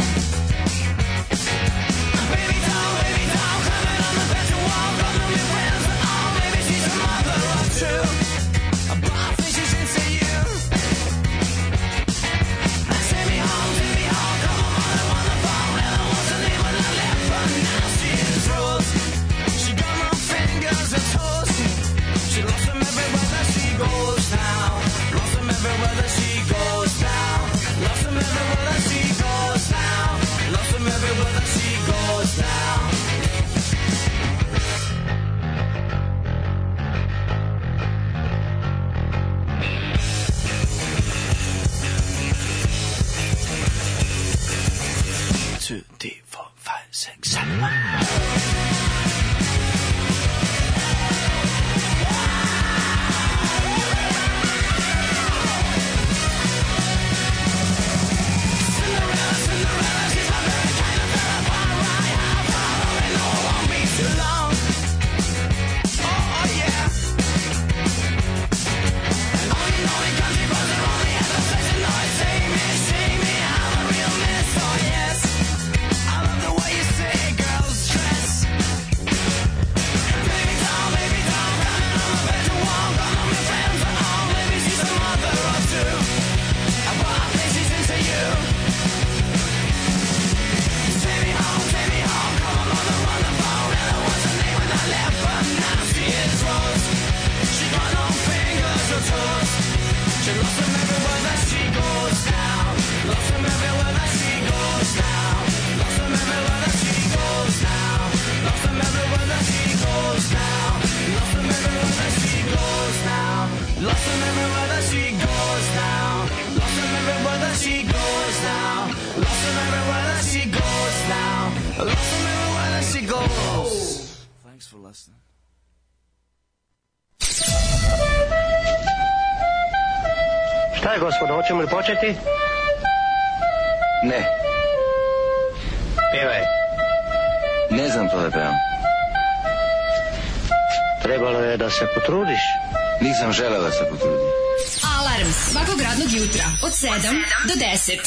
Hoćemo li početi? Ne. Pevaj. Ne znam to da pevam. Trebalo je da se potrudiš. Nisam želeo da se potrudim. Alarm svakog radnog jutra od 7 do 10. Do 10.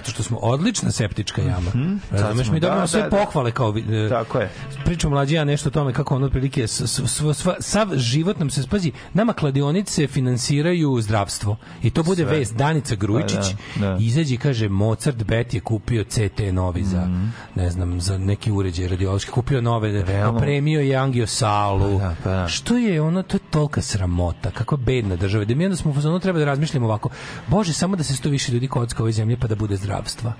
zato što smo odlična septička jama. Mm -hmm. mi dobijamo da, sve da, da. pohvale kao e, tako je. Pričam mlađi ja nešto o tome kako on otprilike sav život nam se spazi. Nama kladionice finansiraju zdravstvo i to bude sve. vest Danica pa Grujičić da, da, izađe i kaže Mozart Bet je kupio CT novi za mm -hmm. ne znam za neki uređaj radiološki kupio nove, Realno. opremio je angiosalu. Pa, da, pa, što je ono to tolika sramota, kakva bedna država, da mi onda smo u fazonu treba da razmišljamo ovako, bože, samo da se sto više ljudi kocka ove zemlje pa da bude zdravstva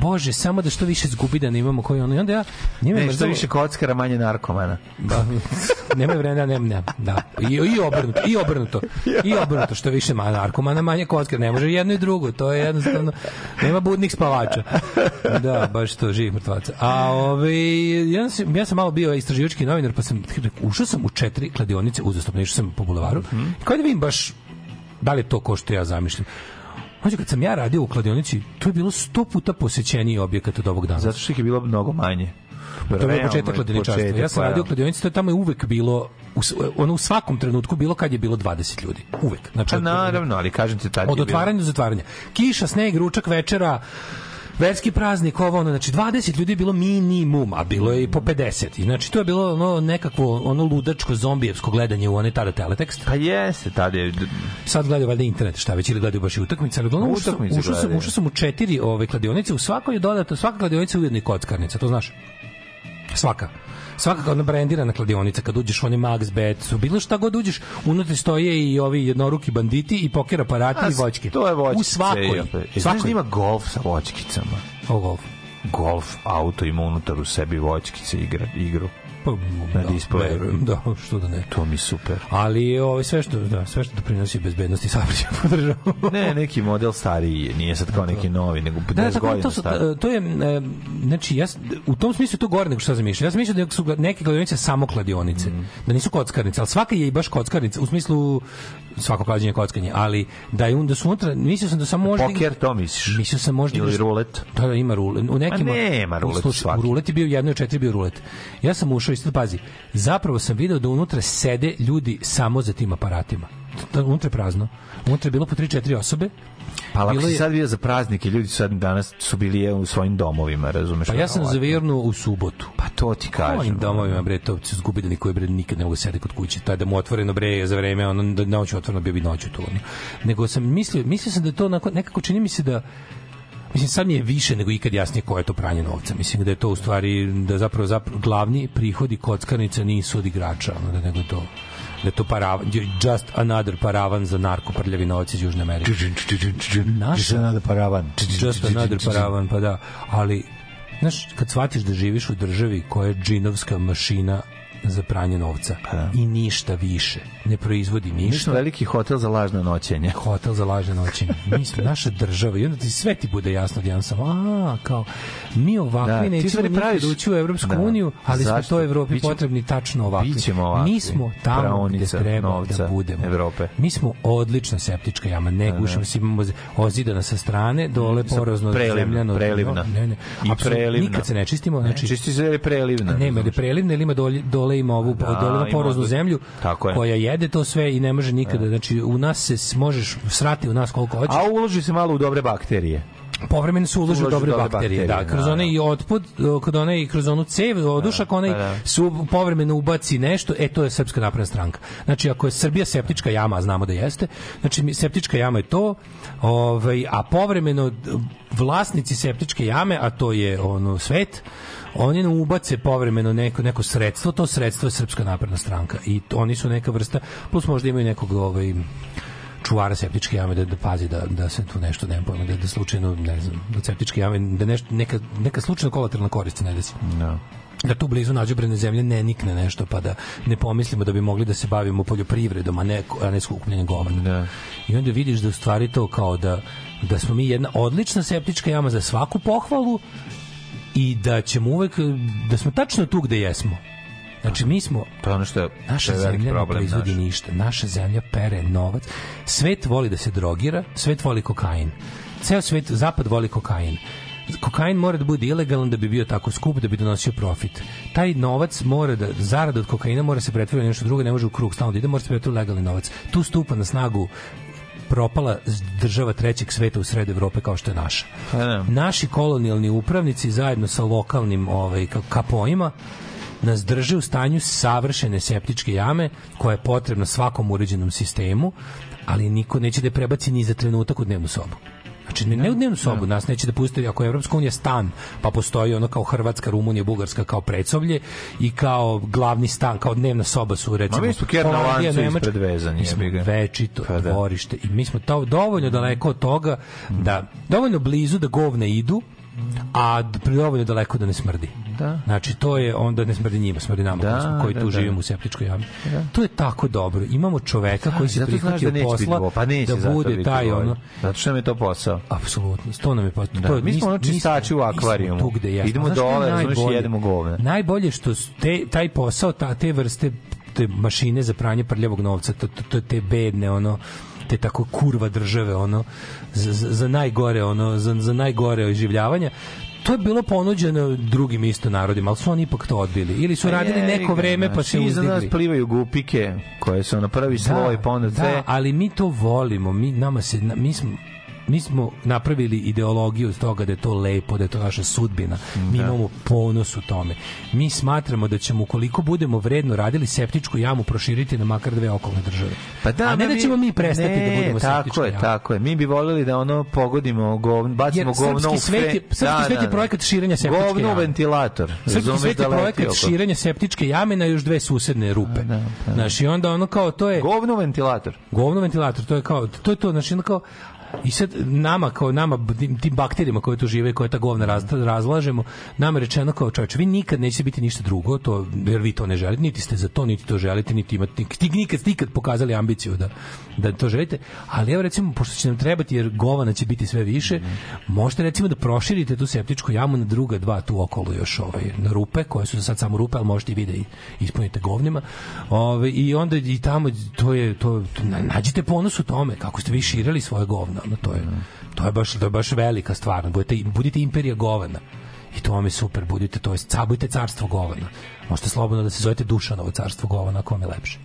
bože, samo da što više zgubidana imamo koji ono. I onda ja... Njima ne, što više kockara, manje narkomana. Da, nema vremena, nema, da, nema. Da. I, I obrnuto, i obrnuto. I obrnuto, što više manje narkomana, manje kockara. Ne može jedno i drugo, to je jednostavno... Nema budnih spavača. Da, baš to, živih mrtvaca. A ovaj, ja, sam, ja sam malo bio istraživački novinar, pa sam ušao sam u četiri kladionice uzastopne, išao sam po bulevaru. Mm -hmm. Kao da vidim baš da li je to ko što ja zamišljam. Mađo, kad sam ja radio u kladionici, to je bilo sto puta posećeniji objekat od ovog dana. Zato što ih je bilo mnogo manje. to je početak kladioničarstva. Ja sam pa radio u da. kladionici, to je tamo je uvek bilo u, ono u svakom trenutku bilo kad je bilo 20 ljudi. Uvek. Znači, A pa naravno, ali kažem ti tad Od otvaranja do zatvaranja. Kiša, sneg, ručak, večera, verski praznik, ovo ono, znači 20 ljudi je bilo minimum, a bilo je i po 50. Znači to je bilo ono nekakvo ono ludačko zombijevsko gledanje u one tada teletekst. Pa jeste, tada je sad gledaju valjda internet, šta već ili gledaju baš i utakmice, ali uglavnom ušao sam, ušao sam, ušao sam u četiri ove kladionice, u svakoj je dodato, svaka kladionica u jednoj i kockarnica, to znaš. Svaka svakako ona brendirana kladionica kad uđeš one Max Bet, bilo šta god uđeš, unutra stoje i ovi jednoruki banditi i poker aparati i voćke. To je voćke. U svakoj. Je, da ima golf sa voćkicama? O, golf. Golf auto ima unutar u sebi voćkice igra, igru. Pa, da, da, verujem, da, što da ne. To mi super. Ali ovaj sve što da, sve što doprinosi bezbednosti saobraćaja podržavam. ne, neki model stariji, nije sad kao neki da. novi, nego 50 da, godina to, su, stari. to je e, znači ja u tom smislu to gore nego što sam Ja sam mislio da su neke kladionice samo kladionice, mm. da nisu kockarnice, al svaka je i baš kockarnica u smislu svako klađenje kockanje, ali da je onda su unutra, mislio sam da samo možda... Poker, to misliš? Mislio sam možda... Da Ili rulet? Da, da, ima rulet. U nekim... Ma nema rulet svaki. U rulet je bio jedno i četiri bio rulet. Ja sam ušao ušao i sad pazi, zapravo sam video da unutra sede ljudi samo za tim aparatima. Da, unutra je prazno. Unutra je bilo po 3-4 osobe. Pa ako bilo si je... sad bio za praznike, ljudi sad danas su bili je u svojim domovima, razumeš? Pa ja sam zavirno u subotu. Pa to ti kažem. U svojim domovima, bre, to su zgubidani koji, bre, nikad ne mogu da sede kod kuće. Taj da mu otvoreno, bre, za vreme, ono, da noću otvoreno bio bi noću to. Nego sam mislio, mislio sam da to onako, nekako čini mi se da mislim sad mi je više nego ikad jasnije ko je to pranje novca. Mislim da je to u stvari da zapravo, zapravo glavni prihodi kockarnica nisu od igrača, ono, da nego to da to paravan, just another paravan za narko prljavi novac iz Južne Amerike. Naša, just another paravan. Just another paravan, pa da. Ali, znaš, kad shvatiš da živiš u državi koja je džinovska mašina za pranje novca da. i ništa više. Ne proizvodi ništa. Mi smo veliki hotel za lažno noćenje. Hotel za lažno noćenje. Mi smo naša država i onda ti sve ti bude jasno jedan sam. A, kao mi ovakvi da, nećemo nikad praviš... ući u da. Evropsku da. uniju, ali Zašto? smo to Evropi Bićemo... potrebni tačno ovakvi. Bićemo ovakvi. Mi smo tamo Praonica, gde treba da novca, da budemo. Evrope. Mi smo odlična septička jama, ne da, da. gušimo se, imamo ozidana sa strane, dole porozno zemljano. Prelivna. Ne, ne. I prelivna. Nikad se ne čistimo. Znači, Čisti se je prelivna. Nema, da prelivna ili ima dole, dole dole ima ovu da, dole ima poroznu zemlju Tako je. koja jede to sve i ne može nikada. Da. Znači u nas se možeš srati u nas koliko hoćeš. A uloži se malo u dobre bakterije povremeno se ulože dobre, dobre bakterije, da, bakterije da, kroz da, one da. i otpod, kod one i kroz onu cev, odušak, da, onaj da, da. su povremeno ubaci nešto, e to je srpska napredna stranka. Znači ako je Srbija septička jama, znamo da jeste, znači septička jama je to, ovaj a povremeno vlasnici septičke jame, a to je ono svet, oni nam ubace povremeno neko, neko sredstvo, to sredstvo je Srpska napredna stranka i oni su neka vrsta, plus možda imaju nekog ovaj, čuvara septičke jame da, da pazi da, da se tu nešto ne pojma, da, da slučajno, ne znam, da septičke jame, da nešto, neka, neka slučajno kolateralna korist ne desi. No da. da tu blizu nađobrene zemlje ne nikne nešto pa da ne pomislimo da bi mogli da se bavimo poljoprivredom a ne a ne skupljanjem govana. Da. I onda vidiš da u stvari to kao da da smo mi jedna odlična septička jama za svaku pohvalu i da ćemo uvek, da smo tačno tu gde jesmo. Znači mi smo to ono što je naša što je zemlja ne proizvodi naš. ništa. Naša zemlja pere novac. Svet voli da se drogira, svet voli kokain. Ceo svet zapad voli kokain. Kokain mora da bude ilegalan da bi bio tako skup da bi donosio profit. Taj novac mora da zarada od kokaina mora se pretvoriti u nešto drugo, ne može u krug stalno da ide, mora se pretvoriti u legalni novac. Tu stupa na snagu propala država trećeg sveta u sredu Evrope kao što je naša. Pa da. Naši kolonijalni upravnici zajedno sa lokalnim ovaj, kapojima nas drže u stanju savršene septičke jame koja je potrebna svakom uređenom sistemu, ali niko neće da je prebaci ni za trenutak u dnevnu sobu. Znači, ne, ne u dnevnu sobu, nas neće da pustiti, ako je Evropska unija stan, pa postoji ono kao Hrvatska, Rumunija, Bugarska kao predsoblje i kao glavni stan, kao dnevna soba su recimo. Ma mi smo kjer na lancu ispred vezanje. Mi smo večito pa, da. i mi smo to dovoljno daleko od toga da, dovoljno blizu da govne idu, a dovoljno daleko da ne smrdi. Da. Znači, to je onda ne smrdi njima, smrdi nama da, koji, smo, koji da, tu da. živimo u septičkoj jami. Da. To je tako dobro. Imamo čoveka koji da, se da prihvatio pa da posla dvo, pa neće da bude taj dvoj. ono... Zato što nam je to posao. Apsolutno, to nam je posao. Da. To, mi smo ono čistači u akvarijumu. Tu gde jesmo. Idemo dole, razumiješ, jedemo govne. Najbolje što te, taj posao, ta, te vrste te mašine za pranje prljavog novca, to, to, to te bedne ono te tako kurva države ono za, za najgore ono za, za najgore oživljavanja to je bilo ponuđeno drugim isto narodima, ali su oni ipak to odbili. Ili su radili neko vreme pa se znači, uzdigli. Iza nas plivaju gupike koje su na prvi da, sloj, pa onda da, ali mi to volimo. Mi, nama se, mi smo, mi smo napravili ideologiju od toga da je to lepo, da je to naša sudbina. Mi da. imamo ponos u tome. Mi smatramo da ćemo, ukoliko budemo vredno radili, septičku jamu proširiti na makar dve okolne države. Pa da, A ne da, da ćemo mi prestati da ne, da budemo tako je, Tako je, Mi bi voljeli da ono pogodimo, govn, bacimo Jer govno u svet je, Srpski da, svet je da, da, projekat širenja septičke govno jame. ventilator. Srpski svet je projekat oko. širenja septičke jame na još dve susedne rupe. Da, da, da. Znaš, i onda ono kao to je... Govno ventilator. Govno ventilator, to je kao, to je to, znaš, ono kao, I sad nama kao nama tim bakterijama koje tu žive, koje ta govna razlažemo, nama je rečeno kao čoveče, vi nikad nećete biti ništa drugo, to jer vi to ne želite, niti ste za to, niti to želite, niti imate niti, nikad, nikad pokazali ambiciju da da to želite, ali evo recimo pošto će nam trebati jer govana će biti sve više, mm -hmm. možete recimo da proširite tu septičku jamu na druga dva tu okolo još ovaj na rupe koje su za sad samo rupe, al možete i vide da ispunite govnima. Ove, ovaj, i onda i tamo to je to, to nađite ponos u tome kako ste vi širili svoje govno ono, da, da, to je, to je, baš, to je baš velika stvar. Budite, budite imperija govana. I to vam je super, budite, to je, cabujte carstvo govana. Možete slobodno da se zovete Dušanovo carstvo govana, ako vam je lepše.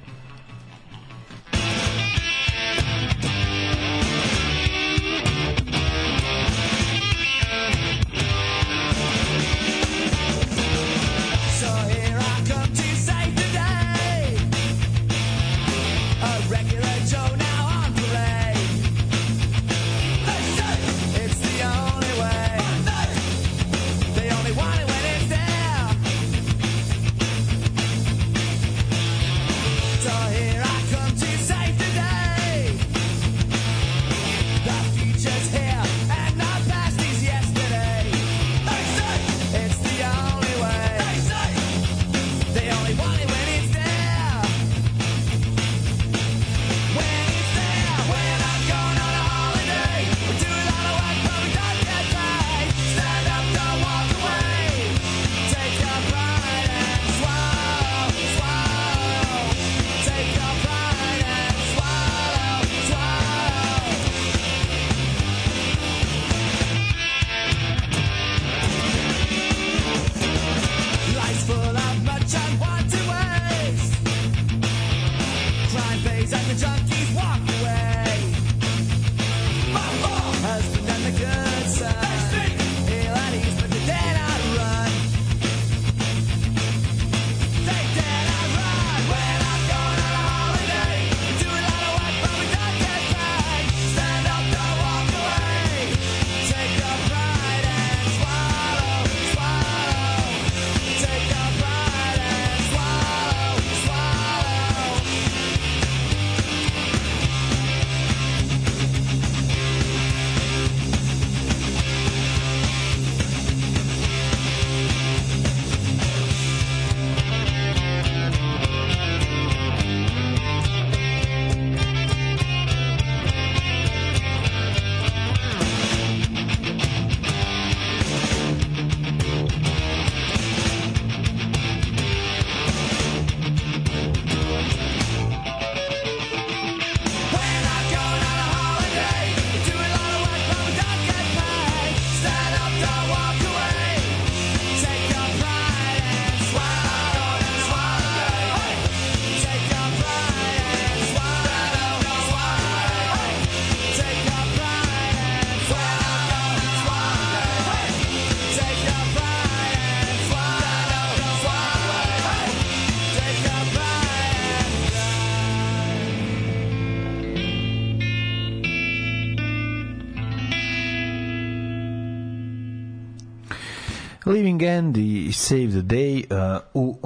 Weekend i Save the Day uh, u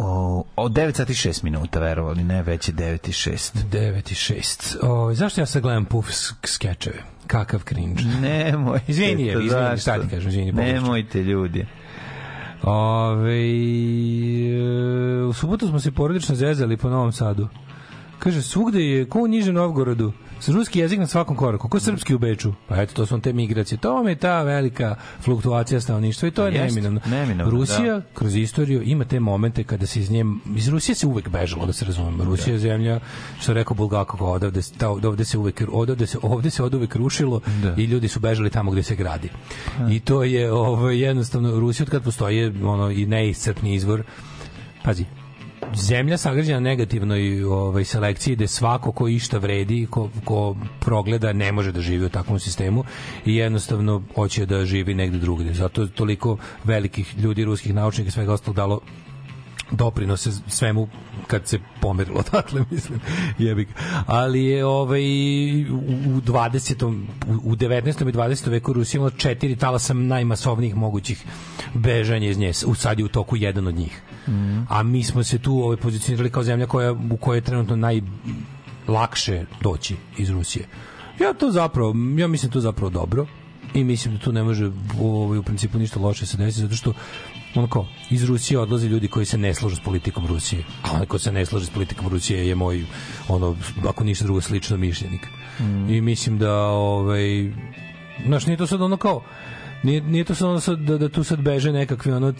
uh, 9 sati 6 minuta, verovali ne, već je 9 i 6. 9 i 6. O, zašto ja sad gledam puf skečeve? Kakav cringe. Nemoj. Izvini, je, izvini, šta ti kažem, izvini. Nemojte, ljudi. Ove, e, u subotu smo se porodično zezali po Novom Sadu. Kaže, svugde je, ko u Nižem Novgorodu, ruski jezik na svakom koraku, ko srpski u Beču. Pa eto, to su te migracije. To vam je ta velika fluktuacija stanovništva i to je neminovno. Da. Rusija da. kroz istoriju ima te momente kada se iz nje iz Rusije se uvek bežalo da se razumemo. Da. Rusija je zemlja što rekao Bulgakov odavde, ta, ovde se uvek odavde se ovde se oduvek rušilo da. i ljudi su bežali tamo gde se gradi. Da. I to je ovaj jednostavno Rusija od kad postoji ono i neiscrpni izvor Pazi, zemlja sagrađena negativnoj ovaj, selekciji da svako ko išta vredi, ko, ko progleda, ne može da živi u takvom sistemu i jednostavno hoće da živi negde drugde. Zato toliko velikih ljudi, ruskih naučnika i svega ostalog dalo doprinose svemu kad se pomerilo odatle, mislim, jebi Ali je ovaj, u 20. u 19. i 20. veku Rusija imala četiri talasa najmasovnijih mogućih bežanja iz nje. U sad je u toku jedan od njih mm. a mi smo se tu ovaj, pozicionirali kao zemlja koja, u kojoj je trenutno najlakše doći iz Rusije. Ja to zapravo, ja mislim da to zapravo dobro i mislim da tu ne može ovaj, u principu ništa loše se desiti, zato što onako, iz Rusije odlaze ljudi koji se ne slažu s politikom Rusije. A onaj ko se ne slaže s politikom Rusije je moj, ono, ako ništa drugo, slično mišljenik. Mm. I mislim da, ovaj, znaš, nije to sad ono kao, nije, nije to samo da, da, da tu sad beže nekakvi ono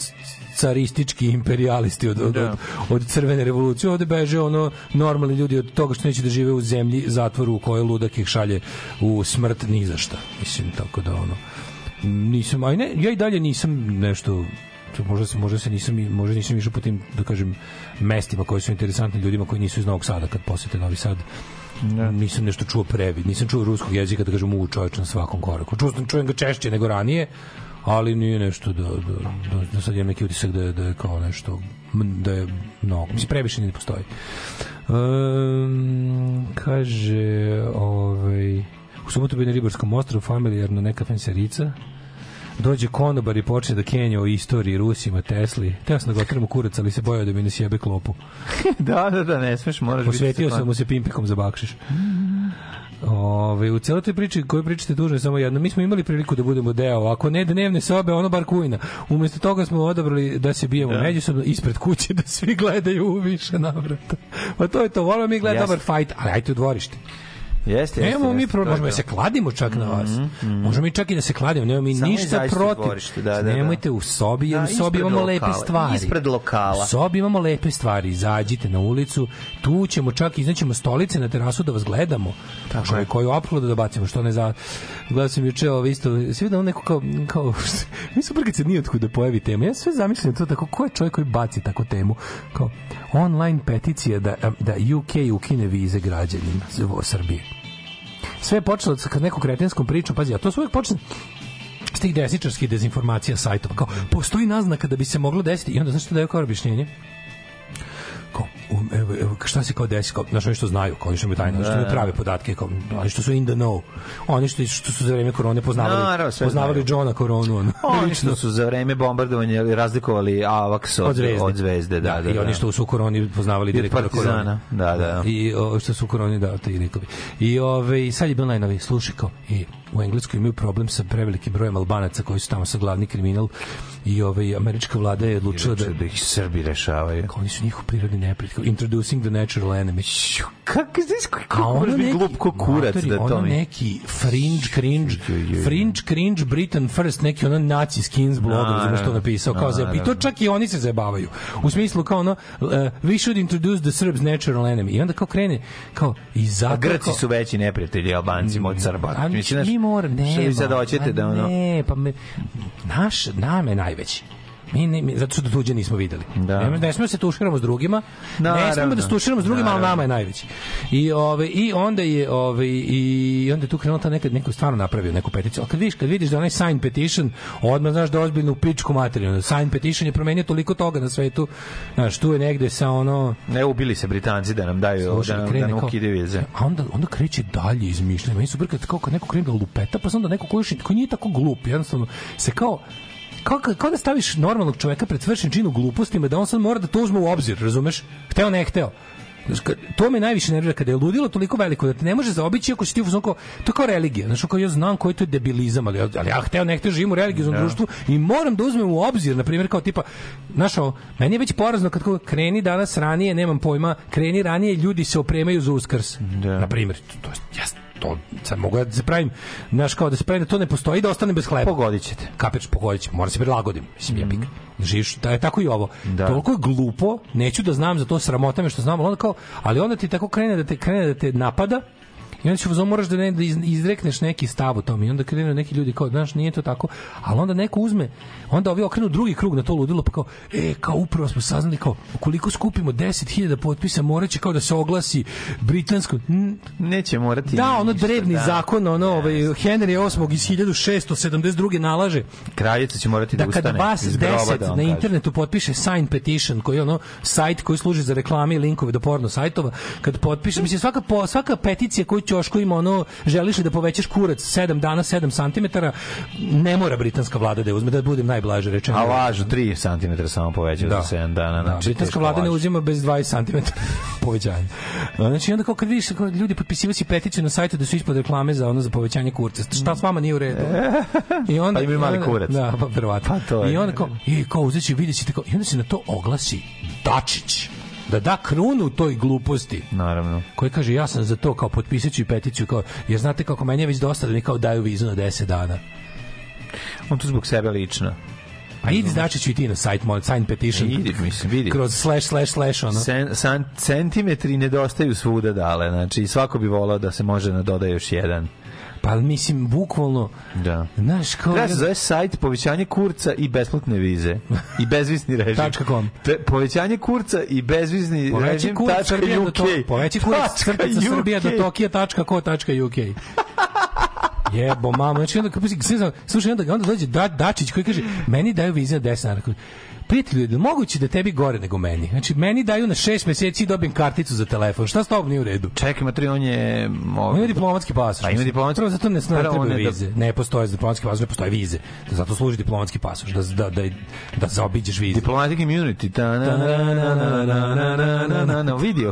caristički imperialisti od, od, da. od, od crvene revolucije, ovde beže ono normalni ljudi od toga što neće da žive u zemlji zatvoru u kojoj ludak ih šalje u smrt ni za šta. Mislim, tako da ono nisam, aj ne, ja i dalje nisam nešto možda se možda se nisam možda nisam išao po tim da kažem mestima koji su interesantni ljudima koji nisu iz Novog Sada kad posete Novi Sad ne. nisam nešto čuo previd, nisam čuo ruskog jezika da kažem u čoveč svakom koraku. Čuo sam, čujem ga češće nego ranije, ali nije nešto da, da, da, da sad imam neki utisak da, da je kao nešto da je mnogo, mislim previše ne postoji um, kaže ovaj, u subotu bi na Ribarskom ostrovu familijarno neka fenserica dođe konobar i počne da kenja o istoriji Rusima, Tesli. Teo sam da ga otremu kurac, ali se bojao da mi ne sjebe klopu. da, da, da, ne smeš, moraš Posvetio biti... Posvetio sam mu se pimpikom za bakšiš. Ove, u celoj toj priči koju pričate dužno je samo jedno. Mi smo imali priliku da budemo deo, ako ne dnevne sobe, ono bar kujna. Umesto toga smo odabrali da se bijemo da. međusobno ispred kuće, da svi gledaju u više navrata. Pa to je to, volimo mi gledati yes. dobar fajt, ali ajte u dvorište. Jeste, jeste. Nemamo mi problem, možemo da se kladimo čak na vas. Mhm, mhm. Možemo mi čak i da se kladimo, nemamo mi ništa protiv. Da, da, da, Nemojte u sobi, jer u sobi imamo lepe stvari. Ispred lokala. U sobi imamo lepe stvari, izađite na ulicu, tu ćemo čak iznaćemo stolice na terasu da vas gledamo. Tako je. Koju oplodu da bacimo, što ne za... Gledao sam juče ovo isto, svi da neko kao... kao mi super kad se nije otkud da pojavi temu. Ja sve zamišljam to tako, ko je čovjek koji baci tako temu? Kao, online peticija da, da UK ukine vize građanima Srbije sve je počelo sa nekom kretenskom pričom, pazi, a to su uvek počne s tih desničarskih dezinformacija sajtova. Kao, postoji naznaka da bi se moglo desiti i onda znaš što daju kao objašnjenje? kao, um, evo, evo, šta se kao desi, kao, znaš, oni što znaju, kao oni što imaju tajne, da. što imaju da. prave podatke, kao, oni što su in the know, oni što, što su za vreme korone poznavali, Naravno, poznavali znaju. Johna koronu, ono. Oni što su za vreme bombardovanja razlikovali Avax od, od, zvezde. od zvezde, da, da, da, I da. oni što su u koroni poznavali direktora korona. Da, da, da. I o, što su u koroni, da, ti likovi. I ove, sad je bil najnovi, slušaj, kao, i u Engleskoj imaju problem sa prevelikim brojem Albanaca koji su tamo sa glavni kriminal i ovaj američka vlada je odlučila da, da ih Srbi rešavaju. Oni su njihov prirodni neprijatelj, kao Introducing the Natural Enemy. Kako znaš kako A ono neki, glup ko kurac da to mi... neki fringe, cringe, fringe, cringe, Britain first, neki ono naci skins blog, znaš što napisao, kao zep. I to čak i oni se zabavaju. U smislu kao ono, uh, we should introduce the Serbs natural enemy. I onda kao krene, kao, i zato... A Grci su veći neprijatelji Albancima mm, od Srba. A mi, mi moram, ne, da ono... Ne, pa me, naš, nam je najveći. Mi, ne, mi zato što tuđe nismo videli. Da. Ne, ne smemo da se tuširamo s drugima. Da, ne smemo da se tuširamo s drugima, da, ali nama je najveći. I ove i onda je ove i onda je tu krenula ta neka neko stvarno napravio neku peticiju. Al kad vidiš, kad vidiš da onaj sign petition, odmah znaš da ozbiljnu pičku materiju. Sign petition je promenio toliko toga na svetu. Znaš, tu je negde sa ono Ne ubili se Britanci da nam daju Slušaj, da, krene, da nam ukide vize. A onda onda kreće dalje izmišljanje. Meni su brkat kao kad neko krene da lupeta, pa onda neko ko, je ko nije tako glup, jednostavno se kao kao, kao da staviš normalnog čoveka pred svršen čin u glupostima da on sad mora da to uzme u obzir, razumeš? Hteo ne hteo to me najviše nervira kada je ludilo toliko veliko da te ne može zaobići ako si ti uzonko to kao religija znači kao ja znam koji to je debilizam ali, ali ja hteo ne hteo živim u religijskom no. Da. društvu i moram da uzmem u obzir na primjer kao tipa našao meni je već porazno kad kreni danas ranije nemam pojma kreni ranije ljudi se opremaju za uskrs da. na primjer to, to ja to sad mogu da se pravim, znaš kao da se pravim da to ne postoji da ostane bez hleba. Pogodit ćete. Kapeć pogodit ćemo, mora se prilagodim, mislim mm -hmm. jepik. Živiš, da je tako i ovo. Da. Toliko je glupo, neću da znam za to, sramota me što znam, ali onda kao, ali onda ti tako krene da te, krene da te napada, I onda ćeš moraš da, ne, da izrekneš neki stav o tome. I onda krenu neki ljudi kao, znaš, nije to tako. Ali onda neko uzme, onda ovi okrenu drugi krug na to ludilo, pa kao, e, kao upravo smo saznali, kao, koliko skupimo 10.000 potpisa, moraće kao da se oglasi britansko... Neće morati. Da, ono drevni da. zakon, ono, yes. ovaj, Henry VIII iz 1672. nalaže. Kraljica će morati da, da ustane. Da kada bas 10 da na internetu potpiše sign petition, koji je ono sajt koji služi za reklame i linkove do porno sajtova, kad potpiše, mislim, svaka, po, svaka peticija koju ćošku ima ono, želiš li da povećaš kurac 7 dana, 7 cm, ne mora britanska vlada da je uzme, da budem najblaže rečeno. A važno 3 cm samo povećaju da. za 7 dana. Da, znači, da, britanska vlada ne uzima bez 20 cm povećanja. Znači, onda kao kad vidiš kao ljudi potpisivaju se peticiju na sajtu da su ispod reklame za ono za povećanje kurca. Šta s mm. vama nije u redu? I onda, pa imaju mali kurac. Da, pa verovatno. Pa to je. I onda kao, i kao uzeći, videćete ćete kao, i onda se na to oglasi Dačić da da krunu toj gluposti. Naravno. Koji kaže ja sam za to kao potpisaću peticiju kao je znate kako meni je već dosta da mi kao daju vizu na 10 dana. On tu zbog sebe lično. Pa idi znači ću i ti na sajt moj, sign petition. Pa idi, mislim, vidi. Kroz slash, slash, slash, ono. Sen, san, centimetri nedostaju svuda dale, znači svako bi volao da se može nadoda da još jedan. Pa mislim, bukvalno... Da. Znaš, kao... Treba se zove sajt povećanje kurca i besplatne vize. I bezvizni režim. Tačka com. Pe, povećanje kurca i bezvizni poveći režim. Kurac, tačka Srbija UK. To, poveći kurac crtica Srbija do Tokija tačka ko tačka UK. Jebo, mama, znači onda, kako, slušaj, onda, onda dođe da, Dačić koji kaže, meni daju vize na 10 narkotika prijatelju, je moguće da tebi gore nego meni? Znači, meni daju na šest meseci i dobijem karticu za telefon. Šta s tobom nije u redu? Čekaj, matri, on je... On ima diplomatski pasoš. A ima diplomatski pasoš. zato ne snatrebaju vize. Da... Ne postoje diplomatski pasoš, ne postoje vize. Zato služi diplomatski pasoš, da, da, da, da zaobiđeš vize. Diplomatic immunity. Ta na na na na na na na na na vidio.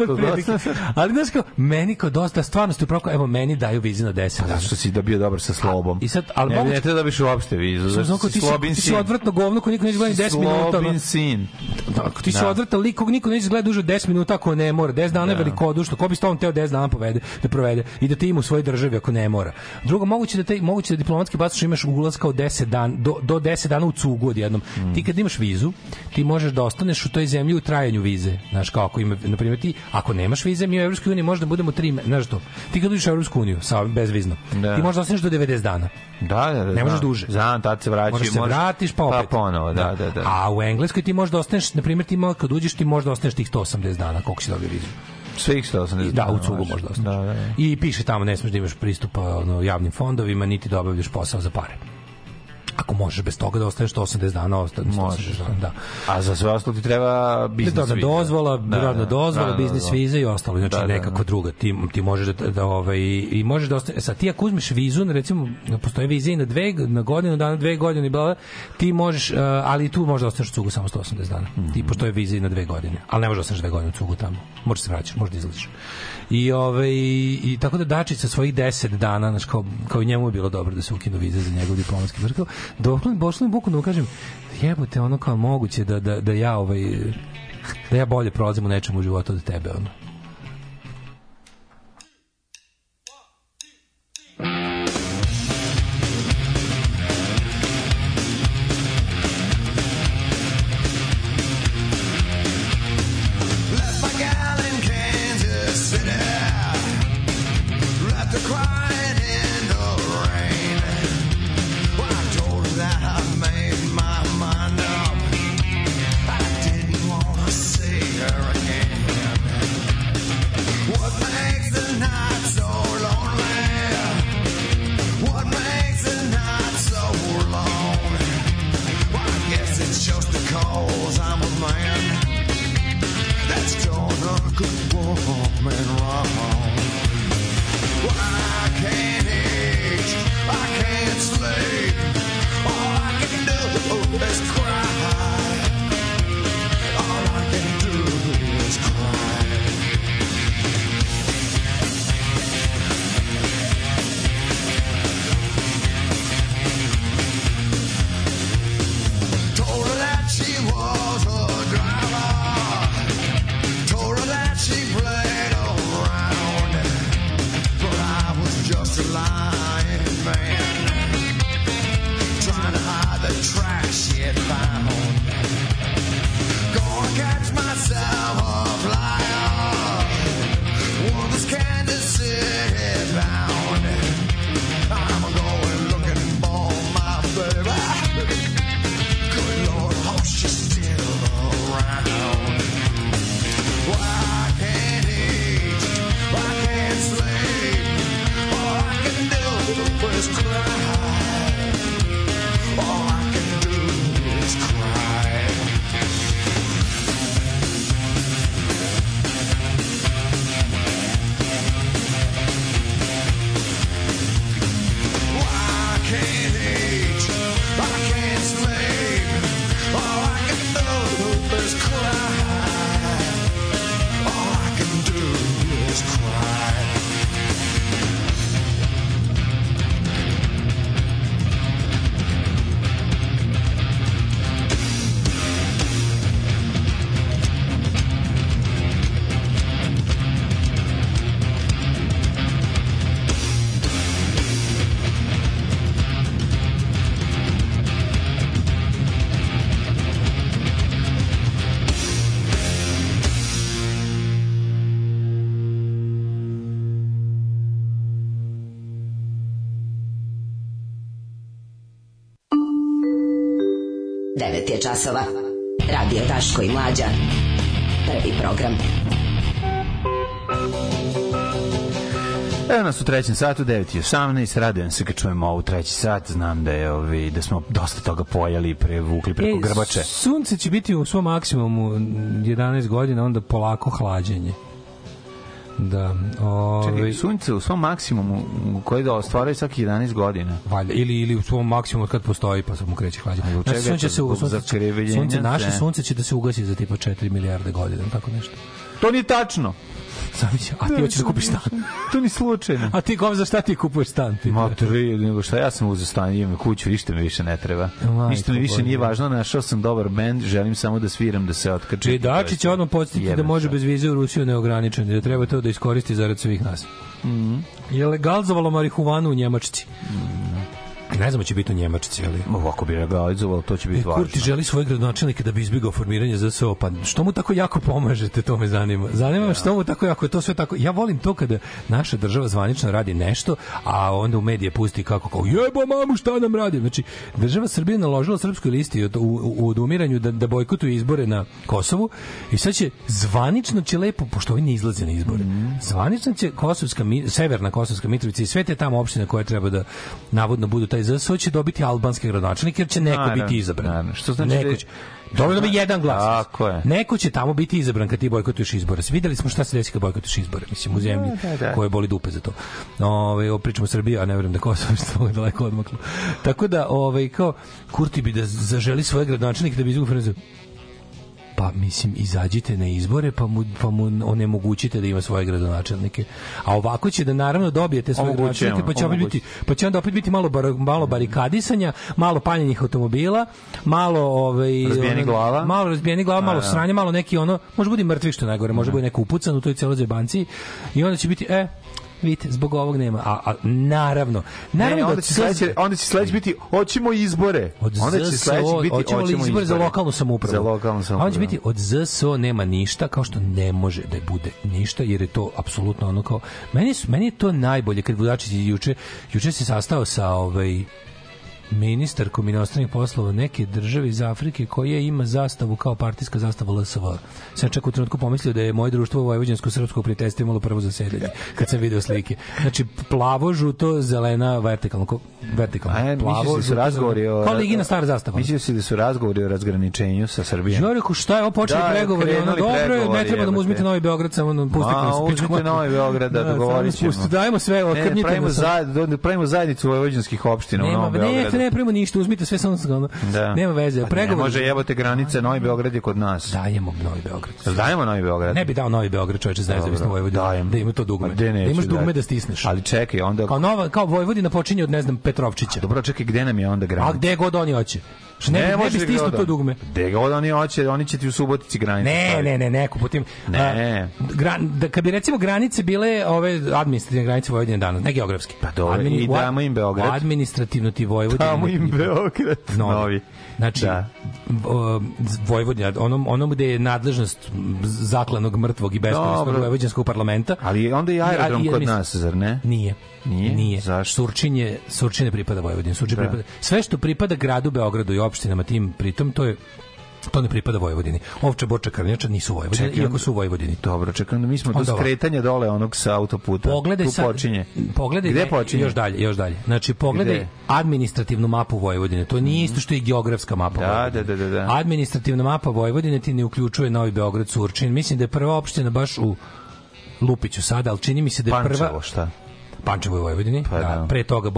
Ali znaš kao, meni kao dosta, stvarno ste upravo, evo, meni daju vize na 10. Zato što si dobio dobro sa slobom. I sad, ali ne, moguće... ne treba da biš uopšte vizu. Znači, ti si, ti si odvrtno govno koji niko neće gledati 10 minuta. Vitamin sin. Da, ako ti si da. odvrtan lik, niko neće gleda duže od 10 minuta ako ne mora. 10 dana je da. velikodušno. Ko bi s tom teo 10 dana povede, da provede i da ti ima u svojoj državi ako ne mora. Drugo, moguće da, te, moguće da diplomatski pasoš imaš ulaz kao 10 dan, do, do 10 dana u cugu odjednom. Mm. Ti kad imaš vizu, ti možeš da ostaneš u toj zemlji u trajanju vize. Znaš, kao ako ima, na primjer, ti, ako nemaš vize, mi u Evropskoj uniji možda budemo 3, znaš to. Ti kad uđeš u Evropsku uniju, sa, bezvizno, da. ti možeš da ostaneš do 90 dana. Da, da, da. Ne možeš duže. Znam, tad se vraćaš. Možeš se vratiš, pa, pa opet. Pa ponovo, da, da, da. A u Engleskoj ti možda ostaneš, na primjer, ti malo kad uđeš ti možda ostaneš tih 180 dana koliko si dobio vizu. Sve ih 180 Da, u cugu da, možda da, ostaneš. Da, da, da. I piše tamo ne smeš da imaš pristupa ono, javnim fondovima, niti da obavljaš posao za pare ako možeš bez toga da ostaneš 80 dana, ostaneš možeš. Dana, da. da. A za sve ostalo ti treba biznis da, viza. dozvola, da, da radna da. dozvola, da, biznis da, da. viza i ostalo. Znači da, nekako da, druga. Ti, ti možeš da, da ovaj, i možeš da ostane Sad ti ako uzmeš vizu, na, recimo, postoje vize i na, dve, na godinu, dana, dve godine, bla, ti možeš, e, ali tu možeš da ostaneš u cugu samo 180 dana. Mm -hmm. Ti postoje vize i na dve godine, ali ne možeš da ostaneš dve godine u cugu tamo. Možeš se vraćati možeš da izlaziš. I, ovaj, i tako da dači sa svojih 10 dana, znači kao, kao njemu je bilo dobro da se ukinu vize za njegov diplomatski vrh, Dokle bošlo mi bukvalno da kažem, jebote, ono kao moguće da, da, da ja ovaj da ja bolje prolazim u nečemu u životu od tebe, ono. 9 je časova. Radio Taško i Mlađa. Prvi program. Evo nas u trećem satu, 9.18, radujem se kad čujemo ovu treći sat, znam da je ovi, da smo dosta toga pojeli i prevukli preko e, grbače. Sunce će biti u svom maksimumu 11 godina, onda polako hlađenje. Da. Ove... Čekaj, ovaj- sunce u svom maksimumu koje da ostvaraju svakih 11 godina. Valjda, ili, ili u svom maksimumu od kad postoji, pa samo kreće hlađe. Znači, sunce, se, sunce, sunce, naše da. sunce će da se ugasi za tipa 4 milijarde godina, tako nešto. To nije tačno. Sami će, a ti hoćeš da kupiš stan. To ni slučajno. A ti kom za šta ti kupuješ stan? Ti Ma tri, nego šta ja sam uzeo stan, imam kuću, ništa mi više ne treba. Maj, ništa mi više nije važno, našao sam dobar bend, želim samo da sviram, da se otkačim. I Dačić će odmah podsjetiti da može bez vize u Rusiju neograničeno, da treba to da iskoristi zarad svih nas. Mm -hmm. Je legalizovalo marihuanu u Njemačci. Mm -hmm. Ne znamo će biti u Njemačci, ali... Ovako bi legalizovalo, to će biti e, važno. Kurti želi svoje gradonačelnike da bi izbjegao formiranje za SO, pa što mu tako jako pomažete, to me zanima. Zanima me ja. što mu tako jako je to sve tako... Ja volim to kada naša država zvanično radi nešto, a onda u medije pusti kako kao jebo mamu šta nam radi. Znači, država Srbije naložila srpskoj listi u, u, u odumiranju da, da bojkotuje izbore na Kosovu i sad će zvanično će lepo, pošto ovi ne izlaze na izbore, mm. zvanično će Kosovska, Severna Kosovska Mitrovica i sve te tamo opštine koje treba da navodno budu taj taj ZSO će dobiti albanski gradonačelnike jer će neko naravno, biti izabran. Naravno. Što znači da neko će, Dovoljno mi da jedan glas. Tako je. Neko će tamo biti izabran kad ti bojkotuješ izbore. Videli smo šta se desi kad bojkotuješ izbore, mislim u da, zemlji da, da, da. koje boli dupe za to. Ovaj pričamo Srbiji, a ne verujem da Kosovo što je daleko odmaklo. Tako da ovaj kao Kurti bi da zaželi svoje gradonačelnike da bi izgubio pa mislim izađite na izbore pa mu, pa mu onemogućite da ima svoje gradonačelnike a ovako će da naravno dobijete svoje gradonačelnike pa će opet biti pa će onda opet biti malo bar, malo barikadisanja malo paljenih automobila malo ovaj razbijenih glava malo razbijeni glava malo da. sranja malo neki ono može biti mrtvi što najgore može da. biti neko upucan u toj celoj zebanci i onda će biti e vid zbog ovog nema. A, a naravno. Naravno ne, da onda, da će sledeće, onda će sledeće biti hoćemo izbore. Od onda će sledeće biti hoćemo izbore, izbore za lokalnu samoupravu. Za lokalnu samoupravu. hoće biti od ZSO nema ništa, kao što ne može da bude ništa, jer je to apsolutno ono kao... Meni, su, meni je to najbolje, kad Vudačić juče, juče se sastao sa ovaj, ministar inostranih poslova neke države iz Afrike koja ima zastavu kao partijska zastava LSV. Sam čak u trenutku pomislio da je moje društvo Vojvođansko-Srpskog prijateljstva imalo prvo zasedanje, kad sam video slike. Znači, plavo, žuto, zelena, vertikalno. vertikalno. A, e, plavo, da žuto, razgovori o... Kao ligina stara zastava. Mislio si da su razgovori o razgraničenju sa Srbijom. Ja rekao, šta je ovo počeli da, pregovori? Ono, dobro, ne treba da mu uzmite Novi Beograd, samo ono, pustite nas. A, uzmite Novi Beograd, da, da dogovorit ćemo. Dajmo sve, okrnite nas. Pravimo, zajednicu vojvođanskih opština u Novom Beogradu se ne pravimo ništa, uzmite sve samo ono. Da. Nema veze. Pa pregovor. može jebote granice, Novi Beograd je kod nas. Dajemo Novi Beograd. Dajemo Novi Beograd. Ne bi dao Novi Beograd, čoveče, znaš da bismo Vojvodinu. Dajem. Da ima to dugme. Da imaš dugme da stisneš. Ali čekaj, onda Kao Nova, kao Vojvodina počinje od ne znam Petrovčića. Dobro, čekaj, gde nam je onda granica? A gde god oni hoće. Što ne, ne, ne bi stisnuo to dugme. De god oni hoće, oni će ti u Subotici granice. Ne, staviti. ne, ne, ne, kuputim. Ne. A, gran, da kad bi recimo granice bile ove administrativne granice Vojvodine danas, ne geografske. Pa dobro, Admini, i damo im Beograd. Administrativno ti Vojvodina. Damo im Beograd. Novi. novi. Znači, da. Vojvodina, onom, onom gde je nadležnost zaklanog mrtvog i beskorisnog vojvođanskog parlamenta. Ali onda je aerodrom kod nas, zar ne? Nije. Nije? Nije. Zašto? Surčin Surčine pripada Vojvodini. Surčin da. pripada, sve što pripada gradu Beogradu i opštinama tim pritom, to je to ne pripada Vojvodini. Ovče, Borča, Krnjača nisu Vojvodini, čekam, iako su u Vojvodini. Dobro, čekam, mi smo Onda do skretanja dole onog sa autoputa. Pogledaj tu sad, počinje. Pogledaj, Gde ne, počinje? Još dalje, još dalje. Znači, pogledaj Gde? administrativnu mapu Vojvodine. To nije isto što i geografska mapa da, Vojvodine. Da, da, da, da. Administrativna mapa Vojvodine ti ne uključuje Novi Beograd, Surčin. Mislim da je prva opština baš u Lupiću sada, al čini mi se da je Pančevo, prva... Pančevo, šta? Pančevo i Vojvodini. Pa, da. da. Pre toga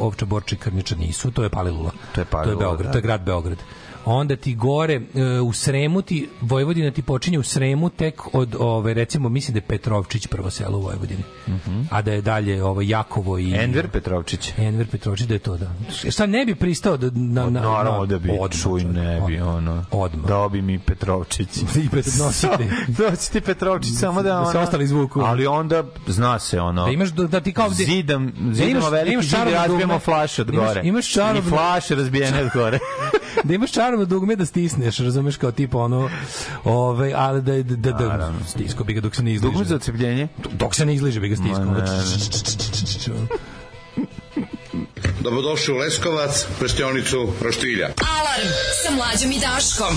Ovča, Borča i Krnjača nisu, to je Palilula. To je Palilula, To je Beograd, da. to je grad Beograd onda ti gore e, u Sremu ti Vojvodina ti počinje u Sremu tek od ove recimo mislim da je Petrovčić prvo selo u Vojvodini. Uh -huh. A da je dalje ovo Jakovo i Enver Petrovčić. Enver Petrovčić da je to da. Šta ne bi pristao da na pa na Naravno da bi, odmah, čuj ne bi ono. Odmah. Dao bi mi Petrovčić. I pet nositi. Doći ti Petrovčić da samo da ona. Da Sa ostali zvuku. Ali onda zna se ono. Da imaš da ti kao zidam, da zidamo veliki zid razbijemo flaše od gore. Imaš čarobnu flaše razbijene od gore. Da imaš čarobnu naravno dugme da, da stisneš, razumeš kao tipa ono, ovaj, ali da, da, da, da, da stisko bi ga dok se ne izliže. Dugme za ocepljenje? Dok se ne izliže bi ga stisko. Dobrodošli u Leskovac, prštionicu Roštilja. Alarm sa mlađom i Daškom.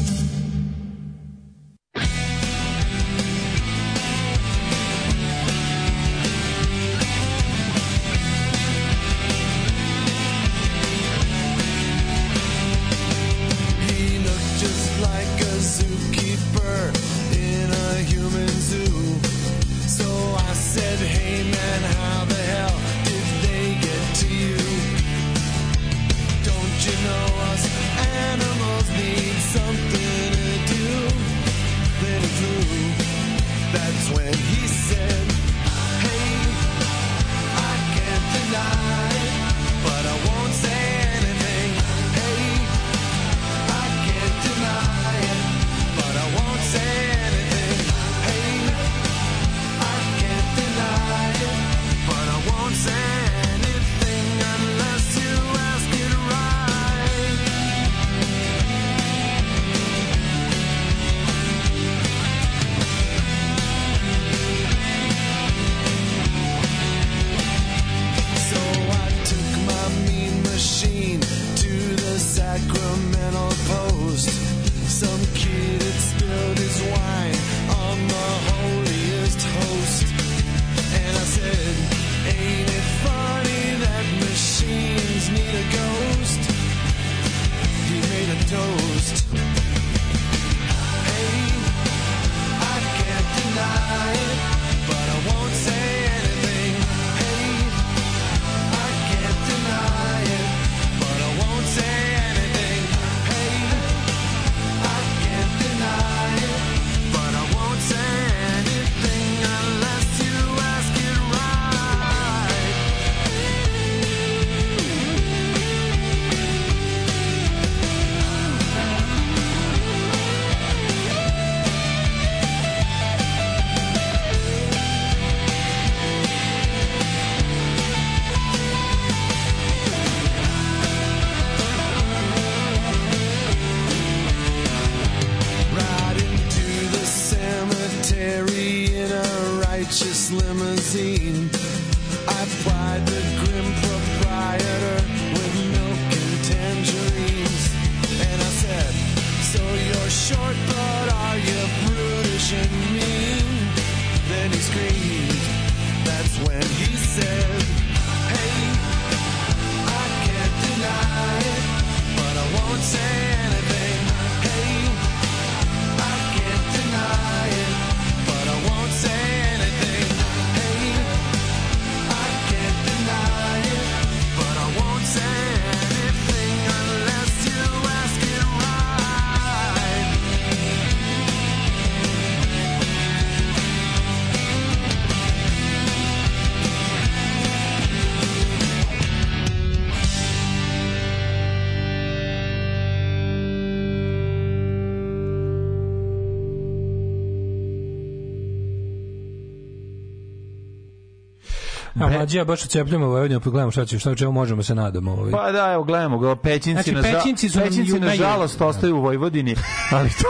mlađija baš ocepljamo Vojvodinu, pa gledamo šta će, šta čemu možemo se nadamo. Ovaj. Pa da, evo gledamo, ga, Pećinci, znači, na, pećinci, su pećinci na žalost ostaju u Vojvodini, ali to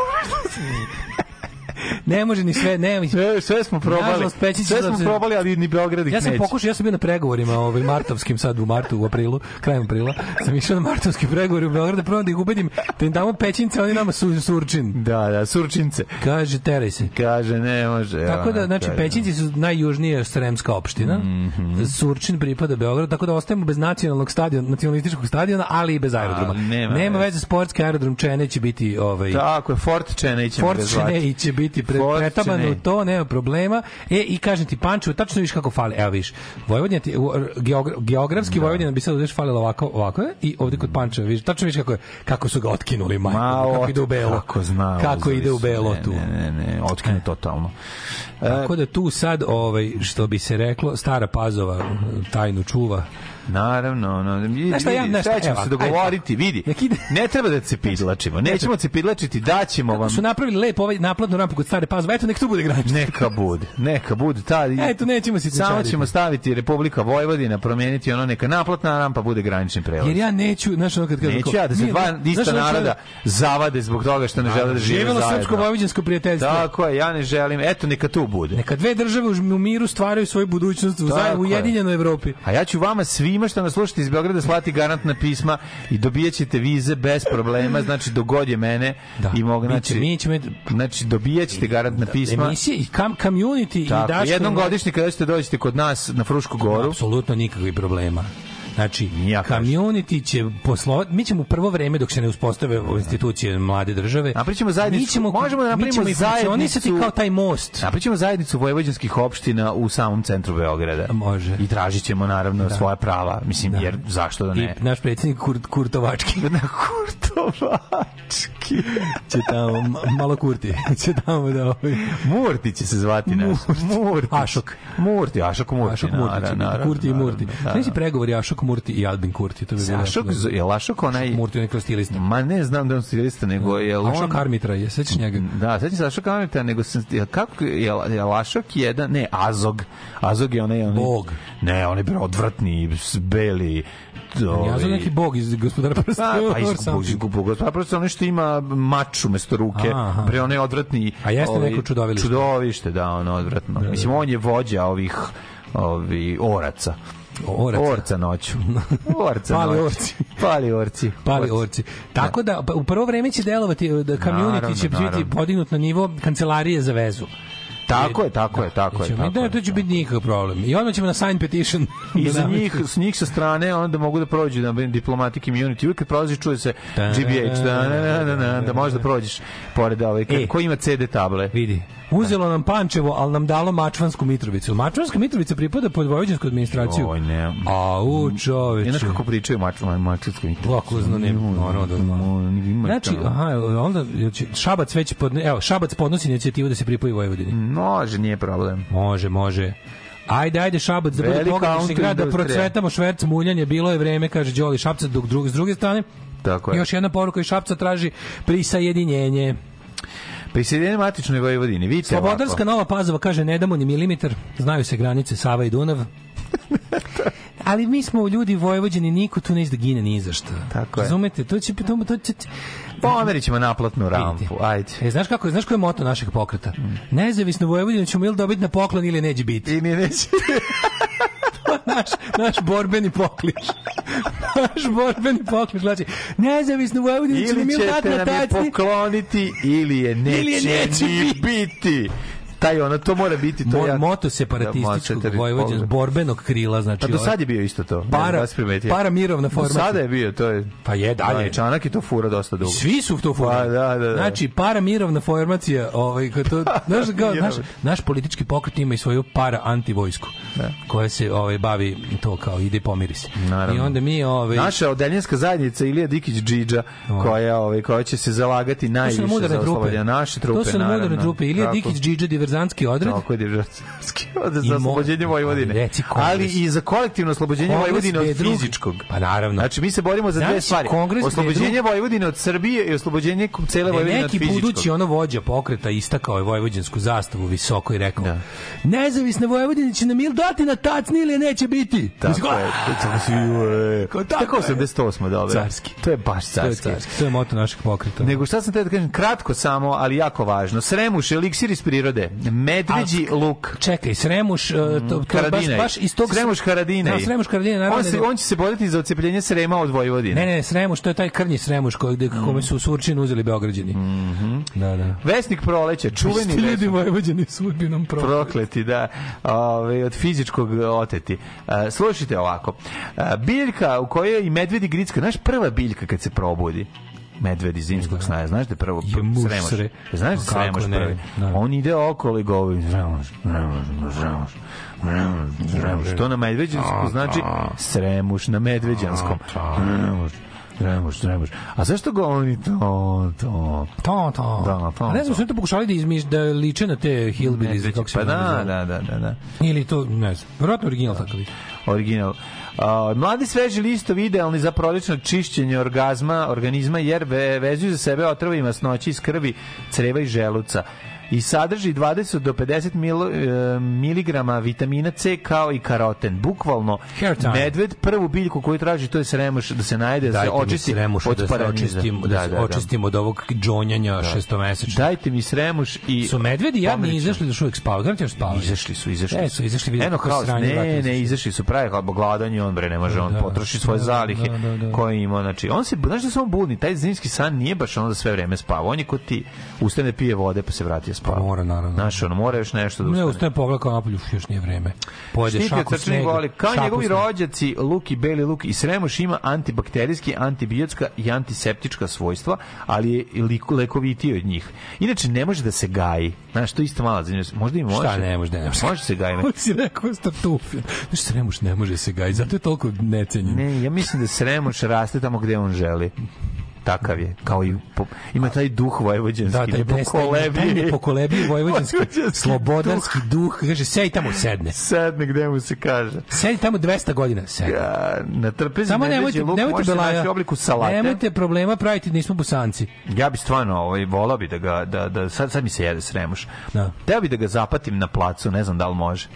ne može ni sve, ne, sve, sve smo probali. Nažalost, peći sve da smo probali, ali ni Beograd ih Ja sam pokušao, ja sam bio na pregovorima, ovaj martovskim sad u martu, u aprilu, krajem aprila, sam išao na martovski pregovor u Beogradu, da prvo da ih ubedim da im damo pećince, oni nama su surčin. Da, da, surčince. Kaže, teraj se. Kaže, ne može. Tako da, znači, kaže. pećinci da. su najjužnije sremska opština, mm -hmm. surčin pripada Beograd, tako da ostajemo bez nacionalnog stadiona, nacionalističkog stadiona, ali i bez aerodroma. A, nema, nema veze, sportski aerodrom Čene će biti... Ovaj, tako je, Fort Čene će, Fort Čene će biti pre pretaban u to, nema problema. E, i kažem ti, Pančevo, tačno viš kako fali. Evo viš, Vojvodina ti, geogra, geografski da. Vojvodina bi sad udeš falilo ovako, ovako i ovde kod Pančeva, viš, tačno viš kako, je, kako su ga otkinuli, majko, Ma, kako ide u belo. Kako zna. Kako ide u belo tu. Ne, ne, ne, otkinu e. totalno. E, Tako da tu sad, ovaj, što bi se reklo, stara pazova tajnu čuva. Naravno, no, vidi, Znaš ja, vidi, nešto, šta ćemo evo, se dogovoriti, ajde, vidi. Ne treba da se pidlačimo, nećemo se pidlačiti, daćemo vam. Su napravili lep ovaj naplatnu rampu kod stare pazove, eto nek tu bude granično. Neka bude, neka bude. Ta, eto, nećemo se Samo čariti. ćemo staviti Republika Vojvodina, promijeniti ono neka naplatna rampa bude granični prelaz. Jer ja neću, znaš ono kad kažem... Neću ja da se dva ista narada zavade zbog toga što ne žele da žive zajedno. Živelo srpsko-vojvođansko prijateljstvo. Tako je, ja ne želim, eto neka tu bude. Neka dve države u miru stvaraju svoju budućnost u ujedinjenoj Evropi. A ja ću vama svi svima što nas slušate iz Beograda slati garantna pisma i dobijaćete vize bez problema, znači dogod je mene da. i mogu znači mi ćemo znači dobijaćete garantna da, pisma. Emisije i kam community Tako, i daš jednom godišnje kada ćete dođete kod nas na Frušku goru. Apsolutno nikakvih problema. Znači, ja community će poslovati, mi ćemo u prvo vreme dok se ne uspostave da. institucije mlade države, naprićemo zajednicu, mi ćemo, možemo da napravimo zajednicu, oni ti kao taj most. Napričamo zajednicu vojvođanskih opština u samom centru Beograda. Može. I tražit ćemo naravno da. svoja prava, mislim, da. jer zašto da ne? I naš predsednik Kurt, Kurtovački. Na Kurtovački. će tamo, malo Kurti, će tamo da ovaj... Murti će se zvati nas. Murti. Ašok. Murti, Ašok Murti. Ašok Murti, naravno, naravno, Kurti i Murti. Znači pregovori Ašok Šak Murti i Albin Kurti. To bi bilo Šak, da... je Lašok onaj... Šak Murti, onaj stilista. Ma ne znam da on stilista, nego da. je... On... Lašok Armitra je, sećaš njega? Da, sećam se Lašok Armitra, nego sam... Kako je, je Lašok jedan... Ne, Azog. Azog je onaj... onaj Bog. Ne, on je bio odvratni, beli, Ovi... Ja znam neki bog iz gospodara pa, prsta. A, pa iz gospodara prsta, ono što ima mač umesto ruke, Aha. pre one odvratni... A jeste ovi, ovaj, neko čudovište. Čudovište, da, ono odvratno. Da, da, da. Mislim, on je vođa ovih ovi oraca. Oraca. Orca noću. Orca Pali noću. orci. Pali orci. Pali orci. Tako da, u prvo vreme će delovati, da community će naravno. biti podignut na nivo kancelarije za vezu. Tako je, tako je, tako je. Tako da, to će biti nikakav problem. I onda ćemo na sign petition. I za njih, s njih sa strane, onda mogu da prođu na diplomatic immunity. Uvijek kad prolaziš, čuje se GBH, da, da, da, da, da, da, da, da, da, da, da, da, da, da, da, da, Uzelo nam Pančevo, ali nam dalo Mačvansku Mitrovicu. Mačvanska Mitrovica pripada pod vojvođansku administraciju. Oj, ne. A, u, čoveče. Ne znaš kako pričaju Mačvanska Mačvanska Mitrovica. Lako znam, ne, morao da znam. Znači, aha, onda, Šabac već, pod, evo, Šabac podnosi inicijativu da se pripoji Vojvodini. Može, nije problem. Može, može. Ajde, ajde, Šabac, da bude pogrešni grad, da procvetamo šverc muljanje, bilo je vreme, kaže Đoli Šapca, dok drug, s druge strane, Tako je. još jedna poruka i Šapca traži prisajedinjenje. Priseljeni matičnoj Vojvodini. Vidite Slobodarska Nova Pazova kaže ne damo ni milimetar, znaju se granice Sava i Dunav. ali mi smo ljudi Vojvođani, niko tu neće da gine ni za šta. Tako je. Razumete? To će, to, to će, Pomerit pa ćemo naplatnu rampu, ajde. E, znaš kako, znaš koji je moto našeg pokreta? Mm. Nezavisno Vojvodinu ćemo ili dobiti na poklon ili neće biti. I mi neće. naš, naš borbeni pokliš. naš borbeni pokliš. Znači, nezavisno u Vojvodini će mi Ili ćete nam je pokloniti, ili je neće, ili je neće biti. biti taj ono, to mora biti to. Mo, ja... Moto separatističkog da, Vojvođan, borbenog krila, znači. A pa do ovaj- sad je bio isto to. Para, ja, da para mirovna formacija. sada je bio, to je. Pa je, dalje. Da, Čanak je to fura dosta dugo. Svi su to fura. Pa, da, da, da. Znači, para mirovna formacija, ovaj, kao to, znaš, kao, naš, naš politički pokret ima i svoju para antivojsku, da. koja se ovaj, bavi to kao ide pomiri se. Naravno. I onda mi... Ovaj... Naša odeljenska zajednica Ilija Dikić Džidža, ovaj. koja, ovaj, koja će se zalagati najviše za oslobođenje. Naše trupe, To su moderne udane trupe. Ilija Dikić Džidža diverzantski odred. Tako je diverzantski odred za oslobođenje Vojvodine. Reci, Ali i za kolektivno oslobođenje Vojvodine od fizičkog. Pa naravno. Znači mi se borimo za znači, dve stvari. Kongres oslobođenje Vojvodine od Srbije i oslobođenje cele Vojvodine ne, od fizičkog. Neki budući ono vođa pokreta istakao je vojvođensku zastavu visoko i rekao: da. "Nezavisna Vojvodina će nam ili dati na tacni ili neće biti." Tako je. Tako, tako 88, dobro. Carski. To je baš carski. To je, carski. To je moto našeg pokreta. Nego šta sam te da kažem kratko samo, ali jako važno. Sremuš, eliksir iz prirode. Medveđi Al, luk. Čekaj, Sremuš, e, to, to baš, baš iz tog... Sremuš Haradinaj. Da, Sremuš Haradinaj, naravno. On, da se, on će se boriti za ocepljenje Srema od Vojvodine. Ne, ne, Sremuš, to je taj krnji Sremuš koji, mm. kome su mm. Surčin uzeli Beograđani. Mm -hmm. da, da. Vesnik proleće, čuveni vesnik. ljudi Vojvođani sudbinom prokleti. Prokleti, da. Ove, ovaj, od fizičkog oteti. A, e, slušajte ovako. A, e, biljka u kojoj i medvedi gricka, znaš prva biljka kad se probudi? medved iz zimskog da. snaja. Znaš da prvo je sremoš. Sre. Znaš da sremoš ne, prvi. Da. On ide okolo i govori sremoš, sremoš, sremoš. Sremuš. Što na medveđanskom da, znači da. sremuš na medveđanskom. Sremuš. Trebaš, trebaš. A zašto ga oni to, to... To, to. Da, to, A ne znam, su to pokušali da, izmiš, da liče na te hillbillies, kako se pa da, da, da, da, da. Ili to, ne znam, vjerojatno original da. takav. Original. Uh, mladi sveži listovi idealni za prolično čišćenje orgazma, organizma jer vezuju za sebe otrove i masnoći iz krvi, creva i želuca i sadrži 20 do 50 mil, uh, miligrama vitamina C kao i karoten. Bukvalno, medved prvu biljku koju traži, to je sremuš da se najde, da se očisti od da paranjiza. Da, da, da, da. očistim od ovog džonjanja da. šestomesečnog. Dajte mi sremuš i... Su medvedi jadni izašli da uvek spavaju, gledajte još spavaju. Izašli su, izašli. E, su izašli vidjeti Eno, kao, ne, ne, izašli su pravi gladanje, on bre, ne može, on da, da potroši svoje da, zalihe da, da, da, da. koje ima, znači, on se, znaš da se on budni, taj zimski san nije baš ono da sve vreme spava, on je ko ti ustane, pije vode, pa se vrati spava. Pa mora, naravno. Znaš, ono, mora još nešto da ustane. Ne, ustaje pogleda kao napolju, još nije vreme. Pojede Štite šaku snega. Goli, kao njegovi rođaci, luk i beli luk i sremoš ima antibakterijski, antibiotska i antiseptička svojstva, ali je lekovitiji od njih. Inače, ne može da se gaji. Znaš, to isto mala zanimljivost. Možda i može. Šta ne može ne može? Može se gaji. Ko si rekao startufin? Znaš, sremoš ne može se gaji, zato je toliko necenjen. Ne, ja mislim da sremoš raste tamo gde on želi takav je, kao i po, ima taj duh vojvođanski, da, da, nepokolebljiv, nepokolebljiv vojvođanski, slobodarski duh, kaže, sedi tamo, sedne. Sedne, gde mu se kaže. Sedi tamo 200 godina, sedne. Ja, na trpezi Samo ne nemojte, luk, nemojte belaja, naći obliku salate. Nemojte problema praviti, nismo bosanci. Ja bi stvarno, ovaj, volao bih da ga, da, da, sad, sad mi se jede sremuš. Da. Teo bi da ga zapatim na placu, ne znam da li može.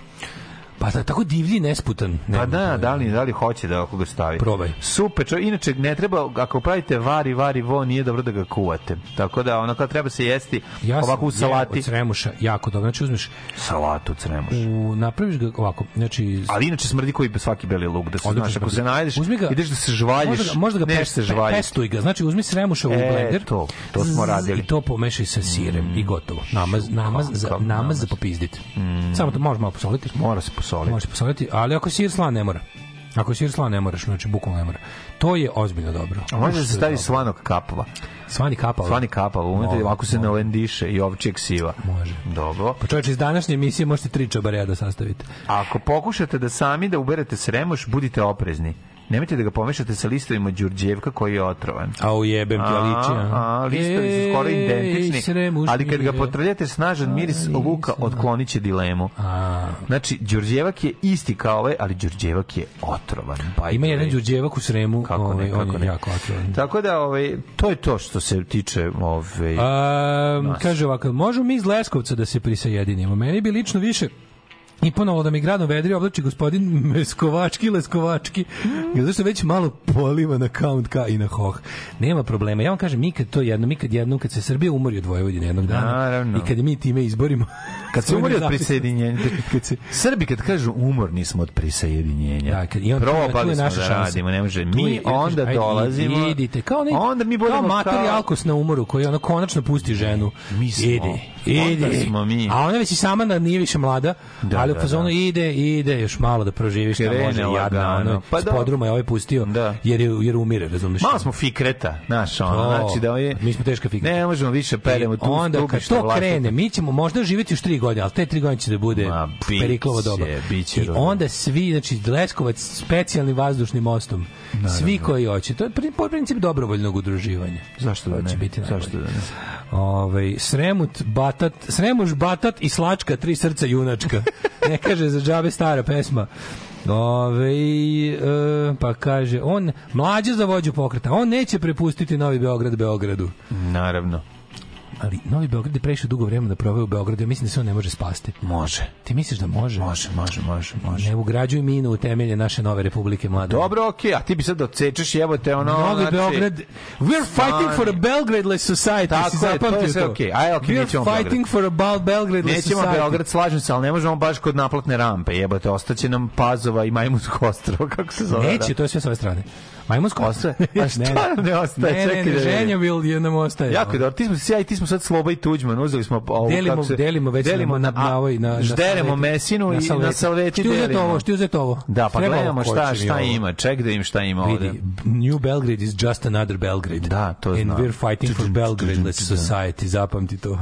Pa da, tako divlji nesputan. Ne, pa da, da li, da li hoće da ako ga stavi. Probaj. Super, čo, inače ne treba, ako pravite vari, vari, vo, nije dobro da ga kuvate. Tako da, ono kad treba se jesti ja ovako u salati. Ja cremuša, jako dobro. Znači uzmeš... Salatu cremuša. U, napraviš ga ovako, znači... Ali inače smrdi koji svaki beli luk, da se znaš, ako se najdeš, uzmi ga, ideš da se žvaljiš, možda ga, možda ga pest, se žvaljiš. pestuj ga, znači uzmi sremuša u e, blender. to, to smo radili. I to pomešaj sa sirem mm. i gotovo. Namaz, namaz, za, namaz, namaz za popizdit. Mm. Samo to možeš malo posoliti. Mora se posoliti posoliti. Možeš posoliti, ali ako sir slan ne mora. Ako sir slan ne moraš, znači bukvalno ne mora. To je ozbiljno dobro. A može se stavi svanog kapova. Svani kapava. Svani kapava, umete, no, ako se ne lendiše i ovčijeg siva. Može. Dobro. Pa čovječ, iz današnje emisije možete tri čabareja da sastavite. Ako pokušate da sami da uberete sremoš, budite oprezni. Nemojte da ga pomešate sa listovima Đurđevka koji je otrovan. A ujebem ti, Aličija. A, a listovi su skoro identični, ali kad ga potrljate snažan miris luka otklonit će dilemu. A. Znači, Đurđevak je isti kao ovaj, ali Đurđevak je otrovan. Pa ima jedan Đurđevak u Sremu, kako ne, ovaj, kako on je ne. jako otrovan. Tako da, ovaj, to je to što se tiče ovaj, Kaže ovako, možemo mi iz Leskovca da se prisajedinimo. Meni bi lično više I ponovo da mi gradom vedri oblači gospodin Meskovački, Leskovački. Mm. Zato što već malo poliva na Count K i na Hoh. Nema problema. Ja vam kažem, kad to jedno, mi kad jedno, kad se Srbija umori od Vojvodine jednog dana Naravno. i kad mi time izborimo... Kad se umori od prisajedinjenja. Kad se... Srbi kad kažu umorni smo od prisajedinjenja. Da, kad, i on, Probali smo da radimo, ne može. Mi je, onda ajde, dolazimo... Idite, kao ne, onda mi budemo kao... Mater Alkos na umoru koji ono konačno pusti ženu. Mi smo, Idi. Ide smo mi. A ona već i sama da nije više mlada, da, ali u da, fazonu da. ide, ide još malo da proživi šta može jadna ono. Pa da. podruma je ovaj pustio da. jer je, jer umire, razumeš? Malo smo fikreta, znaš, ono, znači da je Mi smo teška fikreta. Ne možemo više peremo e, tu. Onda kad to krene, mi ćemo možda živeti još 3 godine, al te 3 godine će da bude Periklovo doba. I onda svi, znači Leskovac specijalnim vazdušnim mostom. Naravno. Svi koji hoće, to je po principu dobrovoljnog udruživanja. Zašto da ne? Zašto da ne? Ove, ovaj, Sremut Batat, Sremuš Batat i Slačka tri srca junačka. ne kaže za džabe stara pesma. Ove, ovaj, e, pa kaže, on mlađe za vođu pokreta, on neće prepustiti Novi Beograd Beogradu. Naravno ali Novi Beograd je prešao dugo vremena da proveo u Beogradu, ja mislim da se on ne može spasti. Može. Ti misliš da može? Može, može, može, može. Ne ugrađuj minu u temelje naše nove republike mlade. Dobro, okej, okay, a ti bi sad odsečeš jebote ono... Novi znači... Beograd, we're fighting for a Belgrade-less society. Tako je, to je sve okej. Okay. Aj, okay, we're nećemo fighting Beograd. for a belgrade society. Nećemo Beograd, slažem se, ali ne možemo baš kod naplatne rampe, jebote, ostaće nam Pazova i Majmunskog ostrava, kako se zove. Neće, da? to je sve s ove strane. Majmunsko ostaje. Pa šta ne, ne ostaje? Ne, Čekaj, ne, ne, ženja Vil je nam ostaje. Jako dobro. Ti smo se ja i ti smo sad Sloba i Tuđman, uzeli smo ovu delimo, kako se, delimo već delimo na na ovoj na, na žderemo mesinu i na salveti delimo. Što je ovo? Što je ovo? Da, pa gledamo šta šta ima. Ček da im šta ima ovde. Vidi, New Belgrade is just another Belgrade. Da, to znam. And we're fighting for Belgrade society. Zapamti to.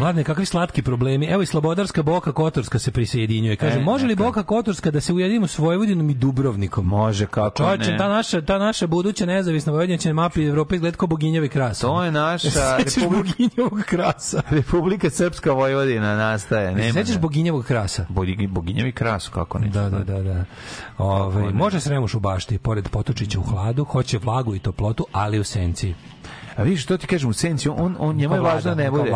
Mladne, kakvi slatki problemi. Evo i Slobodarska Boka Kotorska se prisjedinjuje. Kaže, e, može li neka. Dakle. Boka Kotorska da se ujedimo s Vojvodinom i Dubrovnikom? Može, kako pa Čovječe, ne. Ta naša, ta naša buduća nezavisna Vojvodina će na mapi Evrope izgleda kao boginjevi krasa. To je naša... Republik... boginjevog krasa. Republika Srpska Vojvodina nastaje. E, nema Sećaš ne. boginjevog krasa? Boginjevi kras, kako ne. Da, da, da. da. Ove, ovaj, može sremuš u bašti, pored potočića u hladu, hoće vlagu i toplotu, ali u senci. A vidiš, što ti kažem u senci, on, on njemu je važno da ne bude.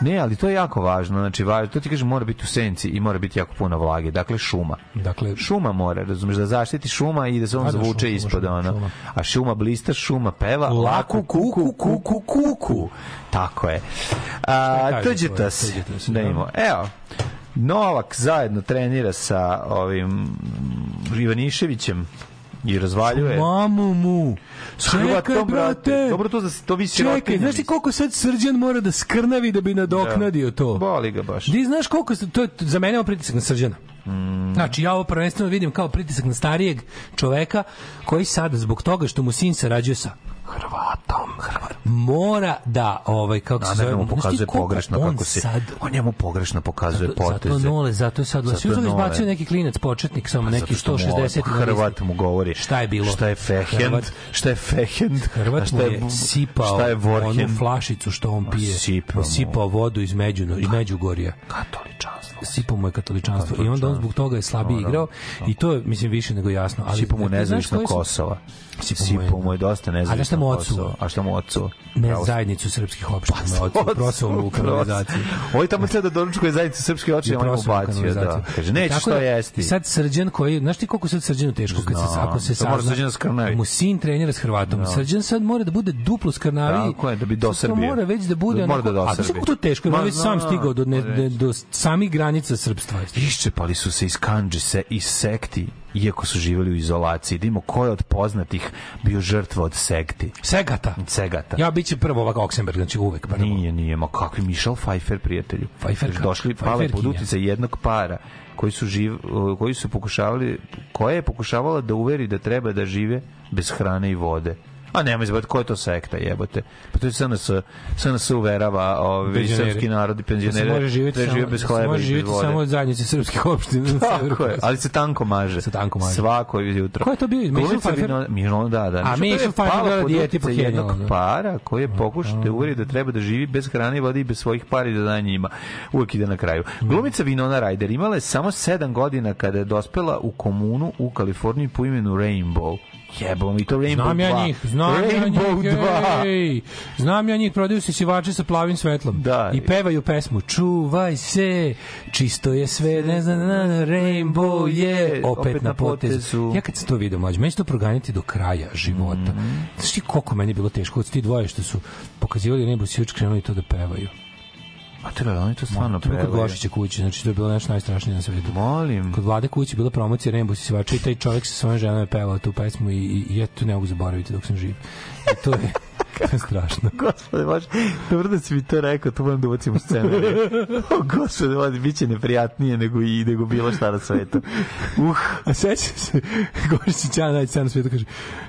Ne, ali to je jako važno, znači, važno, to ti kažem mora biti u senci i mora biti jako puno vlage, dakle šuma. Dakle, šuma mora, razumeš, da zaštiti šuma i da se on zvuče ispod ona. A šuma blista, šuma peva, laku kuku kuku kuku. Tako je. A, se. Da, da. imamo. Evo, Novak zajedno trenira sa ovim mm, Ivaniševićem i razvaljuje. Mamu mu s Hrvatom, brate. Dobro to za to vi sirotinje. Čekaj, znaš ti koliko sad Srđan mora da skrnavi da bi nadoknadio da. to? Boli ga baš. Di znaš koliko to je za mene je pritisak na Srđana. Mm. Znači, ja ovo prvenstveno vidim kao pritisak na starijeg čoveka koji sada, zbog toga što mu sin sarađuje sa Hrvatom. Hrvat. Mora da, ovaj, kako se da, zove... mu pokazuje pogrešno kako se... Sad, on njemu pogrešno pokazuje zato, poteze. Zato nole, zato je sad... Svi uzeli izbacio neki klinac, početnik, samo pa neki 160... Hrvat mu govori. Šta je bilo? Šta je fehend? Šta je fehend? Hrvat šta je, sipao šta je onu flašicu što on pije. Sipao, pa sipao vodu iz, Međuno, iz Međugorja. Katoličanstvo. Sipao mu je katoličanstvo. I onda on zbog toga je slabije igrao. Da. I to je, mislim, više nego jasno. Ali, sipao mu nezavisno Kosova. Sipo mu je dosta nezavisno A šta mu ocu? A šta mu ocu? Ne, zajednicu srpskih opština. Pa, ocu, prosovu u kanalizaciju. Ovo tamo da doručkuje zajednicu srpskih opštine, on mu bacio. Da. Kaže, neće što da, jesti. Sad Srđan koji, znaš ti koliko sad Srđanu teško, kad se, ako se sazna, da mu sin trenira s Hrvatom. No. Da. Srđan sad mora da bude duplo skrnavi. Da, koje, da bi do Srbije. Mora već da bude, mora da do Srbije. A kako to teško, on već sam stigao do, do samih granica srpstva. Iščepali su se iz se iz sekti, iako su živjeli u izolaciji. Da imamo ko je od poznatih bio žrtva od sekti. Segata. Segata. Ja biće prvo ovako Oxenberg, znači uvek prvo. Nije, nije, ma kakvi Michel Pfeiffer, prijatelju. Pfeiffer znači, kako? Došli pale pod utice jednog para koji su živ, uh, koji su pokušavali koja je pokušavala da uveri da treba da žive bez hrane i vode. A pa nemoj zbog ko je to sekta, jebote. Pa to je SNS, SNS uverava ovi ovaj, srpski narod i penzionere. Da se može živjeti, da žive bez da hleba može živjeti samo od zadnjice srpskih opština. Tako je, ali se tanko maže. Se tanko maže. Svako jutro. Ko je to bio? Mišel Pfeiffer? Mišel, da, da. A Mišel Pfeiffer gleda dijeti po jednog para koji je pokušao da uveri da treba da živi bez hrane i vode i bez svojih para i da da njima. Uvijek ide na kraju. Mm. Glumica Vinona Ryder imala je samo 7 godina kada je dospela u komunu u Kaliforniji po imenu Rainbow. Jebo mi to Rainbow Znam 2. ja njih, znam Rainbow ja njih. Ej, znam ja njih, prodaju se sivače sa plavim svetlom. Da, I pevaju pesmu Čuvaj se, čisto je sve, ne znam, da, na, na, Rainbow je opet, opet na potezu. Ja kad sam to vidio, mlađe, meni to proganjati do kraja života. Mm -hmm. Znaš ti koliko meni bilo teško od ti dvoje što su pokazivali nebo svi krenuli to da pevaju. A treba, oni to stvarno preveli. Kod Gošića kući, znači to je bilo nešto najstrašnije na svetu. Molim. Kod Vlade kući bila promocija Rainbow Sisivača i taj čovjek sa svojom ženom je pevao tu pesmu i, i, i ja tu ne mogu zaboraviti dok sam živ. I e, to je... Strašno. Gospode, baš, Dobro da si mi to rekao, tu moram da ubacim u scenu. o, gospode, može, bit će neprijatnije nego i nego bilo šta na svetu. Uh. A seća se, Gorići Ćan najći scenu sveta, da kaže,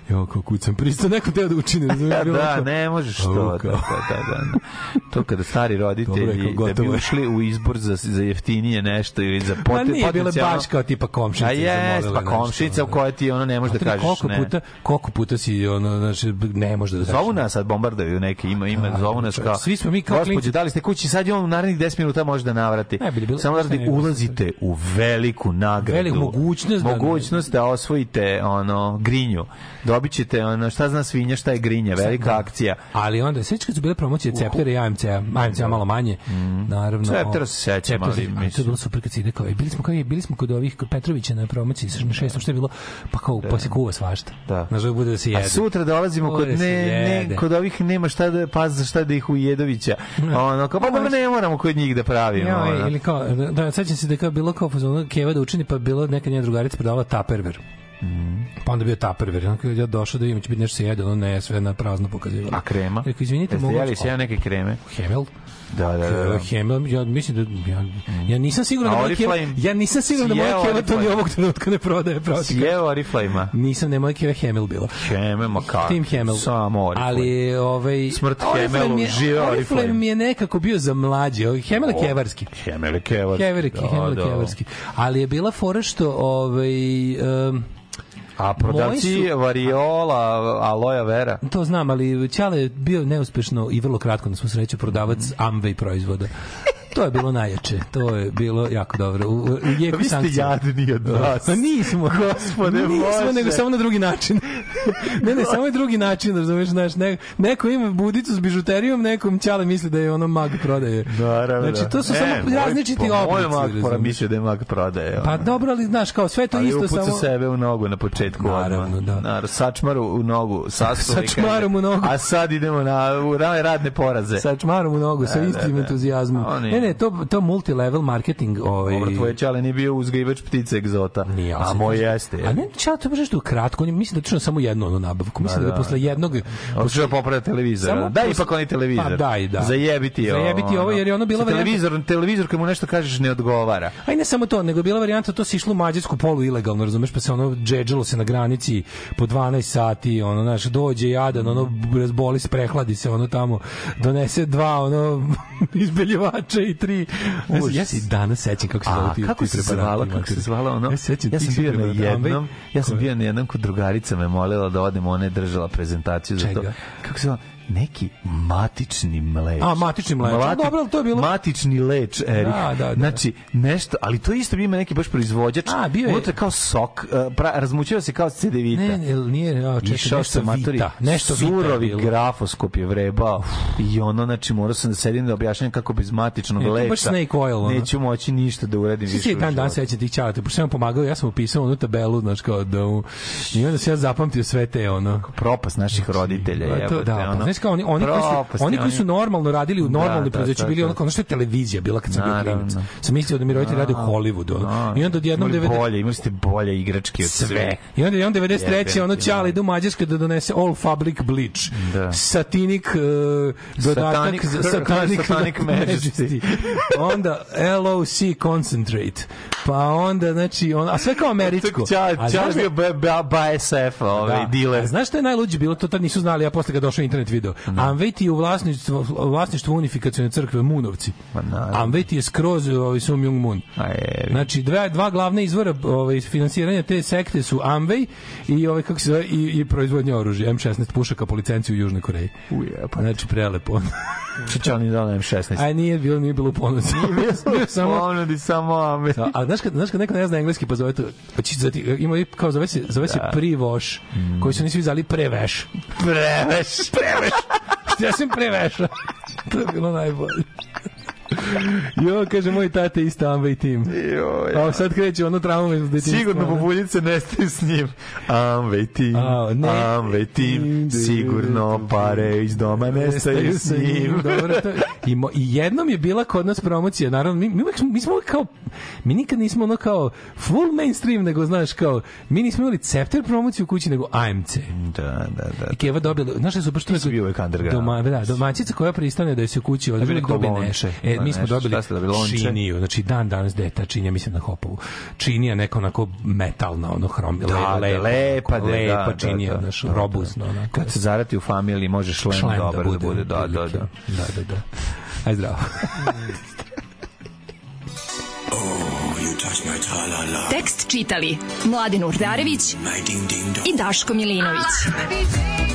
jo, kao kucam, pristo neko teo da učine. da, da, ne možeš to. Da, da, da, da, da. To kada stari roditelji, Dobre, da bi ušli u izbor za, za jeftinije nešto ili za pot, Pa nije bilo baš kao tipa komšinica. A jes, pa komšinica u kojoj ti ono ne može da kažeš. Koliko puta, koliko puta si ono, znači, ne može da kažeš. Zovu nas sad bombarduju neke, ima, ima, da, zovu nas kao... Svi smo mi kao Gospodje, da li ste kući, sad je on u narednih 10 minuta može da navrati. Najbolje, bilo, Samo da ulazite u veliku nagradu. Veliku mogućnost. Mogućnost da, ne... da osvojite ono, grinju. dobićete ono, šta zna svinja, šta je grinja, velika da. akcija. Ali onda, sve što su bile promocije Ceptera i AMC, AMC da. malo manje, mm. naravno. Ceptera se sećam, ali mislim. To je bilo super kad si ide kao, bili smo, kao, bili smo kod ovih Petrovića na promociji sa 6, da. što je bilo, pa kao, da. pa se kuva svašta. Da. Nažal bude da se jede. A sutra dolazimo kod, da ne, ne, kod ovih nema šta da pa za šta da ih ujedovića. Ono kao pa da ne moramo kod njih da pravimo. Ja, ili kao da, da sećam se da kao bilo kao fazon Keva da učini pa bilo neka njena drugarica prodavala taperver. Mm. Pa onda bio taperver, onako ja došao da vidim će biti nešto se jede, ono ne, sve na prazno pokazivalo. A krema? Rekao, izvinite, mogu... Jeste jeli se ja neke kreme? Hemel? Da, da, da. da. Hemel, ja mislim da ja, ja nisam siguran da moja keva, ja nisam siguran da moja keva to ni ovog trenutka ne prodaje protiv. Sjeo oriflame Nisam ne moja keva Hemel bilo. Hemel ma kako. Tim Hemel. Samo Oriflame. Ali ovaj smrt Hemelu živa Oriflame. Oriflame je nekako bio za mlađe. Ovaj, Hemel je kevarski. Da, Hemel kevarski. Da. Kevarski, Hemel kevarski. Ali je bila fora što ovaj um, A prodavci su... variola, aloja vera. To znam, ali Ćale je bio neuspešno i vrlo kratko, na svu sreću, prodavac Amway proizvoda. To je bilo najjače. To je bilo jako dobro. U, u jeku pa Vi ste sankcija. jadni od da. vas. No, pa nismo. Gospode Nismo, Bože. nego samo na drugi način. ne, ne, samo je drugi način, razumiješ, znaš, ne, neko ima budicu s bižuterijom, nekom ćale misli da je ono mag prodaje. Naravno. Znači, to su da. e, samo različiti oblici. Moj mag pora misli da je mag prodaje. Pa dobro, ali znaš, kao sve to ali isto samo... Ali sebe u nogu na početku. Naravno, odmah. da. Naravno, sačmaru u nogu. Sačmarom u nogu. A sad idemo na radne poraze. Sačmarom u nogu, sa e, da, istim entuzijazmom. Ne, mene je to, to multilevel marketing. Ovaj... Dobro, tvoje čale nije bio uzgajivač ptice egzota. Nije, ja a moj jeste. Je. A ne, čale, to je nešto kratko. Mislim da tično samo jednu onu nabavku. Mislim da, da, da posle da. jednog... Hoćeš da popravlja televizor. Samo daj ipak oni televizor. Pa daj, da. Zajebiti je ovo. Zajebiti ovo, jer je ono bila... Televizor, televizor kad nešto kažeš ne odgovara. A i ne samo to, nego bila varijanta, to se išlo u mađarsku polu ilegalno, razumeš, pa se ono džedžalo se na granici po 12 sati, ono, naš, dođe jadan, ono, razboli se, prehladi se, ono tamo, donese dva, ono, izbeljivača i tri. Ja se danas sećam kako se zvala ti kako se zvala, kako se zvala ono. Ja, sećam, ja sam bio na jednom, ja sam bio na jednom kod drugarica me molila da odem, ona je držala prezentaciju za to. Kako se zvala? neki matični mleč. A, matični mleč. Mlati, Dobro, to je bilo... Matični leč, Erik. Da, da, da. da. Znači, nešto, ali to isto ima neki baš proizvođač. A, bio je... kao sok, e, pra, razmučio se kao cedevita. Ne, ne, nije, a, češ, nešto maturi, vita. Nešto surovi vita je grafoskop je vrebao. I ono, znači, morao sam da sedim da objašnjam kako bez matičnog ne, leča. Baš snake oil, ono. Neću moći ništa da uradim više. Svi dan dan sećam tih čalata, pošto sam pomagao, ja sam upisao onu tabelu, znači, kao da... I onda se ja zapamtio sve te, ono... Propas naših znači, roditelja. Pa to, da, pa znaš kao oni oni koji su, oni koji su normalno radili u normalnoj da, da, proizvodnji da, bili onako ono što televizija bila kad sam bio klinac. Sam mislio da mi roditelji rade u Hollywoodu. I onda odjednom 90 bolje, imali ste bolje igračke od sve. I onda je onda 93 ono ćale ide u da donese All Fabric Bleach. Satinik e, dodatak Satanic, satanic Majesty. onda LOC Concentrate. Pa onda, znači, on, a sve kao američko. Čar bio BASF, ovaj, diler. Znaš što je najluđe bilo? To tad nisu znali, ja posle ga došao internet video video. Mm. Da. Amveti je u vlasništvu, vlasništvu unifikacione crkve Munovci. Amveti je skroz ovaj, Sum Jung Mun. Znači, dva, dva glavna izvora ovaj, finansiranja te sekte su Amvej i, ovaj, kako se zove, i, i proizvodnje oružja. M16 pušaka po licenciju u Južnoj Koreji. Ujepa. Znači, prelepo. Čečani dao M16. Aj, nije bilo, nije bilo ponos. Nije bilo samo... Ponudi samo Amvej. Da, a znaš kad, znaš kad neko ne zna engleski, pa zove to... Pa ima kao zove se, zove se da. privoš, koji su nisi zvali preveš. Preveš. preveš ja sam prevešao. to je bilo najbolje jo, kaže, moj tate isto Amway team. Jo, ja. A sad kreće ono traumu iz detinjstva. Sigurno bubuljice nestaju s njim. Amway tim, A, ne. Amway tim, sigurno pare iz doma nestaju s njim. Dobro, to, i, mo, I jednom je bila kod nas promocija, naravno, mi, mi, mi smo kao, mi nikad nismo ono kao full mainstream, nego znaš kao, mi nismo imali Cepter promociju u kući, nego AMC. Da, da, da. I da. Keva dobila, znaš što su, pa što je bio uvijek underground. Doma, da, domaćica koja pristane da je se u kući da odbira, da dobije nešto. E, mi smo nešto, dobili činiju, znači dan danas deta činja, mislim na hopovu. Činija neka onako metalna, ono hrom, da, da lepa, da, lepa, da, lepa da, činija, da, da, naš, da, robustna. Onako. Kad se zarati u familiji, može šlem, šlem da dobar da bude, da, bude, da, da, da. da, da, da. Aj zdravo. Oh, Tekst čitali Mladin Urdarević mm, i Daško Milinović. Ah,